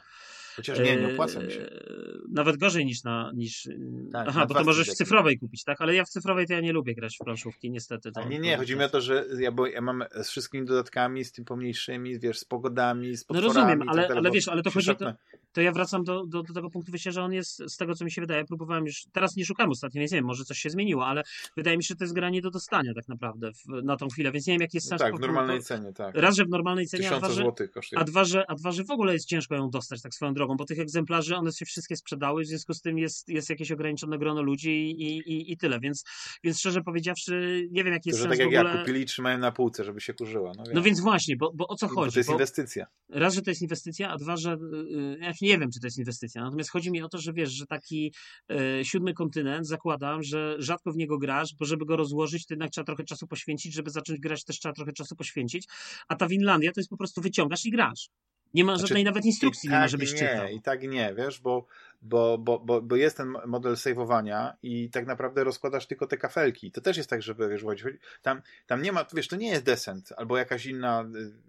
Chociaż nie, nie opłaca mi się. Eee, nawet gorzej niż na. Niż... Tak, Aha, bo to możesz w cyfrowej kupić, tak? Ale ja w cyfrowej to ja nie lubię grać w planszówki, niestety. To nie, nie, chodzi mi o to, że ja, bo ja mam z wszystkimi dodatkami, z tym pomniejszymi, wiesz, z pogodami, z No rozumiem, ale, tak ale wiesz, ale to chodzi. To, to ja wracam do, do, do, tego punktu wyjścia, że on jest z tego, co mi się wydaje. Próbowałem już. Teraz nie szukam ostatnio, więc nie wiem, może coś się zmieniło, ale wydaje mi się, że to jest granie do dostania tak naprawdę w, na tą chwilę, więc nie wiem, jaki jest no sens. No tak, w normalnej cenie, tak. Raz, że w normalnej cenie, a dwa, że, a, dwa, że, a dwa, że w ogóle jest ciężko ją dostać tak swoją drogą, bo tych egzemplarzy one się wszystkie sprzedały, w związku z tym jest, jest jakieś ograniczone grono ludzi i, i, i tyle, więc, więc szczerze powiedziawszy, nie wiem jaki jest to, sens tak jak ogóle... ja kupili trzymają na półce, żeby się kurzyła. No, no więc właśnie, bo, bo o co chodzi? Bo to jest inwestycja. Raz, że to jest inwestycja, a dwa, że yy, nie wiem, czy to jest inwestycja, natomiast chodzi mi o to, że wiesz, że taki yy, siódmy kontynent zakładam, że rzadko w niego grasz, bo żeby go rozłożyć, to jednak trzeba trochę czasu poświęcić, żeby zacząć grać też trzeba trochę czasu poświęcić, a ta Winlandia to jest po prostu wyciągasz i grasz. Nie ma znaczy, żadnej nawet instrukcji, nie ma, tak żebyś nie, czytał. I tak nie, wiesz, bo, bo, bo, bo, bo jest ten model saveowania i tak naprawdę rozkładasz tylko te kafelki. To też jest tak, że wiesz, tam, tam nie ma, wiesz, to nie jest Descent albo jakaś inna,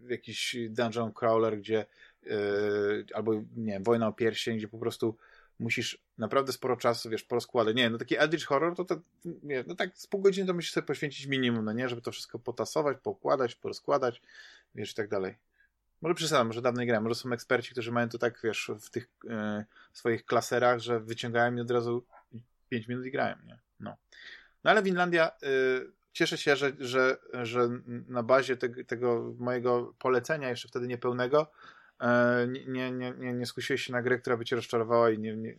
y, jakiś dungeon crawler, gdzie yy, albo, nie wiem, Wojna o Pierścień, gdzie po prostu musisz naprawdę sporo czasu, wiesz, porozkładać. Nie, no taki Eldritch Horror, to, to nie, no tak z pół godziny to musisz sobie poświęcić minimum, no nie, żeby to wszystko potasować, pokładać, porozkładać, wiesz, i tak dalej. Może przesadzam, może dawniej grałem, może są eksperci, którzy mają to tak, wiesz, w tych e, swoich klaserach, że wyciągają mi od razu 5 minut i grają, nie? No. No ale Winlandia, e, cieszę się, że, że, że na bazie te, tego mojego polecenia, jeszcze wtedy niepełnego, nie, nie, nie, nie skusiłeś się na grę, która by cię rozczarowała i nie, nie,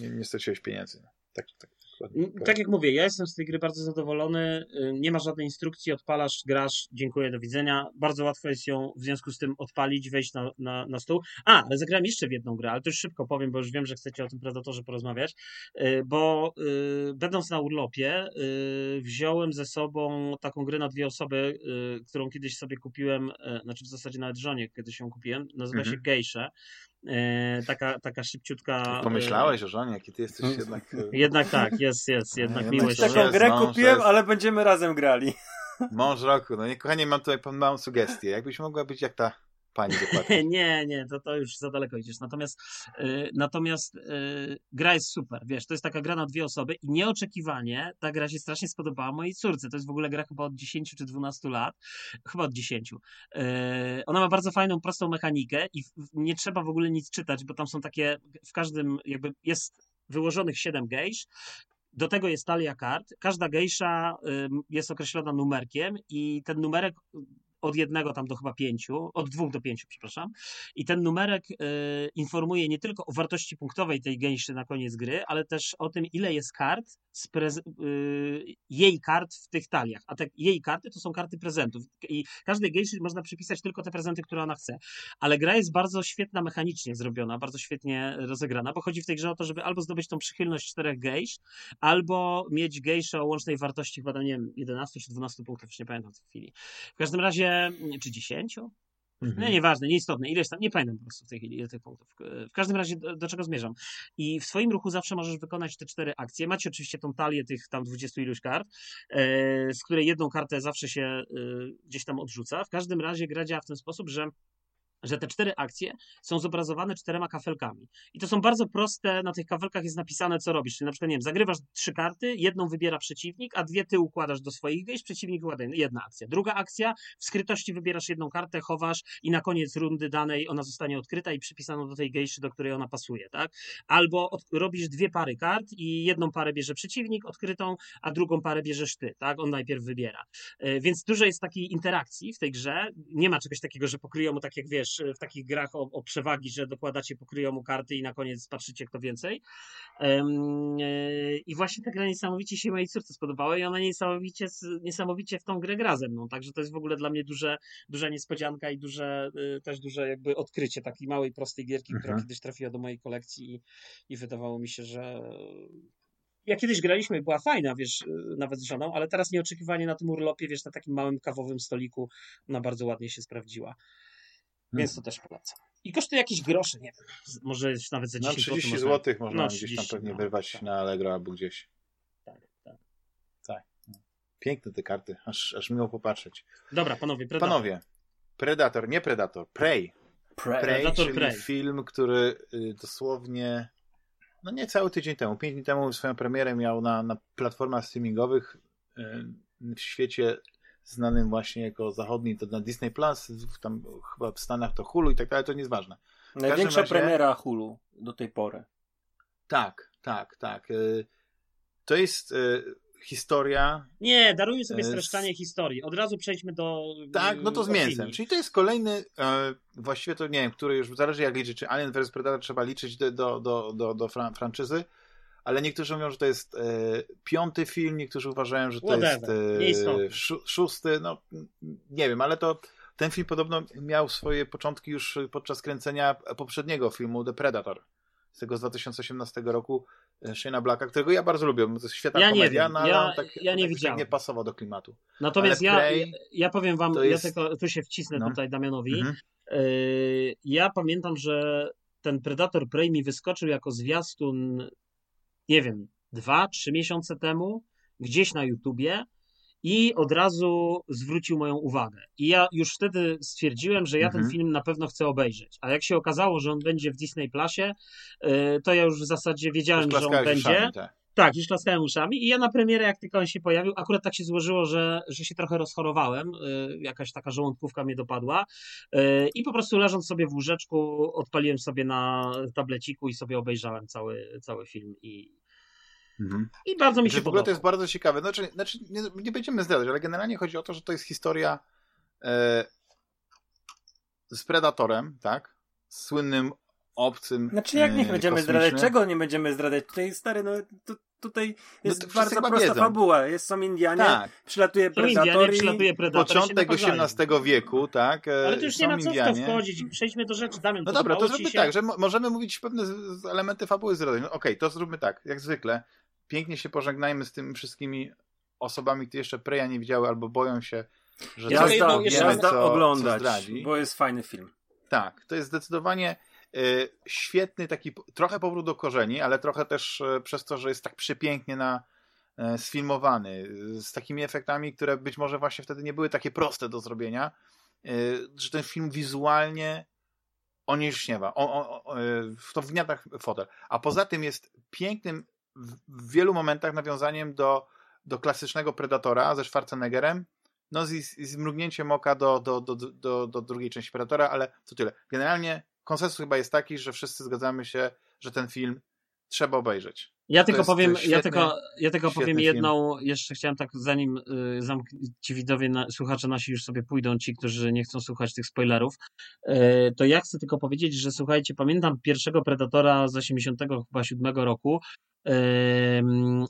nie, nie, straciłeś pieniędzy. Tak, tak. Mm, tak jak mówię, ja jestem z tej gry bardzo zadowolony. Y, nie ma żadnej instrukcji, odpalasz, grasz, dziękuję, do widzenia. Bardzo łatwo jest ją w związku z tym odpalić, wejść na, na, na stół. A, ale zagrałem jeszcze w jedną grę, ale to już szybko powiem, bo już wiem, że chcecie o tym Predatorze porozmawiać. Y, bo y, będąc na urlopie, wziąłem ze sobą taką grę na dwie osoby, którą kiedyś sobie kupiłem, znaczy w zasadzie nawet żonie kiedyś ją kupiłem. Nazywa mhm. się Gejsze. E, taka, taka szybciutka. Pomyślałeś o żonie, jaki ty jesteś jednak. E, jednak tak, jest, jest, jednak miłość. Taką grę kupiłem, jest... ale będziemy razem grali. Mąż roku, no nie, kochanie, mam tutaj małą sugestię. Jakbyś mogła być jak ta pani dokładnie. nie, nie, to, to już za daleko idziesz. Natomiast, yy, natomiast yy, gra jest super, wiesz, to jest taka gra na dwie osoby i nieoczekiwanie ta gra się strasznie spodobała mojej córce. To jest w ogóle gra chyba od 10 czy 12 lat, chyba od 10. Yy, ona ma bardzo fajną, prostą mechanikę i nie trzeba w ogóle nic czytać, bo tam są takie, w każdym jakby jest wyłożonych 7 gejsz do tego jest talia kart. Każda gejsza jest określona numerkiem i ten numerek od jednego tam do chyba pięciu, od dwóch do pięciu, przepraszam. I ten numerek y, informuje nie tylko o wartości punktowej tej gęszy na koniec gry, ale też o tym, ile jest kart, y, jej kart w tych taliach. A te jej karty to są karty prezentów. I każdej gejszy można przypisać tylko te prezenty, które ona chce. Ale gra jest bardzo świetna mechanicznie zrobiona, bardzo świetnie rozegrana, bo chodzi w tej grze o to, żeby albo zdobyć tą przychylność czterech gejsz, albo mieć gejsze o łącznej wartości chyba, nie wiem, 11 czy 12 punktów, już nie pamiętam w tej chwili. W każdym razie czy 10? Mhm. No nieważne, nieistotne, ileś tam, nie pamiętam po prostu w tej chwili ile tych punktów. W każdym razie do, do, czego zmierzam. I w swoim ruchu zawsze możesz wykonać te cztery akcje. Macie oczywiście tą talię tych tam 20 iluś kart, e, z której jedną kartę zawsze się e, gdzieś tam odrzuca. W każdym razie gra działa w ten sposób, że że te cztery akcje są zobrazowane czterema kafelkami. I to są bardzo proste, na tych kafelkach jest napisane, co robisz. Czyli na przykład, nie wiem, zagrywasz trzy karty, jedną wybiera przeciwnik, a dwie ty układasz do swoich gejś, przeciwnik układa jedna akcja. Druga akcja, w skrytości wybierasz jedną kartę, chowasz i na koniec rundy danej ona zostanie odkryta i przypisano do tej gejszy, do której ona pasuje, tak? Albo od, robisz dwie pary kart i jedną parę bierze przeciwnik odkrytą, a drugą parę bierzesz ty, tak? On najpierw wybiera. E, więc dużo jest takiej interakcji w tej grze. Nie ma czegoś takiego, że pokryją mu tak jak wiesz, w takich grach o, o przewagi, że dokładacie pokryją karty i na koniec patrzycie kto więcej. E, I właśnie ta gra niesamowicie się mojej córce spodobała i ona niesamowicie, niesamowicie w tą grę gra ze mną, także to jest w ogóle dla mnie duże, duża niespodzianka i duże, y, też duże jakby odkrycie takiej małej, prostej gierki, mhm. która kiedyś trafiła do mojej kolekcji i, i wydawało mi się, że ja kiedyś graliśmy, była fajna, wiesz, nawet z żoną, ale teraz nieoczekiwanie na tym urlopie, wiesz, na takim małym kawowym stoliku, ona bardzo ładnie się sprawdziła. Więc hmm. to też polecam. I kosztuje jakieś grosze, nie wiem, może nawet za 10 no, 30 zł można, no, 30, gdzieś tam pewnie no, wyrwać tak. na Allegro albo gdzieś. Tak, tak. Tak. Piękne te karty, aż, aż miło popatrzeć. Dobra, panowie, Predator. Panowie, Predator, nie Predator, Prey. Prey, Prey czyli Prey. film, który y, dosłownie no nie cały tydzień temu, pięć dni temu swoją premierę miał na, na platformach streamingowych y, w świecie znanym właśnie jako zachodni, to na Disney Plus, tam chyba w Stanach to Hulu i tak dalej, to nie jest ważne. Największa razie... premiera Hulu do tej pory. Tak, tak, tak. Y, to jest historia. Nie, darujmy sobie streszczanie z... historii. Od razu przejdźmy do. Tak, no to z mięsem. Czyli to jest kolejny, e, właściwie to nie wiem, który już zależy jak liczyć, czy Alien vs Predator trzeba liczyć do, do, do, do, do fran franczyzy, ale niektórzy mówią, że to jest e, piąty film, niektórzy uważają, że to Whatever. jest e, szósty, no nie wiem, ale to ten film podobno miał swoje początki już podczas kręcenia poprzedniego filmu The Predator z tego z 2018 roku e, Shayna Blacka, którego ja bardzo lubię, to jest świetna ja komedia, nie no, ja, tak, ja nie tak widziałem. nie pasował do klimatu. Natomiast ja, ja powiem wam, jest... ja tylko tu się wcisnę no. tutaj Damianowi. Mhm. Yy, ja pamiętam, że ten Predator Prey mi wyskoczył jako zwiastun, nie wiem, dwa, trzy miesiące temu, gdzieś na YouTubie i od razu zwrócił moją uwagę. I ja już wtedy stwierdziłem, że ja mhm. ten film na pewno chcę obejrzeć. A jak się okazało, że on będzie w Disney Plusie, y, to ja już w zasadzie wiedziałem, że on będzie. Uszami, tak. Tak, już klaskałem uszami i ja na premierę, jak tylko on się pojawił, akurat tak się złożyło, że, że się trochę rozchorowałem, y, jakaś taka żołądkówka mnie dopadła y, i po prostu leżąc sobie w łóżeczku, odpaliłem sobie na tableciku i sobie obejrzałem cały, cały film i, Mhm. I bardzo mi się w ogóle to jest bardzo ciekawe. Znaczy, znaczy nie, nie, będziemy zdradzać, ale generalnie chodzi o to, że to jest historia e, z Predatorem, tak? Słynnym obcym. Znaczy jak nie będziemy zdradzać? Czego nie będziemy zdradzać? Tutaj stary, no tu, tutaj no jest no bardzo prosta wiedzą. fabuła. Jest, są Indianie, tak. przylatuje Predator. przylatuje Predator. Początek XVIII wieku, tak? E, Ale to już nie ma co w to wchodzić. Przejdźmy do rzeczy. Damian, no dobra, to zróbmy się... tak, że możemy mówić pewne elementy fabuły zdradzać. No, Okej, okay, to zróbmy tak, jak zwykle pięknie się pożegnajmy z tymi wszystkimi osobami, które jeszcze Preya nie widziały albo boją się, że ja coś tam wiemy, co, oglądać, co zdradzi. bo jest fajny film. Tak, to jest zdecydowanie świetny taki, trochę powrót do korzeni, ale trochę też y, przez to, że jest tak przepięknie na, y, sfilmowany, z takimi efektami, które być może właśnie wtedy nie były takie proste do zrobienia, że ten film wizualnie on nie śniewa. On, on, on, to wgniata fotel. A poza tym jest pięknym w wielu momentach nawiązaniem do, do klasycznego Predatora ze Schwarzeneggerem, no z, z mrugnięciem oka do, do, do, do, do drugiej części Predatora, ale to tyle. Generalnie konsensus chyba jest taki, że wszyscy zgadzamy się, że ten film trzeba obejrzeć. Ja tylko powiem, świetny, ja tylko, ja tylko powiem jedną, film. jeszcze chciałem tak, zanim y, ci widowie, na, słuchacze nasi już sobie pójdą, ci, którzy nie chcą słuchać tych spoilerów, y, to ja chcę tylko powiedzieć, że słuchajcie, pamiętam pierwszego Predatora z 87 roku,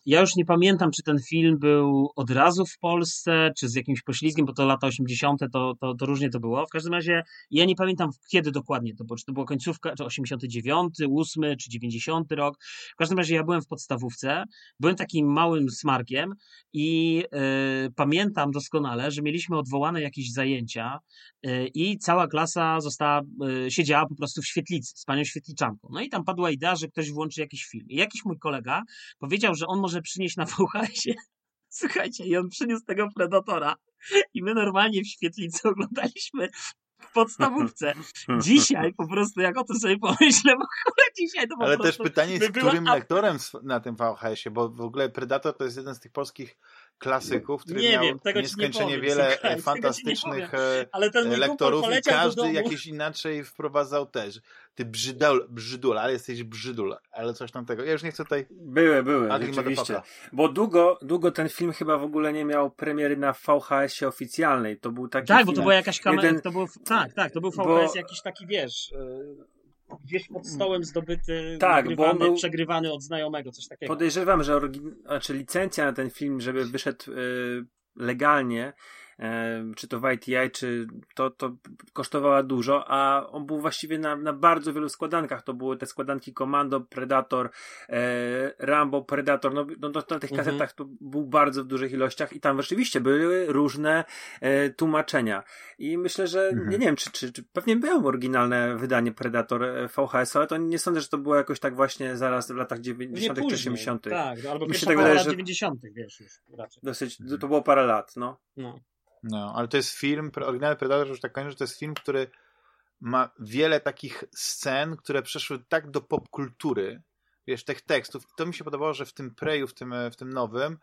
ja już nie pamiętam, czy ten film był od razu w Polsce, czy z jakimś poślizgiem, bo to lata 80. To, to, to różnie to było. W każdym razie ja nie pamiętam, kiedy dokładnie to było. Czy to była końcówka, czy 89, 8, czy 90 rok. W każdym razie ja byłem w podstawówce, byłem takim małym smarkiem i yy, pamiętam doskonale, że mieliśmy odwołane jakieś zajęcia yy, i cała klasa została, yy, siedziała po prostu w świetlicy z panią świetliczanką. No i tam padła idea, że ktoś włączy jakiś film. I jakiś mój kolega kolega powiedział, że on może przynieść na VHS-ie. Słuchajcie, i on przyniósł tego Predatora. I my normalnie w świetlicy oglądaliśmy w podstawówce. Dzisiaj po prostu, jak o tym sobie pomyślę, bo dzisiaj to po Ale też pytanie jest, którym lektorem na tym VHS-ie, bo w ogóle Predator to jest jeden z tych polskich klasyków, który nie miał wiem, tego nieskończenie nie wiele słuchaj, fantastycznych e, lektorów i każdy jakieś inaczej wprowadzał też. Ty brzydul, brzydul, ale jesteś brzydul, ale coś tam tego. Ja już nie chcę tutaj... Były, były, rzeczywiście. Bo długo, długo ten film chyba w ogóle nie miał premiery na VHS-ie oficjalnej. To był taki Tak, film, bo to była jakaś kamera, jeden... to był, tak, tak, to był VHS bo... jakiś taki, wiesz... Yy gdzieś pod stołem zdobyty, tak, był... przegrywany od znajomego, coś takiego. Podejrzewam, że orygin... znaczy licencja na ten film, żeby wyszedł yy, legalnie, czy to w ITI, czy to, to kosztowała dużo, a on był właściwie na, na bardzo wielu składankach. To były te składanki Commando, Predator, e, Rambo, Predator. No, no, na tych mhm. kasetach to był bardzo w dużych ilościach i tam rzeczywiście były różne e, tłumaczenia. I myślę, że mhm. nie, nie wiem, czy, czy, czy pewnie było oryginalne wydanie Predator e, VHS, ale to nie sądzę, że to było jakoś tak właśnie zaraz w latach 90. czy 80. Tak, albo pierwsza tak wydaje, że 90. wiesz już raczej. Dosyć, to było parę lat, no. no. No, ale to jest film, oryginalny Predator, już tak kończę, że to jest film, który ma wiele takich scen, które przeszły tak do popkultury, wiesz, tych tekstów. To mi się podobało, że w tym Preju, w tym, w tym nowym,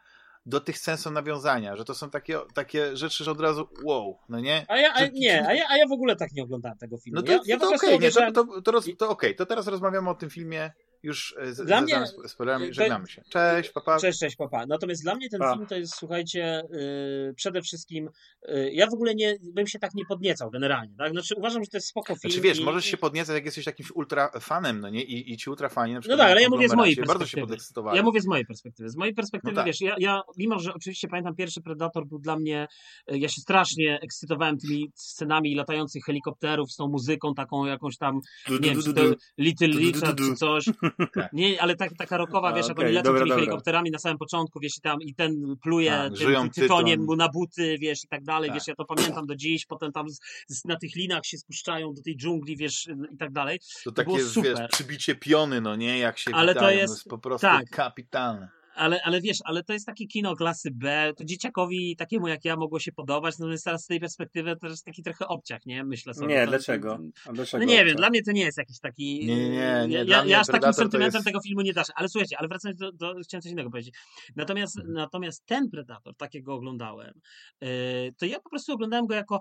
do tych sens są nawiązania, że to są takie, takie rzeczy, że od razu wow, no nie? A ja, a, nie, a ja, a ja w ogóle tak nie oglądałem tego filmu. No to, ja, ja to, okej, okay, to, to, to, to, okay. to teraz rozmawiamy o tym filmie już e, z, dla mnie, żegnamy się. Cześć, papa. Cześć, cześć, papa. Natomiast dla mnie ten pa. film to jest, słuchajcie, yy, przede wszystkim yy, ja w ogóle nie, bym się tak nie podniecał generalnie, tak? Znaczy uważam, że to jest spoko film. Znaczy wiesz, i, możesz się podniecać, jak jesteś jakimś ultra fanem, no nie? I, i ci ultra fani na przykład No tak, ale ja mówię z mojej perspektywy. Bardzo się Ja mówię z mojej perspektywy. Z mojej perspektywy, no tak. wiesz, ja, ja, mimo, że oczywiście pamiętam pierwszy Predator był dla mnie, y, ja się strasznie ekscytowałem tymi scenami latających helikopterów z tą muzyką taką jakąś tam, nie wiem, Little Richard czy coś. Tak. Nie, ale tak, taka rokowa, wiesz, okay, jak oni lecą tymi dobra. helikopterami na samym początku, wiesz, i tam i ten pluje tak, tym, tytoniem mu na buty, wiesz, i tak dalej, tak. wiesz, ja to pamiętam do dziś, potem tam z, z, na tych linach się spuszczają do tej dżungli, wiesz, i tak dalej. To, to takie, wiesz, przybicie piony, no nie, jak się ale to jest, to jest po prostu tak. kapitalne ale, ale wiesz, ale to jest takie kino klasy B, to dzieciakowi takiemu jak ja mogło się podobać, no więc teraz z tej perspektywy to jest taki trochę obciach, nie? Myślę sobie. Nie, to, dlaczego? A dlaczego? No nie wiem, dla mnie to nie jest jakiś taki... Nie, nie, nie. nie ja, ja aż takim sentymentem jest... tego filmu nie dasz, ale słuchajcie, ale wracając do, do chciałem coś innego powiedzieć. Natomiast, hmm. natomiast ten Predator, takiego oglądałem, yy, to ja po prostu oglądałem go jako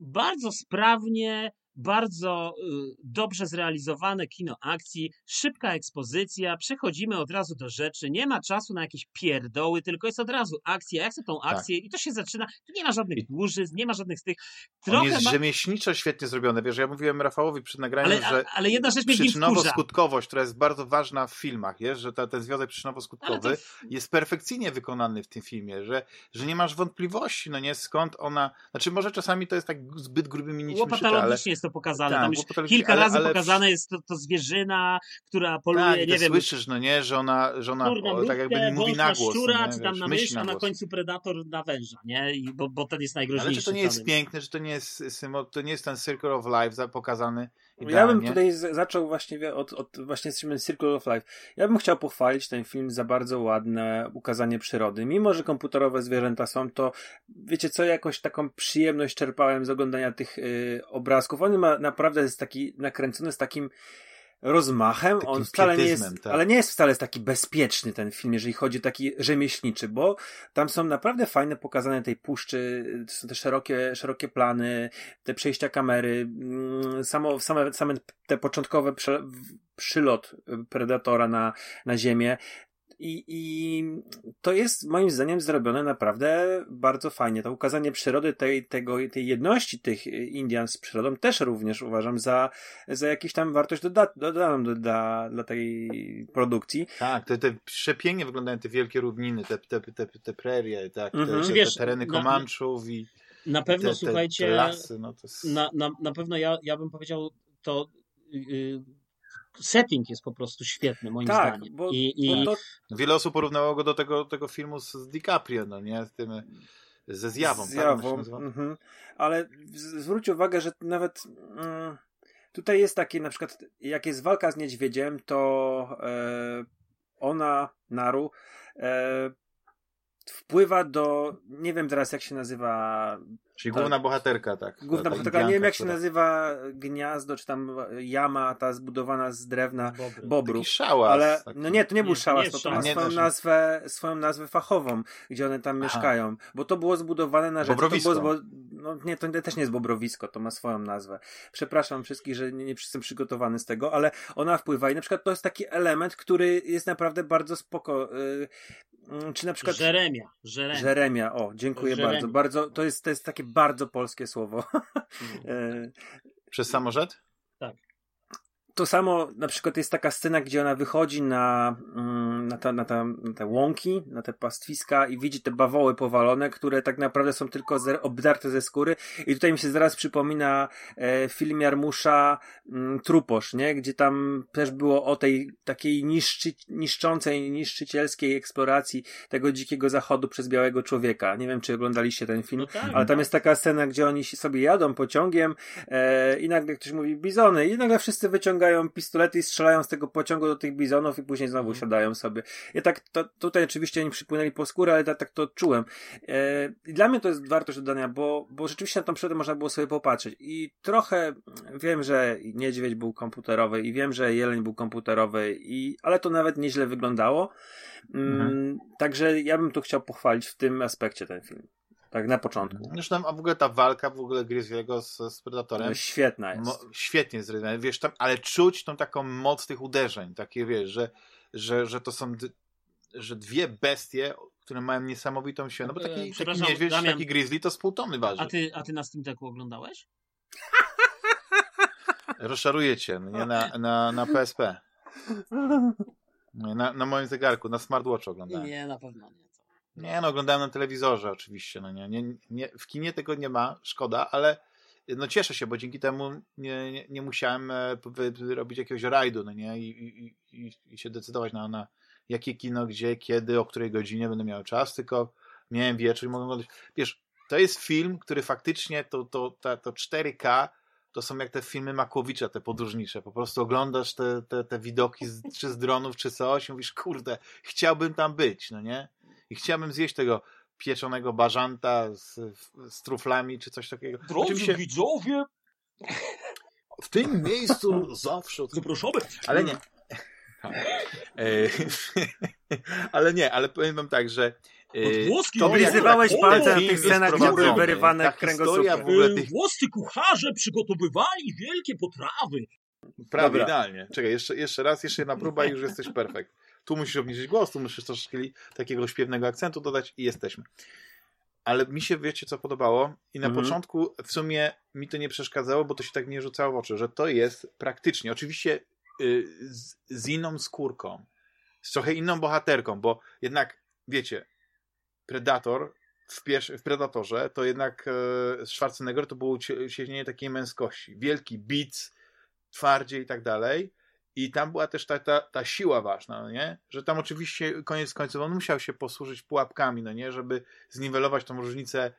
bardzo sprawnie bardzo y, dobrze zrealizowane kino akcji, szybka ekspozycja, przechodzimy od razu do rzeczy, nie ma czasu na jakieś pierdoły, tylko jest od razu akcja, ja chcę tą tak. akcję tak. i to się zaczyna, tu nie ma żadnych dłużyzn, nie ma żadnych z tych... Trochę On jest ma... rzemieślniczo świetnie zrobione, wiesz, ja mówiłem Rafałowi przed nagraniem, ale, że ale jedna rzecz przyczynowo-skutkowość, która jest bardzo ważna w filmach, jest, że ta, ten związek przyczynowo-skutkowy to... jest perfekcyjnie wykonany w tym filmie, że, że nie masz wątpliwości, no nie, skąd ona, znaczy może czasami to jest tak zbyt grubymi szyte, ale... jest to pokazane. Tak, Tam już kilka ale, razy ale... pokazane jest to, to, zwierzyna, która poluje, tak, nie wiem. słyszysz, no nie, że ona, że ona o, tak jakby nie mówi na głos. szczura, no czy tam na mysz, a na końcu predator na węża, nie? I, bo, bo ten jest najgroźniejszy. Ale czy to nie jest piękne, że to nie jest, to nie jest ten Circle of Life pokazany Idealnie. Ja bym tutaj z- zaczął właśnie od, od właśnie z Circle of Life. Ja bym chciał pochwalić ten film za bardzo ładne ukazanie przyrody. Mimo, że komputerowe zwierzęta są, to wiecie co, jakoś taką przyjemność czerpałem z oglądania tych y, obrazków. On ma naprawdę jest taki nakręcony z takim rozmachem. Takim on wcale nie jest, tak. ale nie jest wcale taki bezpieczny ten film, jeżeli chodzi o taki rzemieślniczy, bo tam są naprawdę fajne pokazane tej puszczy, są te szerokie, szerokie plany, te przejścia kamery, mm, samo, same, same te początkowe przylot Predatora na, na ziemię. I, I to jest moim zdaniem zrobione naprawdę bardzo fajnie. To ukazanie przyrody tej, tego, tej jedności tych Indian z przyrodą też również uważam za, za jakąś tam wartość doda, dodaną do, dla, dla tej produkcji. Tak, te, te przepięknie wyglądają te wielkie równiny, te, te, te, te prerie, tak, te, mhm. te, Wiesz, te tereny Komanczów i na pewno, te, słuchajcie, te lasy, no jest... na, na, na pewno ja, ja bym powiedział to yy, setting jest po prostu świetny, moim tak, zdaniem. Bo, I, i... To... Wiele osób porównało go do tego, tego filmu z DiCaprio, no nie? Z tym, ze zjawą. Tak? zjawą. Tak, mhm. Ale zwróć uwagę, że nawet mm, tutaj jest takie, na przykład, jak jest walka z niedźwiedziem, to e, ona, Naru, e, wpływa do, nie wiem teraz jak się nazywa Czyli główna tak. bohaterka, tak. Główna ta, ta bohaterka, nie wiem jak się nazywa gniazdo, czy tam jama ta zbudowana z drewna Bobry. bobrów. szałas. Ale, no nie, to nie był nie, szałas, nie to, to ma nie, swoją, nazwę, swoją nazwę fachową, gdzie one tam Aha. mieszkają. Bo to było zbudowane na rzecz... Bobrowisko. To było, no nie, to też nie jest bobrowisko, to ma swoją nazwę. Przepraszam wszystkich, że nie, nie jestem przygotowany z tego, ale ona wpływa i na przykład to jest taki element, który jest naprawdę bardzo spoko. Yy, czy na przykład... Żeremia. Żeremia, Żeremia. o, dziękuję Żeremia. bardzo. Bardzo, to jest, to jest takie bardzo polskie słowo. Mm. E, Przez samorzet? To samo na przykład jest taka scena, gdzie ona wychodzi na, mm, na, ta, na, ta, na te łąki, na te pastwiska i widzi te bawoły powalone, które tak naprawdę są tylko ze, obdarte ze skóry. I tutaj mi się zaraz przypomina e, film Jarmusza mm, Truposz, nie? Gdzie tam też było o tej takiej niszczy, niszczącej, niszczycielskiej eksploracji tego dzikiego zachodu przez białego człowieka. Nie wiem, czy oglądaliście ten film, no tak, ale tam jest taka scena, gdzie oni sobie jadą pociągiem e, i nagle ktoś mówi bizony i nagle wszyscy wyciągają pistolety i strzelają z tego pociągu do tych bizonów i później znowu mhm. siadają sobie. Ja tak, to, tutaj oczywiście nie przypłynęli po skórę, ale tak, tak to czułem. E, I dla mnie to jest wartość dodania, bo, bo rzeczywiście na tą przygodę można było sobie popatrzeć i trochę wiem, że niedźwiedź był komputerowy i wiem, że jeleń był komputerowy i, ale to nawet nieźle wyglądało. Mm, mhm. Także ja bym tu chciał pochwalić w tym aspekcie ten film. Tak, na początku. Zresztą, a w ogóle ta walka w ogóle Grizzly'ego z, z Predatorem. No, świetna jest. Mo, świetnie zrealizowana, wiesz, tam, ale czuć tą taką moc tych uderzeń, takie wiesz, że, że, że to są że dwie bestie, które mają niesamowitą siłę. No bo taki, taki niedźwiedź, Damian, taki grizzly to z pół tony waży. A ty, a ty na Steam Decku oglądałeś? Rozczaruję cię, no nie na, na, na PSP. Na, na moim zegarku, na smartwatchu oglądałem. Nie, na pewno nie. Nie, no oglądałem na telewizorze oczywiście. No nie, nie, nie, w kinie tego nie ma, szkoda, ale no cieszę się, bo dzięki temu nie, nie, nie musiałem e, robić jakiegoś rajdu, no nie, I, i, i, i się decydować na, na jakie kino, gdzie, kiedy, o której godzinie będę miał czas, tylko miałem wieczór i mogłem oglądać. Wiesz, to jest film, który faktycznie to, to, to, to 4K to są jak te filmy Makłowicza, te podróżnicze. Po prostu oglądasz te, te, te widoki z, czy z dronów, czy coś i mówisz, kurde, chciałbym tam być, no nie? I chciałbym zjeść tego pieczonego bażanta z, z truflami czy coś takiego. Drodzy Oczywiście... widzowie! W tym miejscu zawsze... Zapraszamy! Ale nie. E, ale nie, ale powiem wam tak, że Włoski, to oblizywałeś palce na tych scenach, gdzie były wyrywane kręgosłupy. W ogóle tych... Włoscy kucharze przygotowywali wielkie potrawy. Prawie Dobra. idealnie. Czekaj, jeszcze, jeszcze raz, jeszcze jedna próba i już jesteś perfekt. Tu musisz obniżyć głos, tu musisz troszkę takiego śpiewnego akcentu dodać i jesteśmy. Ale mi się, wiecie, co podobało? I na mhm. początku w sumie mi to nie przeszkadzało, bo to się tak nie rzucało w oczy, że to jest praktycznie, oczywiście yy, z, z inną skórką, z trochę inną bohaterką, bo jednak, wiecie, Predator w, w Predatorze to jednak e, Schwarzenegger to było siedzenie takiej męskości. Wielki beats, twardzie i tak dalej. I tam była też ta, ta, ta siła ważna, no nie? Że tam oczywiście koniec końców on musiał się posłużyć pułapkami, no nie? Żeby zniwelować tą różnicę e,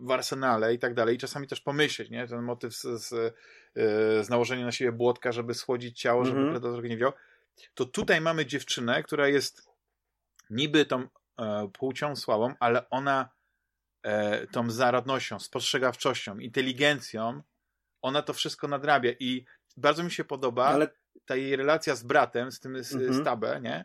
w arsenale i tak dalej. I czasami też pomyśleć, nie? Ten motyw z, z, e, z nałożeniem na siebie błotka, żeby schłodzić ciało, żeby mm -hmm. predator nie wiedział. To tutaj mamy dziewczynę, która jest niby tą e, płcią słabą, ale ona e, tą zaradnością, spostrzegawczością, inteligencją, ona to wszystko nadrabia i bardzo mi się podoba ale... ta jej relacja z bratem, z tym z, mhm. Stabę, nie?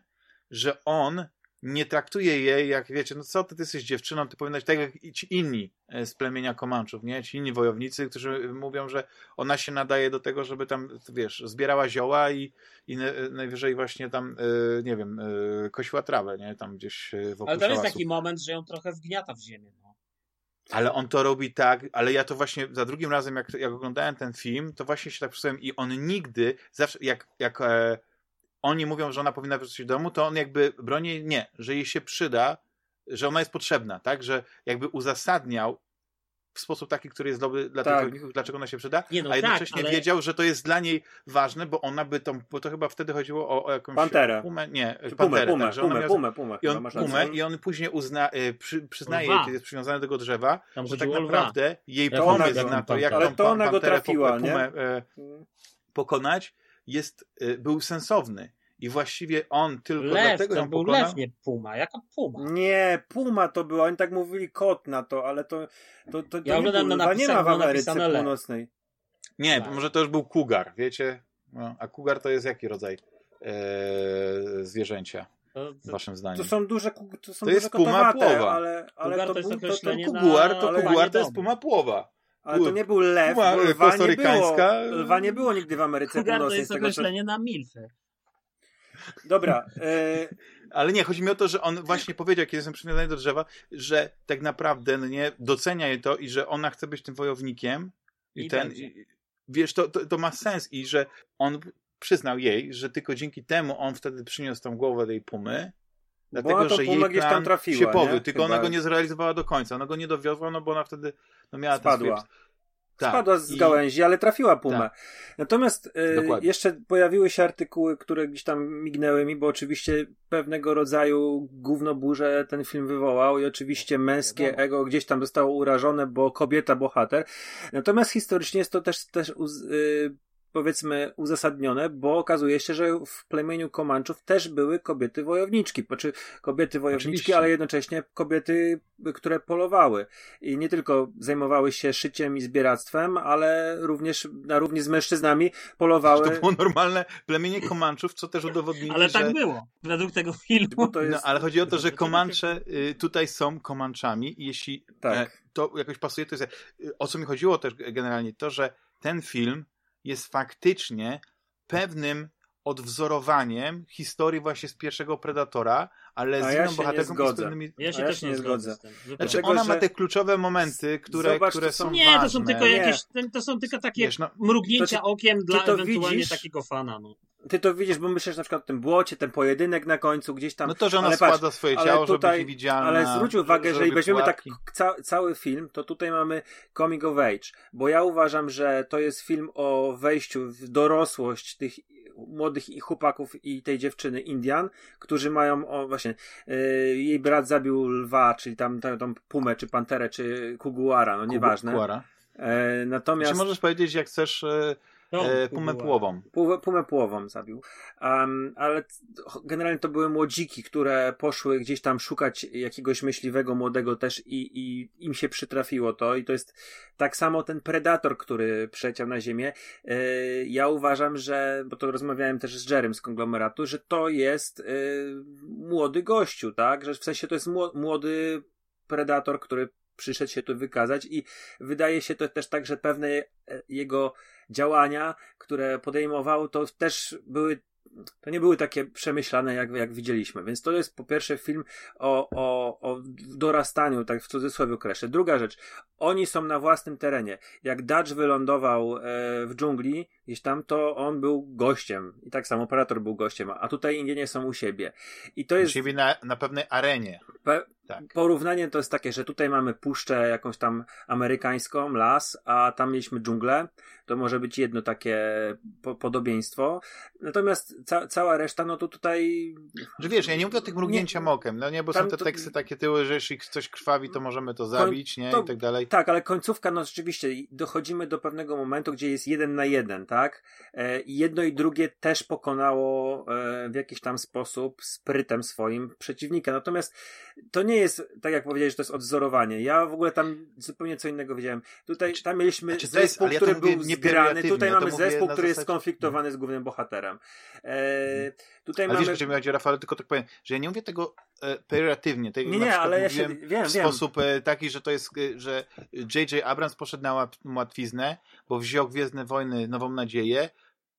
Że on nie traktuje jej jak, wiecie, no co ty, ty jesteś dziewczyną, ty powinnaś tak jak ci inni e, z plemienia Komanczów, nie? Ci inni wojownicy, którzy mówią, że ona się nadaje do tego, żeby tam, wiesz, zbierała zioła i, i najwyżej właśnie tam, e, nie wiem, e, kosiła trawę, nie? Tam gdzieś wokół Ale to jest taki moment, że ją trochę wgniata w ziemię, no. Ale on to robi tak, ale ja to właśnie za drugim razem, jak, jak oglądałem ten film, to właśnie się tak przedstawiłem i on nigdy, zawsze jak, jak e, oni mówią, że ona powinna wrócić do domu, to on jakby broni, nie, że jej się przyda, że ona jest potrzebna, tak, że jakby uzasadniał w sposób taki, który jest dobry dla tak. tych rolników, dlaczego ona się przyda, nie, no a jednocześnie tak, ale... wiedział, że to jest dla niej ważne, bo ona by tą, bo to chyba wtedy chodziło o, o jakąś Panterę. Pumę, nie, pumę, panterę, pumę, tak, pumę, miała, pumę, pumę, i on, pumę, i on później uzna, y, przy, przyznaje kiedy jest przywiązany do tego drzewa, Tam że tak naprawdę lwa. jej pomysł na to, jak ale tą to ona go trafiła, pumę, e, pokonać, jest, e, był sensowny I właściwie on tylko lew, dlatego to był pokonał... lew, nie puma. Jaka puma? Nie, puma to była. Oni tak mówili kot na to, ale to, to, to, to ja nie, był, na nie ma w Ameryce Północnej. Nie, tak. może to już był kugar, wiecie? No, a kugar to jest jaki rodzaj e, zwierzęcia? To, to, waszym zdaniem. To są duże to są to jest puma płowa. ale, ale to, to, jest to, to, kuguar, to kuguar to jest puma płowa. Ale to nie był lew, puma, lwa nie było. Lwa nie było nigdy w Ameryce Kugar Północnej. to jest określenie na milfy. Dobra. E... Ale nie, chodzi mi o to, że on właśnie powiedział, kiedy jestem przywiązany do drzewa, że tak naprawdę no nie docenia je to i że ona chce być tym wojownikiem i, I ten. I, wiesz, to, to, to ma sens i że on przyznał jej, że tylko dzięki temu on wtedy przyniósł tą głowę tej pumy, Dlatego, że jej plan tam trafiła, się powiódł, tylko Chyba. ona go nie zrealizowała do końca. Ona go nie dowiozła, no bo ona wtedy no, miała Spadła. ten tak. Spadła z I... gałęzi, ale trafiła pumę. Tak. Natomiast y, jeszcze pojawiły się artykuły, które gdzieś tam mignęły mi, bo oczywiście pewnego rodzaju gównoburze ten film wywołał i oczywiście męskie ego gdzieś tam zostało urażone, bo kobieta bohater. Natomiast historycznie jest to też, też y, powiedzmy uzasadnione, bo okazuje się, że w plemieniu Komanczów też były kobiety wojowniczki, znaczy kobiety wojowniczki, Oczywiście. ale jednocześnie kobiety, które polowały i nie tylko zajmowały się szyciem i zbieractwem, ale również na równi z mężczyznami polowały. To było normalne plemienie Komanczów, co też udowodniło, Ale tak że... było, według tego filmu. Jest... No, ale chodzi o to, że Komancze y, tutaj są Komanczami i jeśli tak. E, to jakoś pasuje, to jest... Y, o co mi chodziło też generalnie, to, że ten film jest faktycznie pewnym odwzorowaniem historii właśnie z pierwszego Predatora, ale z inną bohaterką z pewnymi... Ja się też nie zgodzę. Znaczy ona że... ma te kluczowe momenty, które, Zobacz, które są, Nie, ważne. to są tylko jakieś, to są tylko takie Wiesz, no, mrugnięcia to, okiem dla ewentualnie widzisz, takiego fana. No. Ty to widzisz, bo myślisz na przykład o tym błocie, ten pojedynek na końcu, gdzieś tam. No to, że ona ale składa patrz, swoje ciało, tutaj, żeby być widzialna. Ale zwróć uwagę, że jeżeli weźmiemy tak ca cały film, to tutaj mamy Comic of Age, bo ja uważam, że to jest film o wejściu w dorosłość tych młodych chłopaków i tej dziewczyny Indian, którzy mają, o właśnie, yy, jej brat zabił lwa, czyli tam tą pumę, czy panterę, czy kuguara, no nieważne. Kuguara. E, natomiast... Czy możesz powiedzieć, jak chcesz... E no, e, pumę płową. Pumę płową zabił. Um, ale generalnie to były młodziki, które poszły gdzieś tam szukać jakiegoś myśliwego młodego też i, i im się przytrafiło to. I to jest tak samo ten predator, który przeciął na ziemię. E, ja uważam, że, bo to rozmawiałem też z Jerem z konglomeratu, że to jest e, młody gościu, tak? Że w sensie to jest młody predator, który przyszedł się tu wykazać i wydaje się to też tak, że pewne jego działania, które podejmował, to też były to nie były takie przemyślane, jak, jak widzieliśmy. Więc to jest po pierwsze film o, o, o dorastaniu, tak w cudzysłowie określę. Druga rzecz, oni są na własnym terenie. Jak Dutch wylądował e, w dżungli, gdzieś tam, to on był gościem. I tak samo operator był gościem, a tutaj Indianie są u siebie. I to jest. U siebie na, na pewnej arenie. Pe tak. Porównanie to jest takie, że tutaj mamy puszczę jakąś tam amerykańską, las, a tam mieliśmy dżunglę. To może być jedno takie po podobieństwo. Natomiast ca cała reszta, no to tutaj. Że wiesz, ja nie mówię o tych mrugnięcia nie, mokiem, no nie, bo są te to... teksty takie tyły, że jeśli coś krwawi, to możemy to zabić, nie? To, I tak dalej. Tak, ale końcówka, no rzeczywiście, dochodzimy do pewnego momentu, gdzie jest jeden na jeden, tak? E, I jedno i drugie też pokonało e, w jakiś tam sposób sprytem swoim przeciwnika. Natomiast to nie jest, tak jak powiedziałeś, że to jest odzorowanie. Ja w ogóle tam zupełnie co innego widziałem. Tutaj, znaczy, tam mieliśmy znaczy zespół, jest, który był zgrany, tutaj mamy zespół, który jest skonfliktowany z głównym bohaterem. E, tutaj ale mamy... wiesz, że mi chodzi, Rafał, tylko tak powiem, że ja nie mówię tego e, pejoratywnie. Tak nie, nie, ale ja się wiem, w sposób e, taki, że to jest, e, że J.J. Abrams poszedł na łatwiznę, bo wziął Gwiezdne Wojny Nową Nadzieję,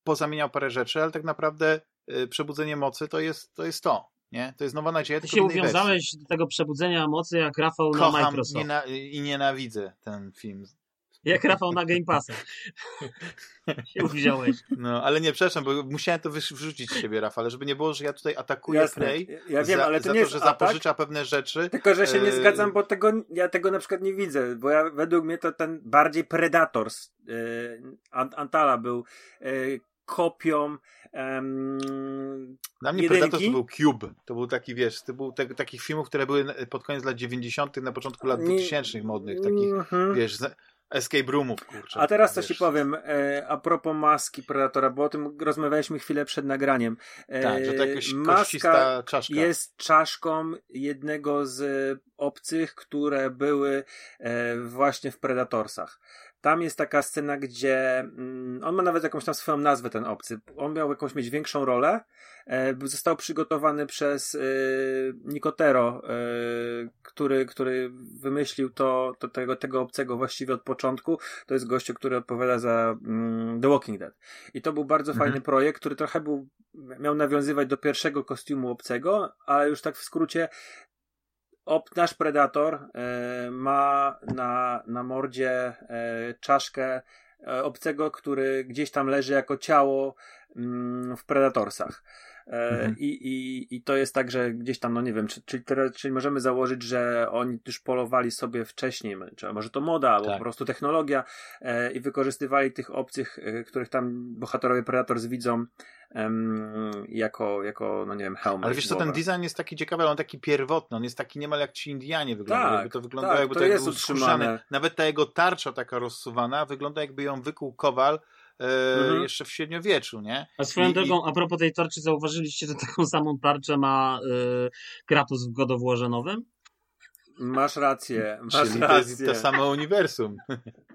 pozamieniał parę rzeczy, ale tak naprawdę e, Przebudzenie Mocy to jest to. Jest to. Nie? To jest nowa nadzieja. Ty się uwiązałeś do tego przebudzenia mocy jak Rafał Kocham na Microsoft. Niena I nienawidzę ten film. Jak Rafał na Game Passa. się uwziąłeś. No, ale nie, przepraszam, bo musiałem to wyrzucić z siebie, Rafał, żeby nie było, że ja tutaj atakuję Jasne. Play ja wiem, za, ale to za nie to, że zapożycza pewne rzeczy. Tylko, że się nie e, zgadzam, bo tego, ja tego na przykład nie widzę, bo ja, według mnie to ten bardziej Predator yy, Antala był yy, kopią um, Dla mnie jedynki. Predator to był Cube. To był taki, wiesz, to był te, takich filmów, które były pod koniec lat 90., na początku lat 2000 modnych, takich, mm -hmm. wiesz, escape roomów, kurczę. A teraz coś ci powiem, e, a propos maski Predatora, bo o tym rozmawialiśmy chwilę przed nagraniem. E, tak, że to jakaś maska czaszka. jest czaszką jednego z obcych, które były e, właśnie w Predatorsach. Tam jest taka scena, gdzie mm, on ma nawet jakąś tam swoją nazwę, ten obcy. On miał jakąś mieć większą rolę. E, został przygotowany przez e, Nicotero, e, który, który wymyślił to, to tego, tego obcego właściwie od początku. To jest gościu, który odpowiada za mm, The Walking Dead. I to był bardzo mhm. fajny projekt, który trochę był, miał nawiązywać do pierwszego kostiumu obcego, ale już tak w skrócie Op, nasz predator e, ma na, na mordzie e, czaszkę e, obcego, który gdzieś tam leży jako ciało mm, w Predatorsach. E, mhm. I, i, I to jest tak, że gdzieś tam, no nie wiem, czy, czy, czyli możemy założyć, że oni już polowali sobie wcześniej, czy może to moda, albo tak. po prostu technologia e, i wykorzystywali tych obcych, e, których tam bohaterowie Predators widzą jako, jako, no nie wiem, hełm. Ale wiesz co, ten design jest taki ciekawy, ale on taki pierwotny, on jest taki niemal jak ci Indianie wyglądają. Tak, jakby to wygląda tak, jakby to, to jest utrzymane. Nawet ta jego tarcza taka rozsuwana wygląda jakby ją wykuł kowal e, mhm. jeszcze w średniowieczu, nie? A swoją I, drogą, i... a propos tej tarczy, zauważyliście, że taką samą tarczę ma e, Kratos w God of Warze nowym? Masz rację. Masz czyli rację. to jest to samo uniwersum.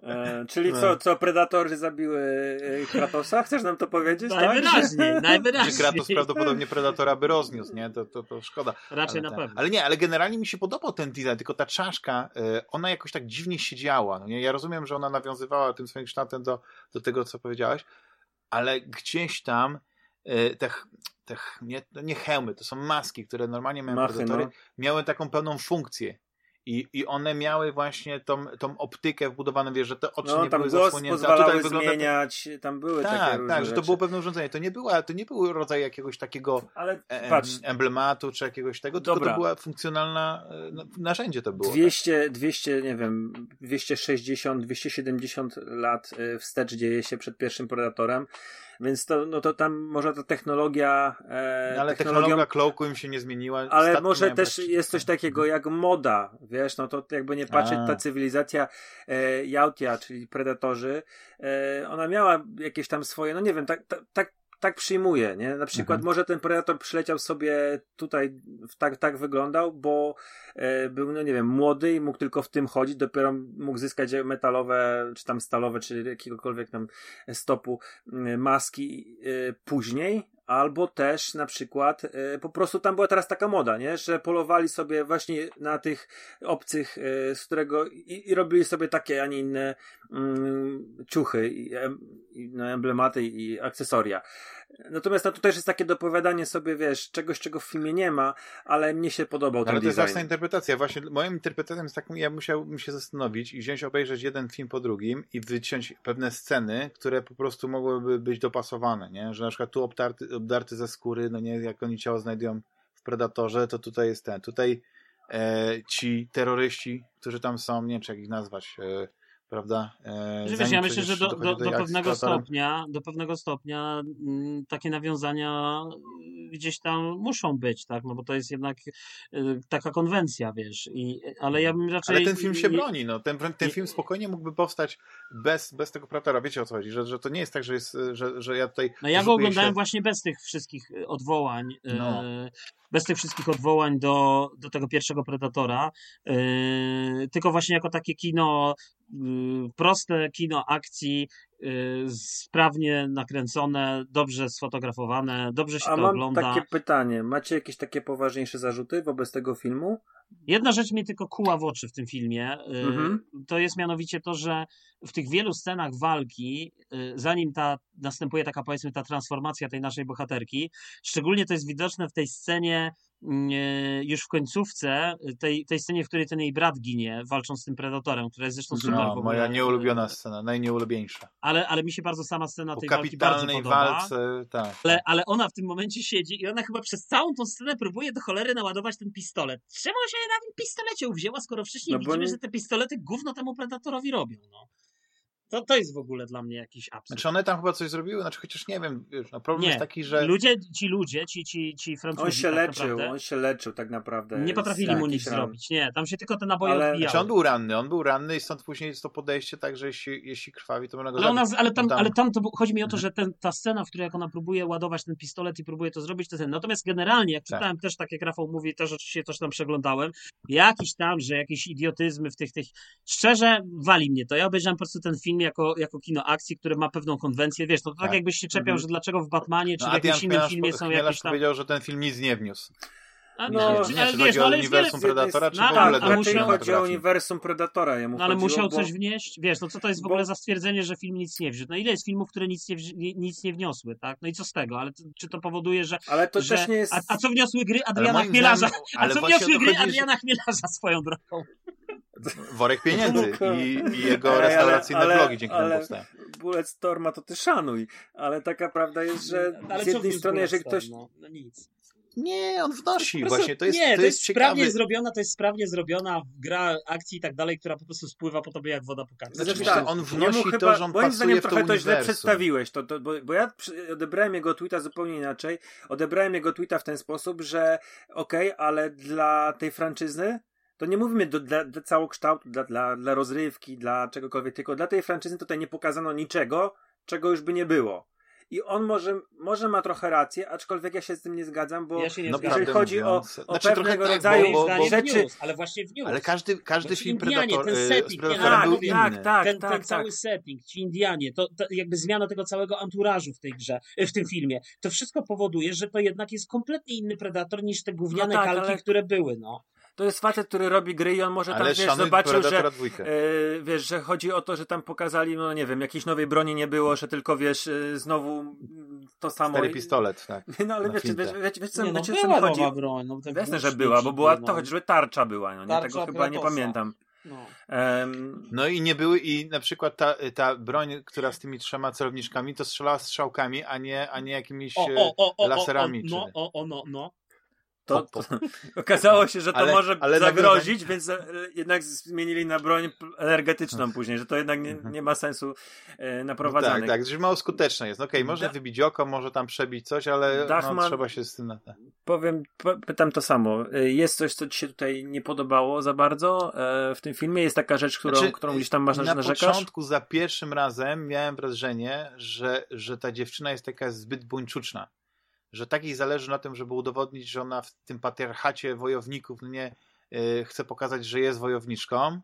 E, czyli co, co Predatory zabiły e, Kratosa? Chcesz nam to powiedzieć? Najwyraźniej, tak? najwyraźniej. Czy Kratos prawdopodobnie Predatora by rozniósł, nie? To, to, to szkoda. Raczej ale na pewno. Ale nie, ale generalnie mi się podobał ten design, tylko ta czaszka, e, ona jakoś tak dziwnie siedziała. No nie? Ja rozumiem, że ona nawiązywała tym swoim kształtem do, do tego, co powiedziałeś, ale gdzieś tam e, te, te nie, nie hełmy, to są maski, które normalnie mają Machy, Predatory, no. miały taką pełną funkcję i, I one miały właśnie tą, tą optykę wbudowaną, wiesz, że te oczy no, nie były zasłonięte. A tutaj wygląda zmieniać, tam były tak, takie Tak, że to było pewne urządzenie. To nie, była, to nie był rodzaj jakiegoś takiego Ale, patrz, emblematu czy jakiegoś tego, Dobra. tylko to była funkcjonalna e, narzędzie to było. 200, tak. 200, nie wiem, 260, 270 lat e, wstecz dzieje się przed pierwszym Predatorem więc to, no to tam może ta technologia. E, no ale technologia cloaku im się nie zmieniła. Ale może też jest coś takiego jak moda, wiesz, no to jakby nie patrzeć, A. ta cywilizacja e, Jautia, czyli predatorzy, e, ona miała jakieś tam swoje, no nie wiem, tak, tak, tak tak przyjmuję, nie? Na przykład mhm. może ten Predator przyleciał sobie tutaj, tak, tak wyglądał, bo e, był, no nie wiem, młody i mógł tylko w tym chodzić, dopiero mógł zyskać metalowe, czy tam stalowe, czy jakiegokolwiek tam stopu maski e, później, albo też na przykład e, po prostu tam była teraz taka moda, nie? że polowali sobie właśnie na tych obcych, e, z którego i, i robili sobie takie, a nie inne mm, ciuchy, i, i, no, emblematy i akcesoria. Natomiast no, też jest takie dopowiadanie sobie, wiesz, czegoś, czego w filmie nie ma, ale mnie się podobał ten Ale to jest własna interpretacja. Właśnie moją interpretacją jest taką, ja musiałbym się zastanowić i wziąć, obejrzeć jeden film po drugim i wyciąć pewne sceny, które po prostu mogłyby być dopasowane, nie? Że na przykład tu obdarty, obdarty ze skóry, no nie, jak oni ciało znajdują w Predatorze, to tutaj jest ten. Tutaj e, ci terroryści, którzy tam są, nie wiem, czy jak ich nazwać, e, prawda? E, wiesz, ja myślę, że do, do, do pewnego stopnia, do pewnego stopnia m, mm, takie nawiązania gdzieś tam muszą być, tak? No bo to jest jednak y, taka konwencja, wiesz. I, ale ja bym raczej. Ale ten film się broni, no. Ten, ten film spokojnie mógłby powstać bez, bez tego Predatora. Wiecie o co chodzi? Że, że to nie jest tak, że, jest, że, że ja tutaj. No ja go oglądałem się... właśnie bez tych wszystkich odwołań. No. Y, bez tych wszystkich odwołań do, do tego pierwszego Predatora, tylko właśnie jako takie kino, proste kino akcji, yy, sprawnie nakręcone, dobrze sfotografowane, dobrze się A to mam ogląda. takie pytanie, macie jakieś takie poważniejsze zarzuty wobec tego filmu? Jedna rzecz mnie tylko kuła w oczy w tym filmie, y, mhm. to jest mianowicie to, że w tych wielu scenach walki, y, zanim ta następuje taka powiedzmy ta transformacja tej naszej bohaterki, szczególnie to jest widoczne w tej scenie już w końcówce, tej, tej scenie, w której ten jej brat ginie, walcząc z tym predatorem, która jest zresztą super. No, moja nieulubiona scena, najnieulubieńsza. Ale, ale mi się bardzo sama scena tej walki bardzo podoba. walce, tak. Ale, ale ona w tym momencie siedzi i ona chyba przez całą tą scenę próbuje do cholery naładować ten pistolet. Czemu się na tym pistolecie uwzięła, skoro wcześniej no widzimy, nie... że te pistolety gówno temu predatorowi robią, no. To, to jest w ogóle dla mnie jakiś absurd. Znaczy one tam chyba coś zrobiły, znaczy chociaż nie wiem, wiesz, no problem nie. jest taki, że... Ludzie, ci ludzie, ci, ci, ci Francuzi On się tak leczył, naprawdę, on się leczył tak naprawdę. Nie potrafili mu nic ran. zrobić, nie, tam się tylko te naboje ale... odbijały. Znaczy on był ranny, on był ranny i stąd później jest to podejście tak, że jeśli, jeśli krwawi, to można go ale, ona, ale, tam, tam, ale tam to, chodzi mi o to, mhm. że ten, ta scena, w której jak ona próbuje ładować ten pistolet i próbuje to zrobić, to ten. Natomiast generalnie, jak tak. czytałem też, tak jak Rafał mówi, też oczywiście coś tam przeglądałem, jakiś tam, że jakieś idiotyzmy w tych, tych... Szczerze, wali mnie to. Ja obejrzałem po prostu ten film jako, jako kino akcji, które ma pewną konwencję, wiesz, no to tak, tak jakbyś się czepiał, -hmm. że dlaczego w Batmanie czy no, w jakimś innym filmie są jakieś tam... powiedział, że ten film nic nie wniósł. A, no, nie, nie, czy chodzi o uniwersum Predatora, czy w ogóle a, musiał, chodzi o uniwersum Predatora. Jemu no, ale musiał bo... coś wnieść, wiesz, no co to jest w ogóle bo... za stwierdzenie, że film nic nie wniósł? No ile jest filmów, które nic nie, nic nie wniosły, tak? No i co z tego? Ale czy to powoduje, że... Ale to że... też nie jest... A, a co wniosły gry Adriana Chmielarza? A co wniosły gry Adriana Chmielarza swoją drogą? Worek pieniędzy i, i jego restauracyjne ale, blogi dzięki ale, temu powstają. Bulletstorma, to ty szanuj. Ale taka prawda jest, że ale z jednej strony, jeżeli ktoś... No, no nic. Nie, on wnosi właśnie, to jest Nie, to, to jest, jest sprawnie zrobiona, to jest sprawnie zrobiona gra akcji i tak dalej, która po prostu spływa po tobie jak woda po karcie. Znaczy, tak, on wnosi chyba, to, że on moim zdaniem trochę to źle przedstawiłeś, to, to, bo, bo ja odebrałem jego tweeta zupełnie inaczej. Odebrałem jego tweeta w ten sposób, że okej, okay, ale dla tej franczyzy to nie mówimy do, dla, dla całokształtu, dla, dla, dla rozrywki, dla czegokolwiek, tylko dla tej franczyzy tutaj nie pokazano niczego, czego już by nie było. I on może, może ma trochę rację, aczkolwiek ja się z tym nie zgadzam, bo ja nie no, jeżeli chodzi o, o znaczy, pewnego tak, rodzaju bo, bo, bo rzeczy. News, ale właśnie w news. Ale każdy, każdy film Indianie, Predator, ten y, setting, nie, tak, był tak, inny. tak, ten, tak, ten tak. cały setting, ci Indianie, to, to, jakby zmiana tego całego anturażu w tej grze, y, w tym filmie, to wszystko powoduje, że to jednak jest kompletnie inny Predator niż te gówniane no tak, kalki, ale... które były, no. To jest facet, który robi gry i on może tam, Ale wiesz, zobaczył, że, e, wiesz, że chodzi o to, że tam pokazali, no nie wiem, jakiejś nowej broni nie było, że tylko, wiesz, e, znowu to samo. Stary pistolet, tak. No ale wiesz, wiesz, wiesz, wiesz, co, nie, no, wiecie, była co chodzi? broń. No, Jasne, że była, bo była to, chociażby tarcza była, no nie? Tarcza Tego chyba nie pamiętam. No. Um, no i nie były, i na przykład ta, ta broń, która z tymi trzema celowniczkami, to strzelała strzałkami, a nie, a nie jakimiś o, o, o, laserami. no, o, o, no, no. To, to, okazało się, że to ale, może ale zagrozić, więc e, jednak zmienili na broń energetyczną później, że to jednak nie, mhm. nie ma sensu e, naprowadzania. No tak, tak, że mało skuteczne jest. No okej, okay, może da... wybić oko, może tam przebić coś, ale no, trzeba się z tym... Na... Powiem, pytam to samo. E, jest coś, co ci się tutaj nie podobało za bardzo w tym filmie? Jest taka rzecz, którą, znaczy, którą gdzieś tam masz na narzekasz? Na początku, za pierwszym razem miałem wrażenie, że, że ta dziewczyna jest taka zbyt buńczuczna że tak jej zależy na tym, żeby udowodnić, że ona w tym patriarchacie wojowników no nie yy, chce pokazać, że jest wojowniczką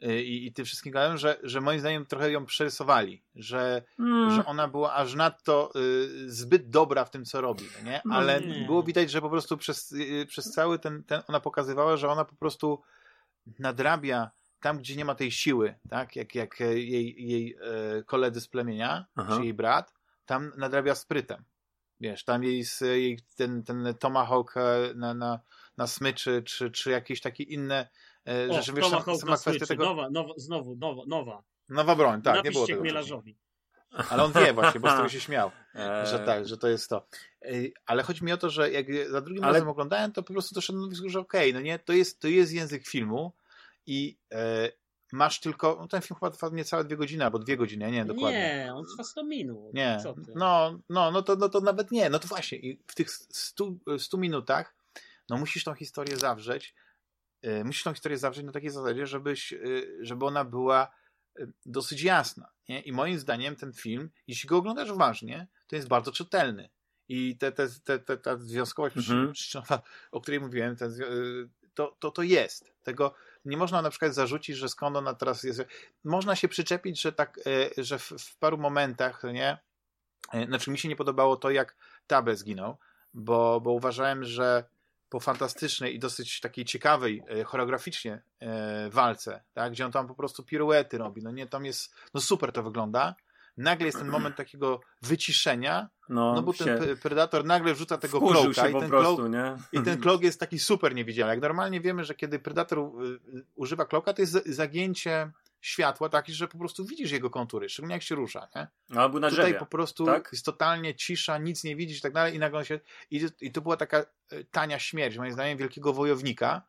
yy, i tym wszystkim gadałem, że, że moim zdaniem trochę ją przerysowali, że, mm. że ona była aż nadto yy, zbyt dobra w tym, co robi, no nie? ale nie. było widać, że po prostu przez, y, przez cały ten, ten, ona pokazywała, że ona po prostu nadrabia tam, gdzie nie ma tej siły, tak, jak, jak jej, jej e, koledzy z plemienia, Aha. czy jej brat, tam nadrabia sprytem. Wiesz, tam jej, jej ten, ten tomahawk e, na, na, na smyczy, czy, czy jakieś takie inne e, o, rzeczy. Wiesz, sama, sama kwestia tego... Nowa, nowa, znowu, nowa, nowa. Nowa broń, tak, Napiszcie nie było tego. Chmielarzowi. Ale on wie właśnie, bo z tego się śmiał, że tak, że to jest to. Ale chodzi mi o to, że jak za drugim Ale... razem oglądałem, to po prostu doszedłem do wniosku, że okej, okay, no nie, to jest, to jest język filmu i e, masz tylko, no ten film chyba trwa niecałe dwie godziny, albo dwie godziny, ja nie wiem dokładnie. Nie, on trwa 100 minut. Nie, no, no, no, to, no to nawet nie, no to właśnie i w tych 100, 100 minutach no musisz tą historię zawrzeć, yy, musisz tą historię zawrzeć na takiej zasadzie, żebyś, yy, żeby ona była yy, dosyć jasna, nie? I moim zdaniem ten film, jeśli go oglądasz uważnie, to jest bardzo czytelny. I te, te, te, te, ta związkowość mhm. przyczynowa, o której mówiłem, ten, to, to, to jest. Tego, nie można na przykład zarzucić, że skąd ona teraz jest. Można się przyczepić, że tak, e, że w, w paru momentach, nie? E, znaczy mi się nie podobało to, jak Tabe zginął, bo, bo uważałem, że po fantastycznej i dosyć takiej ciekawej e, choreograficznie walce, tak, gdzie on tam po prostu piruety robi, no nie, tam jest, no super to wygląda, nagle jest ten moment takiego wyciszenia, no, no bo ten Predator nagle wrzuca tego kloka i ten, prostu, i ten klok jest taki super niewidzialny. Jak normalnie wiemy, że kiedy Predator y, y, używa kloka, to jest zagięcie światła takie, że po prostu widzisz jego kontury, szczególnie jak się rusza, nie? No, albo na Tutaj po prostu tak? jest totalnie cisza, nic nie widzisz i tak dalej i nagle się... I, I to była taka y, tania śmierć, moim zdaniem, wielkiego wojownika,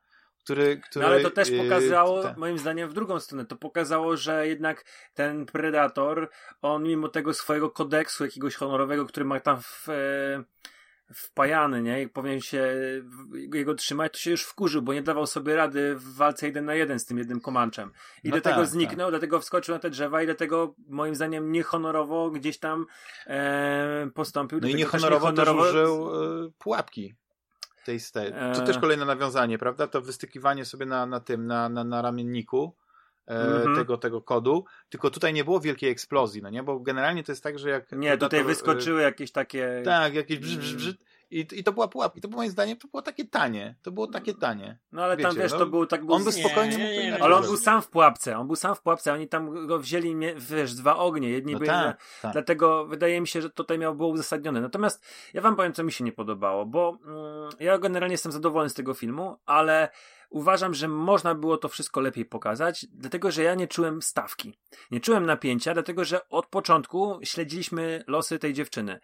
który, który, no ale to też pokazało, yy, moim zdaniem, w drugą stronę. To pokazało, że jednak ten Predator, on mimo tego swojego kodeksu jakiegoś honorowego, który ma tam w, e, wpajany, nie? I powinien się jego trzymać, to się już wkurzył, bo nie dawał sobie rady w walce jeden na jeden z tym jednym komanczem. I no dlatego tak, zniknął, tak. dlatego wskoczył na te drzewa i dlatego moim zdaniem niehonorowo gdzieś tam e, postąpił. No i niehonorowo, niehonorowo też użył e, pułapki tej stej. To też kolejne nawiązanie, prawda? To wystykiwanie sobie na, na tym, na, na, na ramienniku mm -hmm. tego, tego kodu, tylko tutaj nie było wielkiej eksplozji, no nie? Bo generalnie to jest tak, że jak... Nie, tutaj wyskoczyły jakieś takie... Tak, jakieś brz, brz, brz, i, I to była pułapka. I to moim zdaniem to było takie tanie. To było takie tanie. No ale Wiecie, tam wiesz, no, to był tak był... On by spokojnie nie, nie, nie, Ale on był sam w pułapce. On był sam w pułapce. Oni tam go wzięli, wiesz, dwa ognie. Jedni no byli. Tak, tak. Dlatego wydaje mi się, że tutaj miało było uzasadnione. Natomiast ja wam powiem, co mi się nie podobało, bo mm, ja generalnie jestem zadowolony z tego filmu, ale uważam, że można było to wszystko lepiej pokazać, dlatego że ja nie czułem stawki. Nie czułem napięcia, dlatego że od początku śledziliśmy losy tej dziewczyny.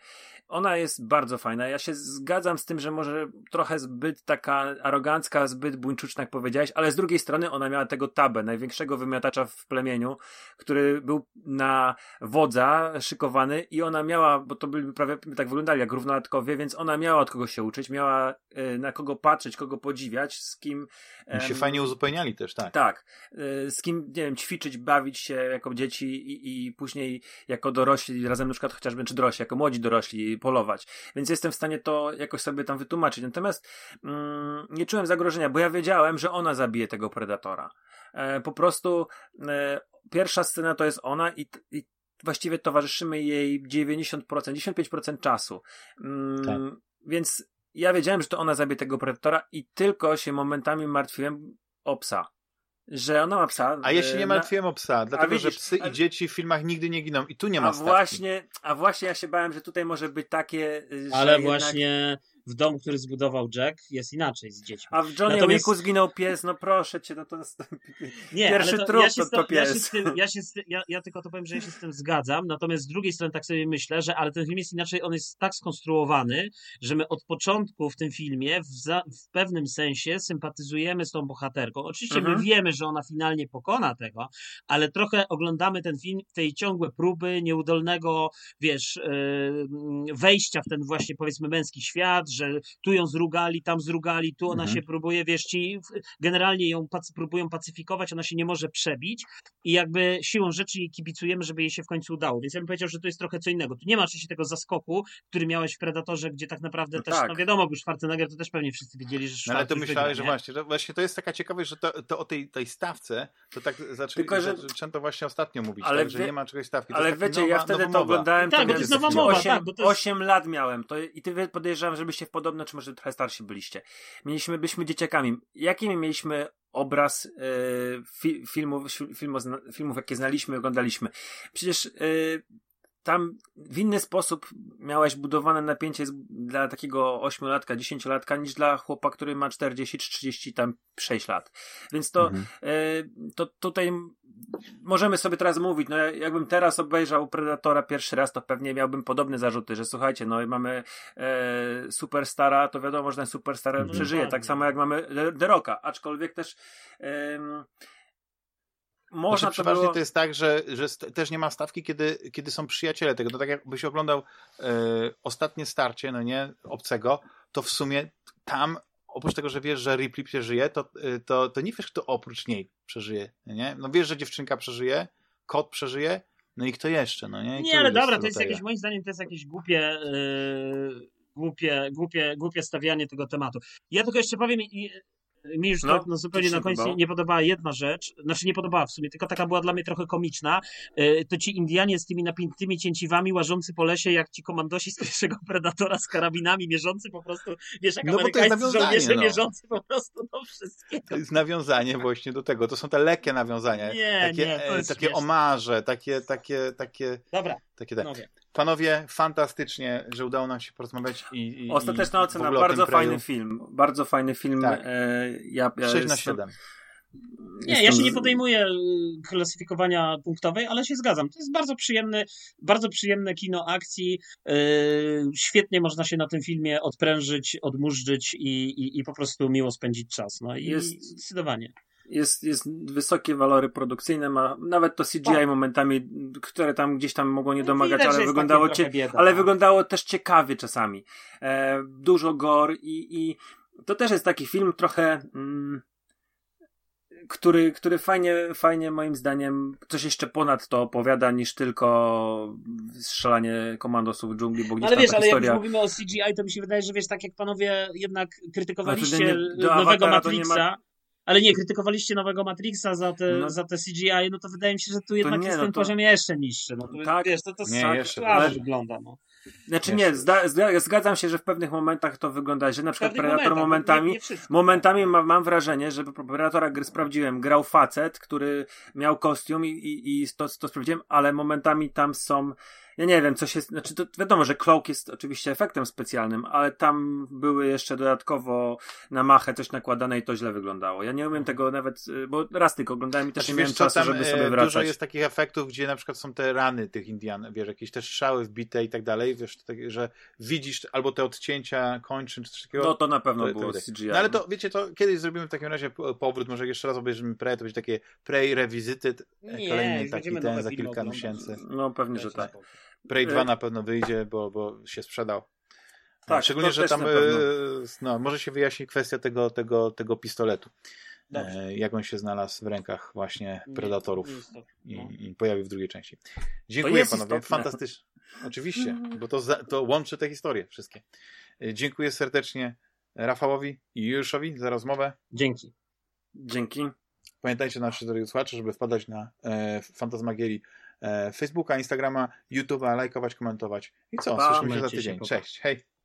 Ona jest bardzo fajna. Ja się zgadzam z tym, że może trochę zbyt taka arogancka, zbyt buńczuczna, jak powiedziałeś, ale z drugiej strony ona miała tego tabę, największego wymiatacza w plemieniu, który był na wodza szykowany i ona miała, bo to by prawie tak wyglądali jak równolatkowie, więc ona miała od kogo się uczyć, miała y, na kogo patrzeć, kogo podziwiać, z kim... Um, się fajnie uzupełniali też, tak. Tak. Y, z kim, nie wiem, ćwiczyć, bawić się jako dzieci i, i później jako dorośli, razem na przykład chociażby, czy dorośli, jako młodzi dorośli polować. Więc jestem w stanie to jakoś sobie tam wytłumaczyć. Natomiast mm, nie czułem zagrożenia, bo ja wiedziałem, że ona zabije tego predatora. E, po prostu e, pierwsza scena to jest ona i, i właściwie towarzyszymy jej 90%, 95% czasu. Mm, tak. Więc ja wiedziałem, że to ona zabije tego predatora i tylko się momentami martwiłem o psa że ona ma psa. A ja się nie e, martwiłem o psa, dlatego widzisz, że psy a... i dzieci w filmach nigdy nie giną i tu nie ma a właśnie, A właśnie ja się bałem, że tutaj może być takie. Ale jednak... właśnie w domu, który zbudował Jack, jest inaczej z dziećmi. A w Johnny Natomiast... Wicku zginął pies, no proszę cię, no to jest nie, pierwszy to, trup ja to, to pies. Ja, ja, się tym, ja, ja, tylko to powiem, że ja się z tym zgadzam, natomiast z drugiej strony tak sobie myślę, że ale ten film jest inaczej, on jest tak skonstruowany, że my od początku w tym filmie w, za, w pewnym sensie sympatyzujemy z tą bohaterką. Oczywiście mhm. my wiemy, że ona finalnie pokona tego, ale trochę oglądamy ten film w tej ciągłe próby nieudolnego, wiesz, yy, wejścia w ten właśnie powiedzmy męski świat, że tu ją zrugali, tam zrugali, tu ona mhm. się próbuje, wiesz, ci generalnie ją pacy, próbują pacyfikować, ona się nie może przebić i jakby siłą rzeczy jej kibicujemy, żeby jej się w końcu udało. Więc ja bym powiedział, że to jest trochę co innego. Tu nie ma oczywiście tego zaskoku, który miałeś w Predatorze, gdzie tak naprawdę no też, tak. no wiadomo, już Schwarzenegger to też pewnie wszyscy wiedzieli, że no, Ale to myślałeś, że właśnie, że właśnie to jest taka ciekawość, że to, to o tej, tej stawce, to tak zaczęli, Tylko, że... zacząłem to właśnie ostatnio mówić, ale tak, że nie ma czegoś stawki. To ale wiecie, nowa, ja wtedy to oglądałem, tak, to, to jest nowa mowa, 8, tak, bo to jest... 8 lat miałem to i ty podejrzewam, żebyście w podobno, czy może trochę starsi byliście. Mieliśmy, byliśmy dzieciakami. Jaki mieliśmy obraz e, fi, filmów, filmów, filmów, jakie znaliśmy, oglądaliśmy? Przecież e, tam w inny sposób miałeś budowane napięcie dla takiego ośmiolatka, dziesięciolatka niż dla chłopa, który ma 40 czy 30 tam 6 lat. Więc to, mhm. y, to tutaj możemy sobie teraz mówić, no jakbym teraz obejrzał Predatora pierwszy raz, to pewnie miałbym podobne zarzuty, że słuchajcie, no mamy e, Superstara, to wiadomo, że ten Superstar no, przeżyje, tak samo jak mamy The Rocka, aczkolwiek też e, można znaczy, przeważnie było... to jest tak, że, że też nie ma stawki, kiedy, kiedy są przyjaciele tego. No tak jakbyś oglądał e, ostatnie starcie, no nie, obcego, to w sumie tam oprócz tego, że wiesz, że Ripley przeżyje, to, e, to, to nie wiesz, kto oprócz niej przeżyje, nie? No wiesz, że dziewczynka przeżyje, kot przeżyje, no i kto jeszcze, no nie? I nie, ale dobra, to jest jakieś, moim zdaniem, to jest jakieś głupie, yy, głupie, głupie, głupie stawianie tego tematu. Ja tylko jeszcze powiem, mi już no, tak no, zupełnie na końcu nie, nie podobała jedna rzecz, znaczy nie podobała w sumie, tylko taka była dla mnie trochę komiczna. E, to ci Indianie z tymi napiętymi cięciwami łażący po lesie, jak ci komandosi z pierwszego Predatora z karabinami, mierzący po prostu, wiesz, jak no, amerykańscy żołnierze no. mierzący po prostu do wszystkiego. To jest nawiązanie właśnie do tego. To są te lekkie nawiązania. Nie, takie, nie, to jest Takie omarze, takie, takie, takie... Dobra, takie te. Panowie, fantastycznie, że udało nam się porozmawiać i. i Ostateczna ocena, bardzo fajny film. Bardzo fajny film. Tak. E, ja, ja 6 na 7. Nie, ja się nie podejmuję y, klasyfikowania punktowej, ale się zgadzam. To jest bardzo przyjemny, bardzo przyjemne kino akcji. Yy, świetnie można się na tym filmie odprężyć, odmurzyć i, i, i po prostu miło spędzić czas. No i jest, zdecydowanie jest, jest wysokie walory produkcyjne, ma nawet to CGI tak. momentami, które tam gdzieś tam mogło nie no, domagać, Widać, ale wyglądało cie, bieda, ale tak. wyglądało też ciekawie czasami. E, dużo gore i, i to też jest taki film trochę mm, który, który fajnie, fajnie moim zdaniem coś jeszcze ponad to opowiada niż tylko strzelanie komandosów w dżungli, bo gdzieś Ale wiesz, ale historia... jak mówimy o CGI, to mi się wydaje, że wiesz, tak jak panowie jednak krytykowaliście znaczy, nie, nowego Matrixa, ale nie, krytykowaliście nowego Matrixa za te, no, za te CGI, no to wydaje mi się, że tu jednak nie, jest no ten to... poziom jeszcze niższy. No to, tak, wiesz, to, to nie, jeszcze, ale... wygląda. No. Znaczy nie, zda, zda, zgadzam się, że w pewnych momentach to wygląda, że na przykład Predator momentami, nie, nie momentami ma, mam wrażenie, że Predatora gry sprawdziłem, grał facet, który miał kostium i, i, i to, to sprawdziłem, ale momentami tam są ja nie wiem, co się, znaczy to wiadomo, że cloak jest oczywiście efektem specjalnym, ale tam były jeszcze dodatkowo na machę coś nakładane i to źle wyglądało. Ja nie umiem mhm. tego nawet, y, bo raz tylko oglądałem i też znaczy, nie miałem czasu, żeby sobie e, wracać. Dużo jest takich efektów, gdzie na przykład są te rany tych Indian, wiesz, jakieś też strzały wbite i tak dalej, wiesz, tak, że widzisz albo te odcięcia kończyn czy coś takiego. No to na pewno to, było to, CGI. No ale to, wiecie, to kiedyś zrobimy w takim razie powrót, może jeszcze raz obejrzymy pre, to będzie takie pre revisited, nie, kolejny taki ten za kilka miesięcy. No pewnie, że tak. Prey 2 na pewno wyjdzie, bo, bo się sprzedał. Tak, Szczególnie, że tam e, no, może się wyjaśni kwestia tego, tego, tego pistoletu. E, jak on się znalazł w rękach właśnie Predatorów i, no. i pojawił w drugiej części. Dziękuję panowie, fantastycznie. Oczywiście, bo to, to łączy te historie wszystkie. E, dziękuję serdecznie Rafałowi i Juliuszowi za rozmowę. Dzięki. Dzięki. Pamiętajcie naszych drogi słuchacze, żeby wpadać na e, Fantasmagierii E, Facebooka, Instagrama, YouTube'a, lajkować, komentować. I co? Słyszymy się za tydzień. Cześć, hej!